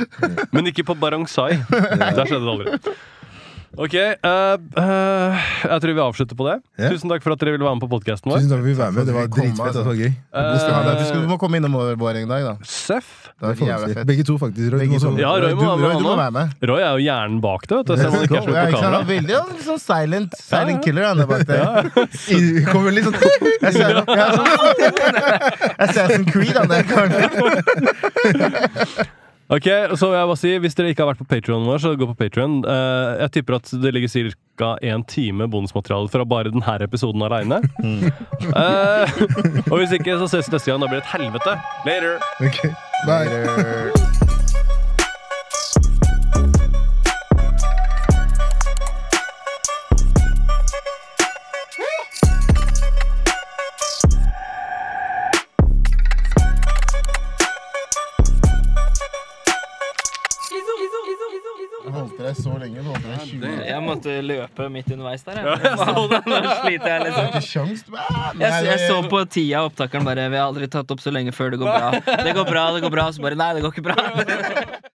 Men ikke på Barangsai. Der skjedde det aldri. Ok, uh, uh, jeg tror vi avslutter på det. Ja. Tusen takk for at dere ville være med på podkasten vår. Tusen takk for at vi var med. Det var dritfett. altså. Det var gøy. Du, skal, Eh, du må komme innom vår en dag, da. Seff. Det var jævla fett. Begge to, faktisk. Roy, Begge to. Ja, Roy må være Roy, du må være med. Roy er jo hjernen bak det, vet du, selv om han ikke er så på ikke sant? Kamera. er veldig sånn silent, silent killer, han er bak det. Kommer litt sånn Jeg ser jeg som Assassin's Creed, han vil jeg bare si Hvis dere ikke har vært på Patreon vår, så gå på Patreon. Eh, jeg tipper at det ligger ca. én time bonusmateriale fra bare denne episoden aleine. Eh, og hvis ikke, så ses vi neste gang. Da blir det et helvete. Later! Ok, bye. Han måtte løpe midt underveis der. Jeg. Nå sliter jeg, liksom. Jeg, jeg så på tida, opptakeren bare 'Vi har aldri tatt opp så lenge før det går bra'. Det går bra, det går bra. Så bare 'Nei, det går ikke bra'.